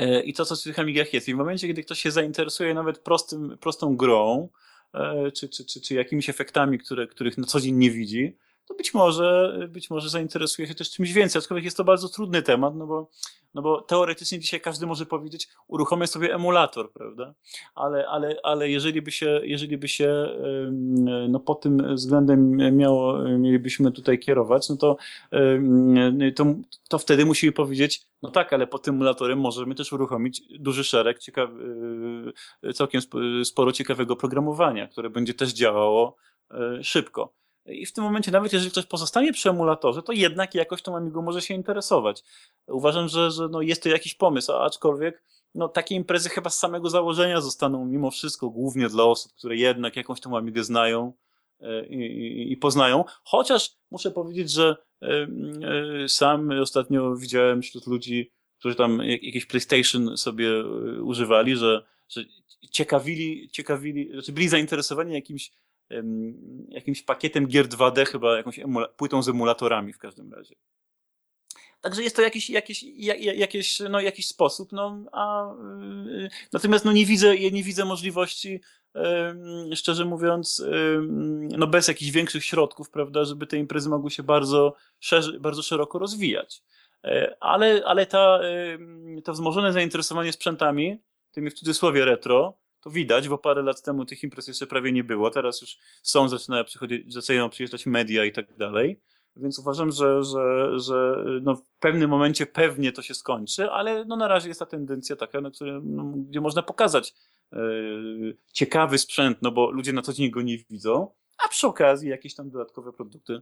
i to, co w tych Amigach jest. I w momencie, kiedy ktoś się zainteresuje nawet prostym, prostą grą, e, czy, czy, czy, czy jakimiś efektami, które, których na co dzień nie widzi, to być może, być może zainteresuje się też czymś więcej. Aczkolwiek jest to bardzo trudny temat, no bo, no bo teoretycznie dzisiaj każdy może powiedzieć, uruchomię sobie emulator, prawda? Ale, ale, ale jeżeli by się, jeżeli by się no pod tym względem miało, mielibyśmy tutaj kierować, no to, to, to wtedy musimy powiedzieć, no tak, ale pod tym emulatorem możemy też uruchomić duży szereg ciekawy, całkiem sporo ciekawego programowania, które będzie też działało e, szybko. I w tym momencie, nawet jeżeli ktoś pozostanie przy emulatorze, to jednak jakoś tą Amigą może się interesować. Uważam, że, że no jest to jakiś pomysł, aczkolwiek no, takie imprezy chyba z samego założenia zostaną mimo wszystko głównie dla osób, które jednak jakąś tą Amigę znają i, i, i poznają. Chociaż muszę powiedzieć, że sam ostatnio widziałem wśród ludzi, którzy tam jakieś PlayStation sobie używali, że, że ciekawili, ciekawili, znaczy byli zainteresowani jakimś, jakimś pakietem gier 2D, chyba jakąś płytą z emulatorami w każdym razie. Także jest to jakiś, jakiś, jakiś, no, jakiś sposób, no, a, yy, natomiast no, nie, widzę, nie widzę możliwości, szczerze mówiąc, no, bez jakichś większych środków, prawda, żeby te imprezy mogły się bardzo, szerzy, bardzo szeroko rozwijać. E, ale, ale ta, to wzmożone zainteresowanie sprzętami, tymi w cudzysłowie retro, to widać, bo parę lat temu tych imprez jeszcze prawie nie było. Teraz już są, zaczynają, zaczynają przyjeżdżać media i tak dalej. Więc uważam, że, że, że no w pewnym momencie pewnie to się skończy, ale no na razie jest ta tendencja taka, na której, no, gdzie można pokazać yy, ciekawy sprzęt, no bo ludzie na co dzień go nie widzą, a przy okazji jakieś tam dodatkowe produkty,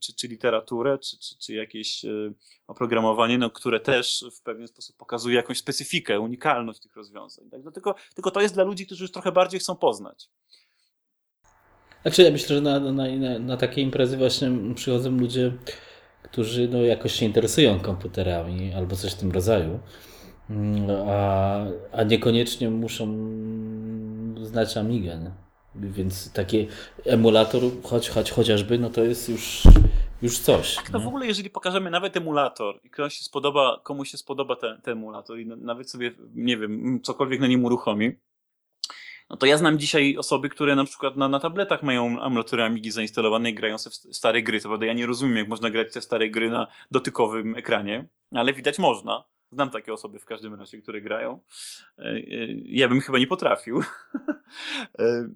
czy, czy literaturę, czy, czy, czy jakieś yy, oprogramowanie, no, które też w pewien sposób pokazuje jakąś specyfikę, unikalność tych rozwiązań. Tak? No, tylko, tylko to jest dla ludzi, którzy już trochę bardziej chcą poznać. Znaczy ja myślę, że na, na, na, na takie imprezy właśnie przychodzą ludzie, którzy no, jakoś się interesują komputerami albo coś w tym rodzaju, mm, a, a niekoniecznie muszą znać Amigę. Nie? Więc taki emulator, choć, choć chociażby, no to jest już, już coś. Tak, no w ogóle jeżeli pokażemy nawet emulator i komuś się spodoba, komuś się spodoba ten, ten emulator i nawet sobie, nie wiem, cokolwiek na nim uruchomi, no to ja znam dzisiaj osoby, które na przykład na, na tabletach mają emulatory Amigi zainstalowane i grają sobie w stare gry. Co prawda ja nie rozumiem, jak można grać te stare gry na dotykowym ekranie, ale widać można. Znam takie osoby w każdym razie, które grają. E, e, ja bym chyba nie potrafił. E,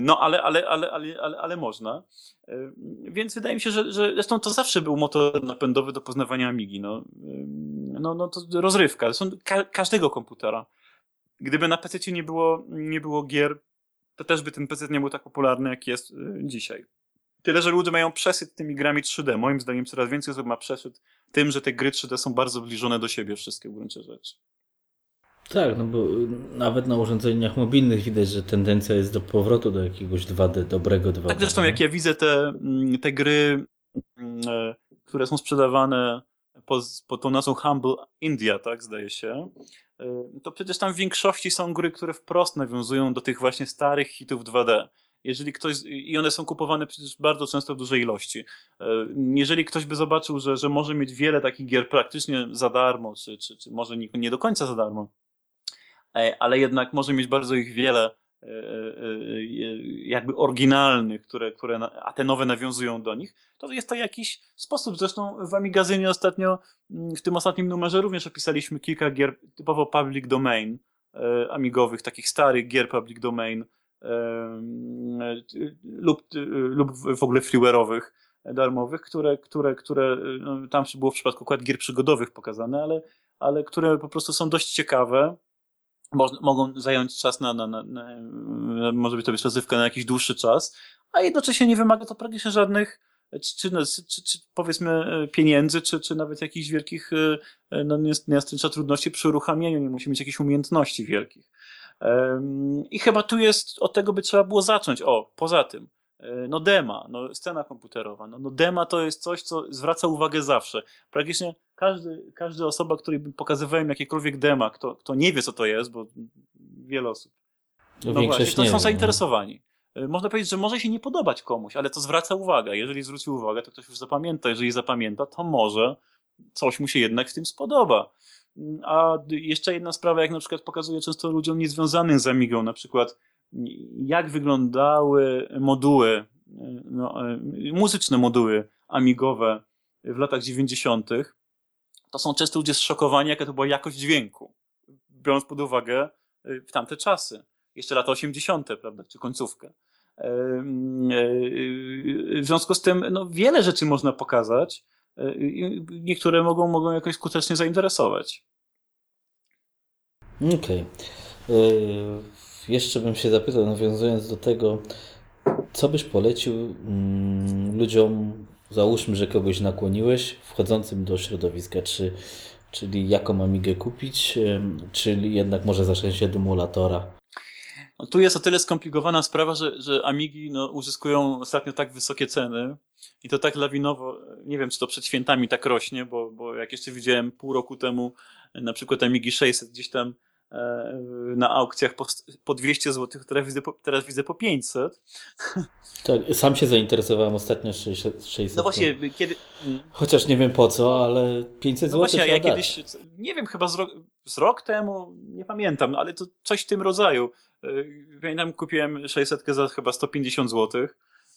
no, ale, ale, ale, ale, ale, ale można. Więc wydaje mi się, że, że zresztą to zawsze był motor napędowy do poznawania Amigi. No, no, no to rozrywka. Zresztą ka każdego komputera. Gdyby na PC nie było, nie było gier, to też by ten PC nie był tak popularny, jak jest dzisiaj. Tyle, że ludzie mają przesyt tymi grami 3D. Moim zdaniem coraz więcej osób ma przesyt tym, że te gry 3D są bardzo zbliżone do siebie, wszystkie w gruncie rzeczy. Tak, no bo nawet na urządzeniach mobilnych widać, że tendencja jest do powrotu do jakiegoś 2D, dobrego 2D. Tak zresztą jak ja widzę te, mm, te gry, mm, e, które są sprzedawane pod, pod tą nazwą Humble India, tak zdaje się, Y, to przecież tam w większości są gry, które wprost nawiązują do tych właśnie starych hitów 2D. Jeżeli ktoś, i one są kupowane przecież bardzo często w dużej ilości. Y, jeżeli ktoś by zobaczył, że, że może mieć wiele takich gier praktycznie za darmo, czy, czy, czy może nie, nie do końca za darmo, e, ale jednak może mieć bardzo ich wiele, E, e, e, jakby oryginalnych, które, które, a te nowe nawiązują do nich, to jest to jakiś sposób. Zresztą w Amigazynie ostatnio, mm, w tym ostatnim numerze również opisaliśmy kilka gier typowo public domain, amigowych, takich starych gier public domain lub, lub w ogóle freeware'owych, darmowych, które, które, które no, tam było w przypadku akurat gier przygodowych pokazane, ale, ale które po prostu są dość ciekawe mogą zająć czas na, na, na, na, może być to być rozrywka na jakiś dłuższy czas, a jednocześnie nie wymaga to praktycznie żadnych czy, czy, czy, czy powiedzmy e, pieniędzy, czy, czy nawet jakichś wielkich, e, no trudności przy uruchamianiu, nie musi mieć jakichś umiejętności wielkich. I chyba tu jest, od tego by trzeba było zacząć. O, poza tym, no dema, no scena komputerowa, no, no dema to jest coś, co zwraca uwagę zawsze. Praktycznie każdy, każda osoba, której pokazywałem jakiekolwiek dema, kto, kto nie wie, co to jest, bo wiele osób. No, no właśnie, to są no. zainteresowani. Y, można powiedzieć, że może się nie podobać komuś, ale to zwraca uwagę. Jeżeli zwróci uwagę, to ktoś już zapamięta. Jeżeli zapamięta, to może coś mu się jednak w tym spodoba. A jeszcze jedna sprawa, jak na przykład pokazuję często ludziom niezwiązanym z Amigą, na przykład jak wyglądały moduły, y, no, y, muzyczne moduły amigowe w latach 90., to są często ludzie zszokowani, jaka to była jakość dźwięku, biorąc pod uwagę w tamte czasy, jeszcze lata 80., prawda, czy końcówkę. W związku z tym no, wiele rzeczy można pokazać niektóre mogą, mogą jakoś skutecznie zainteresować. Okej. Okay. Jeszcze bym się zapytał, nawiązując do tego, co byś polecił mm, ludziom załóżmy, że kogoś nakłoniłeś wchodzącym do środowiska, czy, czyli jaką Amigę kupić, czyli jednak może zacząć się emulatora. No, tu jest o tyle skomplikowana sprawa, że, że Amigi no, uzyskują ostatnio tak wysokie ceny i to tak lawinowo, nie wiem czy to przed świętami tak rośnie, bo, bo jak jeszcze widziałem pół roku temu na przykład Amigi 600 gdzieś tam E, na aukcjach po, po 200 zł, teraz widzę po, teraz widzę po 500. Tak, sam się zainteresowałem ostatnio 600. No właśnie, kiedy... Chociaż nie wiem po co, ale 500 no zł właśnie, ja kiedyś, nie wiem, chyba z rok, z rok temu, nie pamiętam, ale to coś w tym rodzaju. E, pamiętam, kupiłem 600 za chyba 150 zł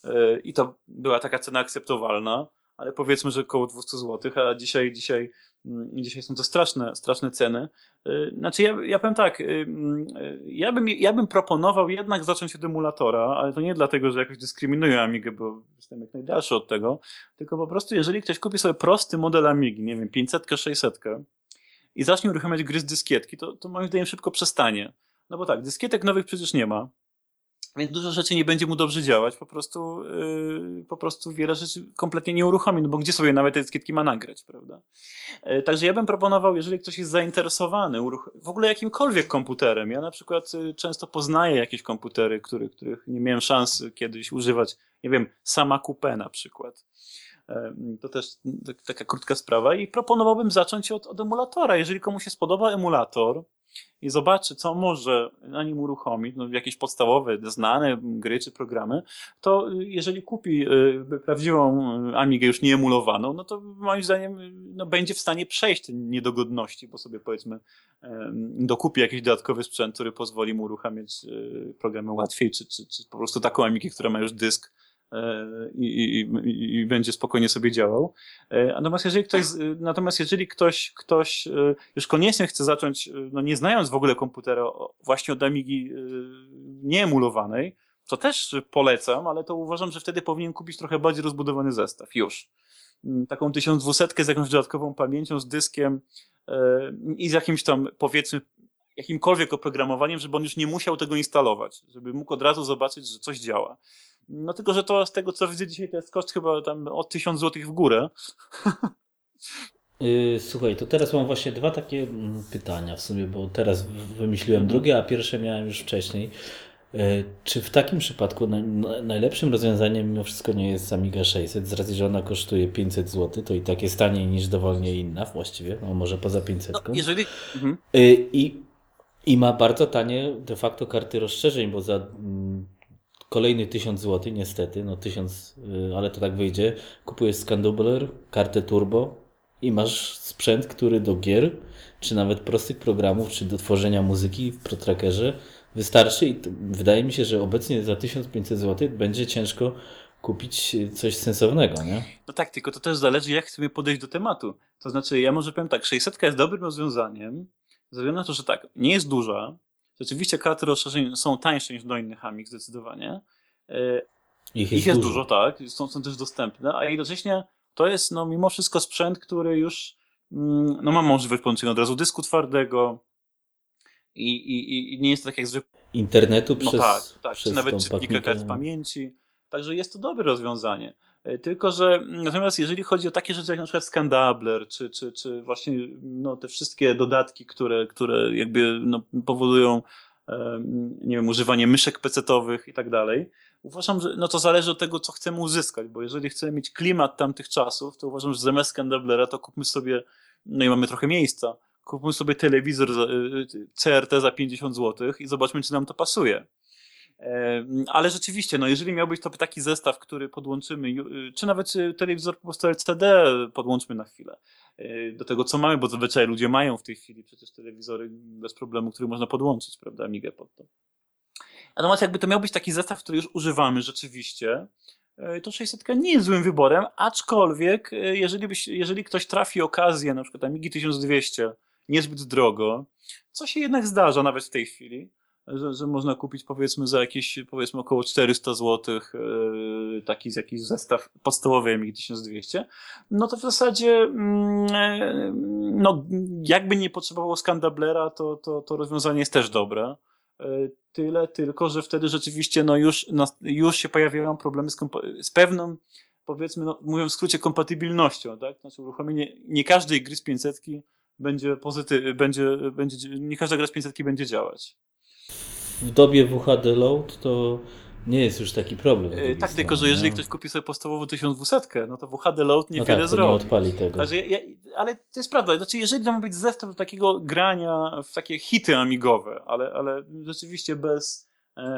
e, i to była taka cena akceptowalna, ale powiedzmy, że około 200 zł, a dzisiaj, dzisiaj Mm, dzisiaj są to straszne, straszne ceny. Y, znaczy, ja, ja powiem tak, mm, ja bym, ja bym proponował jednak zacząć od emulatora, ale to nie dlatego, że jakoś dyskryminuję Amigę, bo jestem jak najdalszy od tego, tylko po prostu, jeżeli ktoś kupi sobie prosty model Amigi, nie wiem, 500, 600 i zacznie uruchamiać gry z dyskietki, to, to moim zdaniem szybko przestanie. No bo tak, dyskietek nowych przecież nie ma. Więc dużo rzeczy nie będzie mu dobrze działać, po prostu, yy, po prostu wiele rzeczy kompletnie nie uruchomi, no bo gdzie sobie nawet te etykietki ma nagrać, prawda? Yy, także ja bym proponował, jeżeli ktoś jest zainteresowany w ogóle jakimkolwiek komputerem, ja na przykład yy, często poznaję jakieś komputery, których, których nie miałem szans kiedyś używać, nie wiem, sama Coupe na przykład. Yy, to też taka krótka sprawa i proponowałbym zacząć od, od emulatora. Jeżeli komuś się spodoba emulator, i zobaczy, co może na nim uruchomić, no, jakieś podstawowe, znane gry czy programy, to jeżeli kupi y, prawdziwą Amigę już nie emulowaną, no to moim zdaniem no, będzie w stanie przejść te niedogodności, bo sobie powiedzmy dokupi jakiś dodatkowy sprzęt, który pozwoli mu uruchamiać y, programy łatwiej, czy, czy, czy po prostu taką Amigę, która ma już dysk i, i, i, będzie spokojnie sobie działał. E, natomiast jeżeli ktoś, natomiast jeżeli ktoś, ktoś e, już koniecznie chce zacząć, no nie znając w ogóle komputera, właśnie od Amigi nieemulowanej, to też polecam, ale to uważam, że wtedy powinien kupić trochę bardziej rozbudowany zestaw. Już. Mm, taką 1200 z jakąś dodatkową pamięcią, z dyskiem i z jakimś tam, powiedzmy, jakimkolwiek oprogramowaniem, żeby on już nie musiał tego instalować, żeby mógł od razu zobaczyć, że coś działa. No tylko, że to z tego, co widzę dzisiaj, to jest koszt chyba tam o 1000 zł w górę. Y, słuchaj, to teraz mam właśnie dwa takie mm, pytania w sumie, bo teraz wymyśliłem drugie, a pierwsze miałem już wcześniej. Y, czy w takim przypadku najlepszym rozwiązaniem mimo wszystko nie jest Amiga 600, z racji, że ona kosztuje 500 zł, to i tak jest taniej niż dowolnie inna właściwie, no może poza 500. No, jeżeli... Mhm. Y, I, I ma bardzo tanie de facto karty rozszerzeń, bo za mm, kolejny 1000 zł, niestety, no 1000, y, ale to tak wyjdzie. Kupujesz Scandubler, kartę turbo i masz sprzęt, który do gier, czy nawet prostych programów, czy do tworzenia muzyki w ProTrackerze wystarczy i wydaje mi się, że obecnie za 1500 zł będzie ciężko kupić coś sensownego, nie? No tak, tylko to też zależy, jak chcemy podejść do tematu. To znaczy, ja może powiem tak, 600 jest dobrym rozwiązaniem, ze względu na to, że tak, nie jest duża, Rzeczywiście karty rozszerzeń są tańsze niż do innych Amig zdecydowanie. E, ich jest, Ich jest dużo. dużo. tak, są, są też dostępne, a jednocześnie to jest no, mimo wszystko sprzęt, który już mm, no, ma możliwość połączenia od razu dysku twardego i, i, i nie jest tak jak zwykle. Internetu no, przez. tak, tak, przez czy nawet czytnika kart pamięci. Także jest to dobre rozwiązanie. E, tylko, że natomiast jeżeli chodzi o takie rzeczy jak na przykład Scandabler, czy, czy, czy właśnie no, te wszystkie dodatki, które, które jakby no, powodują nie wiem, używanie myszek pecetowych i tak dalej, uważam, że no to zależy od tego, co chcemy uzyskać, bo jeżeli chcemy mieć klimat tamtych czasów, to uważam, że zamiast Scandablera to kupmy sobie, no i mamy trochę miejsca, kupmy sobie telewizor y, y, CRT za 50 zł i zobaczmy, czy nam to pasuje. Ale rzeczywiście, no jeżeli miał być to taki zestaw, który podłączymy, y, czy nawet y, telewizor po prostu LCD podłączmy na chwilę y, do tego, co mamy, bo zazwyczaj ludzie mają w tej chwili przecież telewizory bez problemu, który można podłączyć, prawda, Amigę pod to. Natomiast jakby to miał być taki zestaw, który już używamy rzeczywiście, to 600 nie jest złym wyborem, aczkolwiek jeżeli, byś, jeżeli ktoś trafi okazję, na przykład Amigi 1200, niezbyt drogo, co się jednak zdarza nawet w tej chwili, że, że można kupić powiedzmy za jakieś powiedzmy około 400 zł yy, taki jakiś zestaw podstawowy MX 1200, no to w zasadzie mm, no jakby nie potrzebował Scandablera, to, to, to rozwiązanie jest też dobre. E, tyle tylko, że wtedy rzeczywiście no już, no, już się pojawiają problemy z, z pewną powiedzmy, no, mówiąc w skrócie, kompatybilnością, tak? Znaczy uruchomienie nie każdej gry z 500 będzie pozytyw, będzie, będzie, nie każda gra z 500 będzie działać. W dobie WHD Load to nie jest już taki problem. tak, tylko że jeżeli ktoś kupi sobie podstawową 1200, no to WHD Load niewiele no tak, zrobi. nie odpali tego. Także ja, ale to jest prawda, znaczy jeżeli to ma być zestaw takiego grania w takie hity amigowe, ale, ale rzeczywiście bez,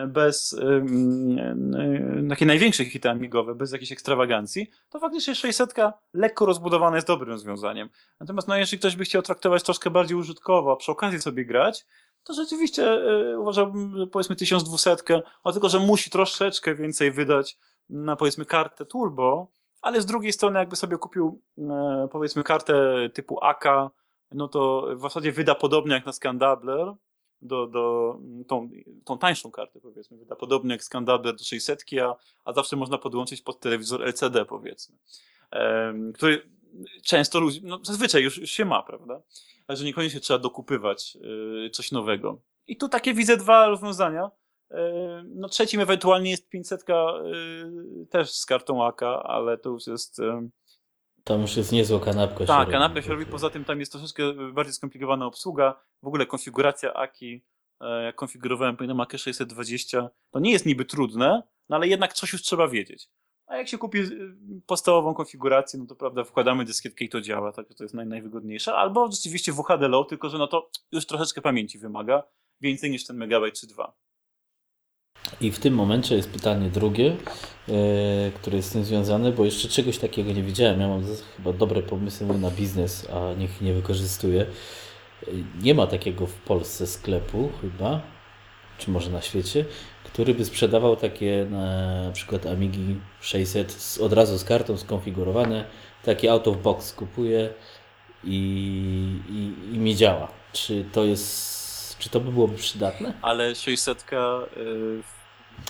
bez um, takie największe hity amigowe, bez jakiejś ekstrawagancji, to faktycznie 600 lekko rozbudowana jest dobrym rozwiązaniem. Natomiast no, jeżeli ktoś by chciał traktować troszkę bardziej użytkowo, a przy okazji sobie grać, to rzeczywiście y, uważałbym, powiedzmy 1200, o tylko, że musi troszeczkę więcej wydać na powiedzmy kartę turbo, ale z drugiej strony jakby sobie kupił e, powiedzmy kartę typu AK, no to w zasadzie wyda podobnie jak na Scandabler, do, do tą, tą tańszą kartę powiedzmy, wyda podobnie jak Scandabler do 600, a, a zawsze można podłączyć pod telewizor LCD powiedzmy, e, który często ludzi, no zazwyczaj już, już się ma, prawda? ale że niekoniecznie trzeba dokupywać yy, coś nowego. I tu takie widzę dwa rozwiązania. No trzecim ewentualnie jest 500 yy, też z kartą AK, ale to już jest... Tam już jest niezła kanapka. Tak, kanapka się robi, poza tym tam jest troszeczkę bardziej skomplikowana obsługa, w ogóle konfiguracja AKI, jak konfigurowałem pamiętam AK 620, to nie jest niby trudne, no ale jednak coś już trzeba wiedzieć. A jak się kupi y, podstawową konfigurację, no to prawda, wkładamy dyskietkę i to działa, tak, to jest naj, najwygodniejsze. Albo rzeczywiście WHD Low, tylko że no to już troszeczkę pamięci wymaga, więcej niż ten megabajt czy dwa. I w tym momencie jest pytanie drugie, e, które jest z tym związane, bo jeszcze czegoś takiego nie widziałem. Ja mam chyba dobre pomysły na biznes, a niech nie wykorzystuję. Nie ma takiego w Polsce sklepu chyba, czy może na świecie, który by sprzedawał takie na przykład Amigi 600 z, od razu z kartą skonfigurowane, takie out of box kupuję i, i, i mi działa. Czy to jest, czy to by byłoby przydatne? Ale 600 yy,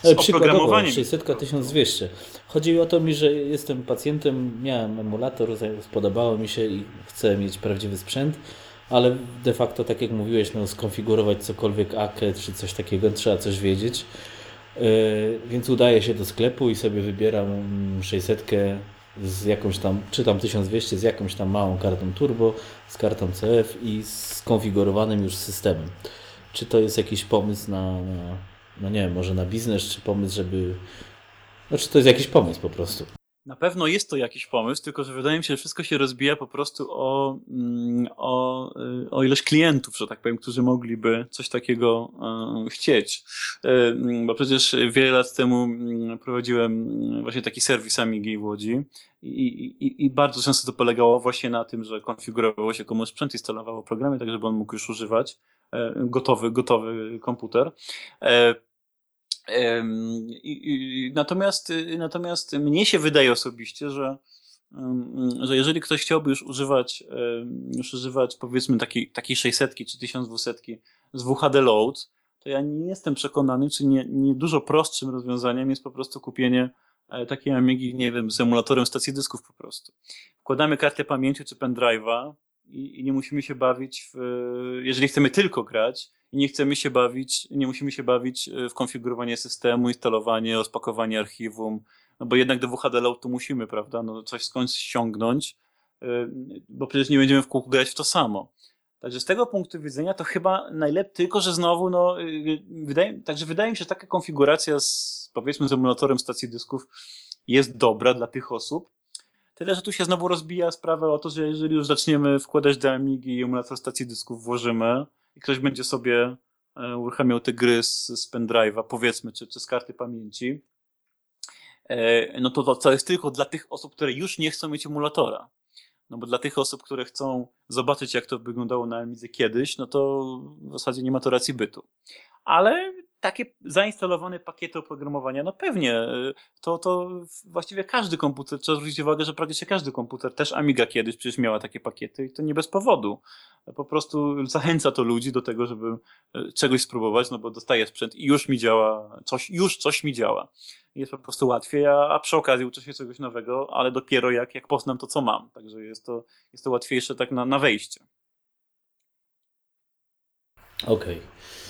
z Przykładowo 600 1200. Chodzi o to mi, że jestem pacjentem, miałem emulator, spodobało mi się i chcę mieć prawdziwy sprzęt ale de facto, tak jak mówiłeś, no, skonfigurować cokolwiek AKE czy coś takiego, trzeba coś wiedzieć. Yy, więc udaję się do sklepu i sobie wybieram 600 z jakąś tam, czy tam 1200 z jakąś tam małą kartą turbo, z kartą CF i skonfigurowanym już systemem. Czy to jest jakiś pomysł na, na no nie wiem, może na biznes, czy pomysł, żeby. No, czy to jest jakiś pomysł po prostu? Na pewno jest to jakiś pomysł, tylko że wydaje mi się, że wszystko się rozbija po prostu o, mm, o, o ilość klientów, że tak powiem, którzy mogliby coś takiego e, chcieć. E, mm, bo przecież wiele lat temu mm, prowadziłem właśnie taki serwis Amigi w Łodzi i, i, i bardzo często to polegało właśnie na tym, że konfigurowało się komuś sprzęt, instalowało programy, tak żeby on mógł już używać gotowy, gotowy komputer. Natomiast, natomiast mnie się wydaje osobiście, że, że jeżeli ktoś chciałby już używać, już używać powiedzmy takiej, takiej 600 czy 1200 z WHD Load, to ja nie jestem przekonany, czy nie, nie dużo prostszym rozwiązaniem jest po prostu kupienie e, takiej Amigi, nie wiem, z emulatorem stacji dysków po prostu. Wkładamy kartę pamięci czy pendrive'a i, i nie musimy się bawić w, jeżeli chcemy tylko grać, i nie chcemy się bawić, nie musimy się bawić e, w konfigurowanie systemu, instalowanie, rozpakowanie archiwum, no bo jednak do WHD Load musimy, prawda, no coś skądś ściągnąć, e, bo przecież nie będziemy w kółku grać w to samo. Także z tego punktu widzenia to chyba najlepiej, tylko że znowu, no, e, wydaje, także wydaje mi się, że taka konfiguracja z, powiedzmy, z emulatorem stacji dysków jest dobra dla tych osób. Tyle, że tu się znowu rozbija sprawa o to, że jeżeli już zaczniemy wkładać do Amigi i emulator stacji dysków włożymy, i ktoś będzie sobie e, uruchamiał te gry z, z pendrive'a, powiedzmy, czy, czy z karty pamięci, e, no to to jest tylko dla tych osób, które już nie chcą mieć emulatora. No bo dla tych osób, które chcą zobaczyć, jak to wyglądało na Amidze kiedyś, no to w zasadzie nie ma to racji bytu. Ale takie zainstalowane pakiety oprogramowania, no pewnie, y, to, to właściwie każdy komputer, trzeba zwrócić uwagę, że praktycznie każdy komputer, też Amiga kiedyś przecież miała takie pakiety i to nie bez powodu. Po prostu zachęca to ludzi do tego, żeby y, czegoś spróbować, no bo dostaję sprzęt i już mi działa, coś, już coś mi działa. Jest po prostu łatwiej, a, a przy okazji uczę się czegoś nowego, ale dopiero jak, jak poznam to, co mam. Także jest to, jest to łatwiejsze tak na, na wejście. Okej. Okay.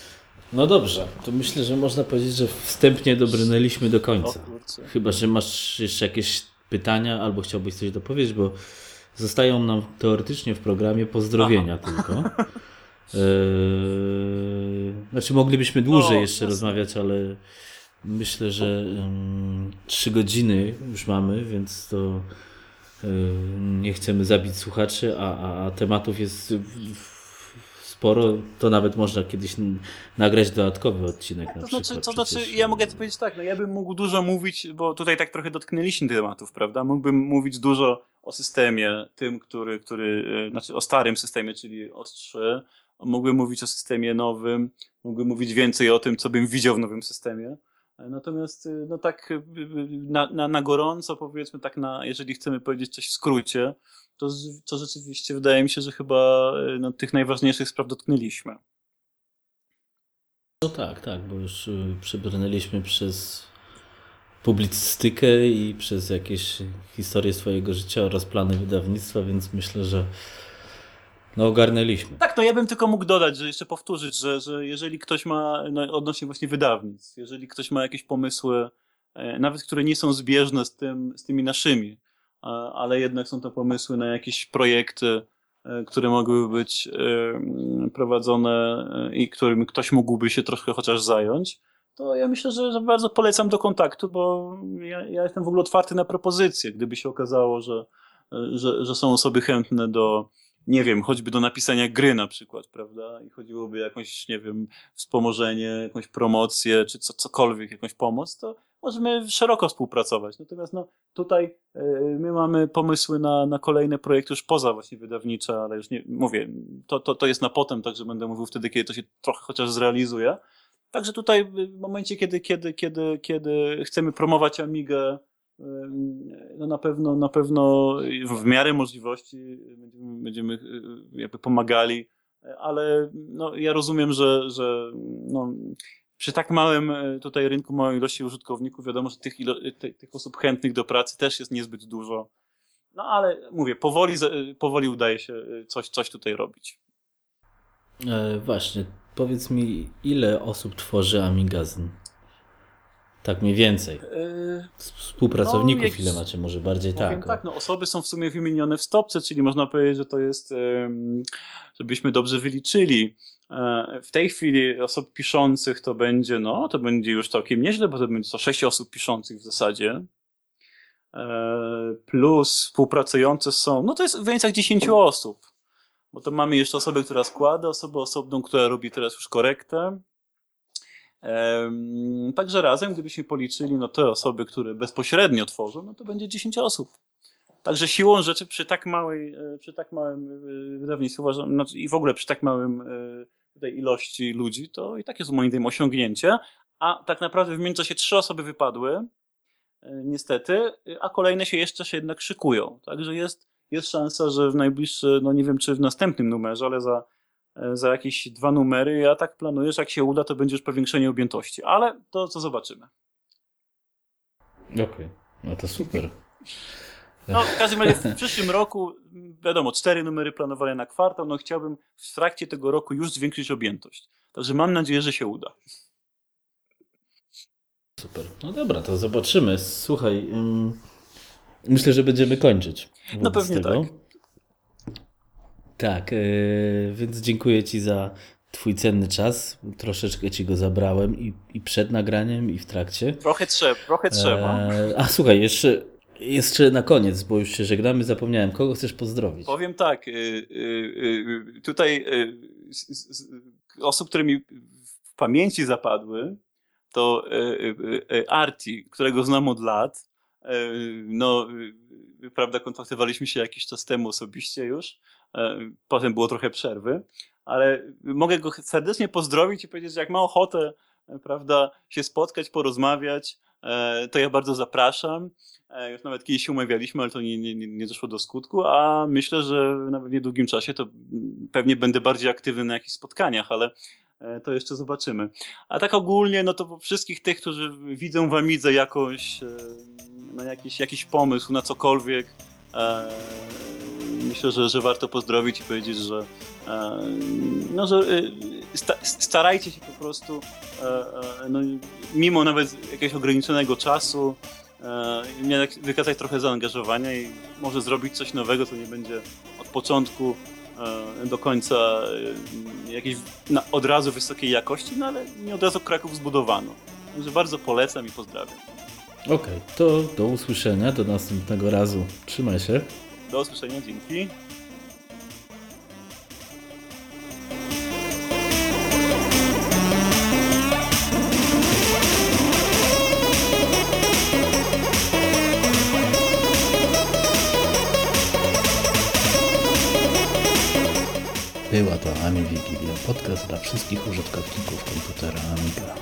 No dobrze, to myślę, że można powiedzieć, że wstępnie dobrnęliśmy do końca. Chyba, że masz jeszcze jakieś pytania albo chciałbyś coś dopowiedzieć, bo zostają nam teoretycznie w programie pozdrowienia Aha. tylko. Yy, Znaczy moglibyśmy dłużej o, jeszcze rozmawiać, ale myślę, że trzy godziny już mamy, więc to nie chcemy zabić słuchaczy, a, a, a tematów jest sporo, to nawet można kiedyś nagrać dodatkowy odcinek. To znaczy, przykład, to znaczy, ja mogę to powiedzieć tak, no ja bym mógł dużo mówić, bo tutaj tak trochę dotknęliśmy tematów, prawda? Mógłbym mówić dużo o systemie, tym, który, który e, znaczy o starym systemie, czyli OS3. Mógłbym mówić o systemie nowym, mógłbym mówić więcej o tym, co bym widział w nowym systemie. Natomiast, e, no tak e, na, na, na gorąco, powiedzmy tak, na, jeżeli chcemy powiedzieć coś w skrócie, to, to rzeczywiście wydaje mi się, że chyba no, tych najważniejszych spraw dotknęliśmy. No tak, tak, bo już przebrnęliśmy przez publicystykę i przez jakieś historie swojego życia oraz plany wydawnictwa, więc myślę, że no ogarnęliśmy. Tak, no ja bym tylko mógł dodać, że jeszcze powtórzyć, że, że jeżeli ktoś ma, no odnośnie właśnie wydawnictw, jeżeli ktoś ma jakieś pomysły, e, nawet które nie są zbieżne z, tym, z tymi naszymi, ale jednak są to pomysły na jakieś projekty, e, które mogłyby być e, prowadzone i którym ktoś mógłby się troszkę chociaż zająć, to ja myślę, że, bardzo polecam do kontaktu, bo ja, ja, jestem w ogóle otwarty na propozycje. Gdyby się okazało, że, że, że są osoby chętne do, nie wiem, choćby do napisania gry na przykład, prawda? I chodziłoby jakąś, nie wiem, wspomożenie, jakąś promocję, czy co, cokolwiek, jakąś pomoc, to możemy szeroko współpracować. Natomiast no, tutaj y, my mamy pomysły na, na kolejne projekty już poza właśnie wydawnicze, ale już nie, mówię, to, to, to jest na potem, także będę mówił wtedy, kiedy to się trochę chociaż zrealizuje. Także tutaj w momencie, kiedy, kiedy, kiedy, kiedy chcemy promować Amigę, no na pewno, na pewno w miarę możliwości będziemy, będziemy y, jakby pomagali, ale no, ja rozumiem, że, że no, przy tak małym y, tutaj rynku, małej ilości użytkowników, wiadomo, że tych, ilo, tych, tych osób chętnych do pracy też jest niezbyt dużo. No ale mówię, powoli, powoli udaje się coś, coś tutaj robić. E, właśnie, Powiedz mi, ile osób tworzy Amigazyn? Tak mniej więcej. Yy, Współpracowników no, ile macie? Może bardziej tak. Tak, no osoby są w sumie wymienione w stopce, czyli można powiedzieć, że to jest, żebyśmy dobrze wyliczyli. E, w tej chwili osób piszących to będzie, no, to będzie już całkiem nieźle, bo to będzie to sześć osób piszących w zasadzie. E, plus współpracujące są, no to jest w granicach 10 osób bo to mamy jeszcze osobę, która składa, osobę osobną, która robi teraz już korektę. Także razem, gdybyśmy policzyli, no te osoby, które bezpośrednio tworzą, no to będzie 10 osób. Także siłą rzeczy przy tak małej, e, przy tak małym e, wydawnictwie uważam, znaczy i w ogóle przy tak małym e, tej ilości ludzi, to i tak jest moim zdaniem osiągnięcie. A tak naprawdę w międzyczasie trzy osoby wypadły, niestety, a kolejne się jeszcze się jednak szykują. Także jest jest szansa, że w najbliższy, no nie wiem czy w następnym numerze, ale za, za jakieś dwa numery, ja tak planuję, że jak się uda, to będzie już powiększenie objętości, ale to co zobaczymy. Okej, okay. no to super. No, w każdym razie w przyszłym roku, wiadomo, cztery numery planowane na kwartał, no chciałbym w trakcie tego roku już zwiększyć objętość. Także mam nadzieję, że się uda. Super. No dobra, to zobaczymy. Słuchaj, myślę, że będziemy kończyć. No pewnie tak. Tak, yy, więc dziękuję Ci za Twój cenny czas. Troszeczkę Ci go zabrałem i, i przed nagraniem, i w trakcie. Trochę trzeba, trochę trzeba. E, a słuchaj, jeszcze, jeszcze na koniec, bo już się żegnamy, zapomniałem. Kogo chcesz pozdrowić? Powiem tak, yy, yy, tutaj osób, które mi w pamięci zapadły, to Arti, którego znam od lat. No, prawda, kontaktowaliśmy się jakiś czas temu osobiście już. E, potem było trochę przerwy, ale mogę go serdecznie pozdrowić i powiedzieć, że jak ma ochotę, e, prawda, się spotkać, porozmawiać, e, to ja bardzo zapraszam. Już nawet kiedyś się umawialiśmy, ale to nie, nie, nie doszło do skutku, a myślę, że nawet w niedługim czasie to pewnie będę bardziej aktywny na jakichś spotkaniach, ale to jeszcze zobaczymy. A tak ogólnie, no to wszystkich tych, którzy widzą w Amidze jakąś na jakiś, jakiś pomysł, na cokolwiek, myślę, że, że warto pozdrowić i powiedzieć, że, e, no, że e, starajcie się po prostu, e, no, mimo nawet jakiegoś ograniczonego czasu, tak wykazać trochę zaangażowania i może zrobić coś nowego, co nie będzie od początku do końca jakiejś od razu wysokiej jakości, no ale nie od razu Kraków zbudowano. Także bardzo polecam i pozdrawiam. Okej, okay, to do usłyszenia, do następnego razu. Trzymaj się. Do usłyszenia, dzięki. Była to Ami Wigilia, podcast dla wszystkich użytkowników komputera Amiga.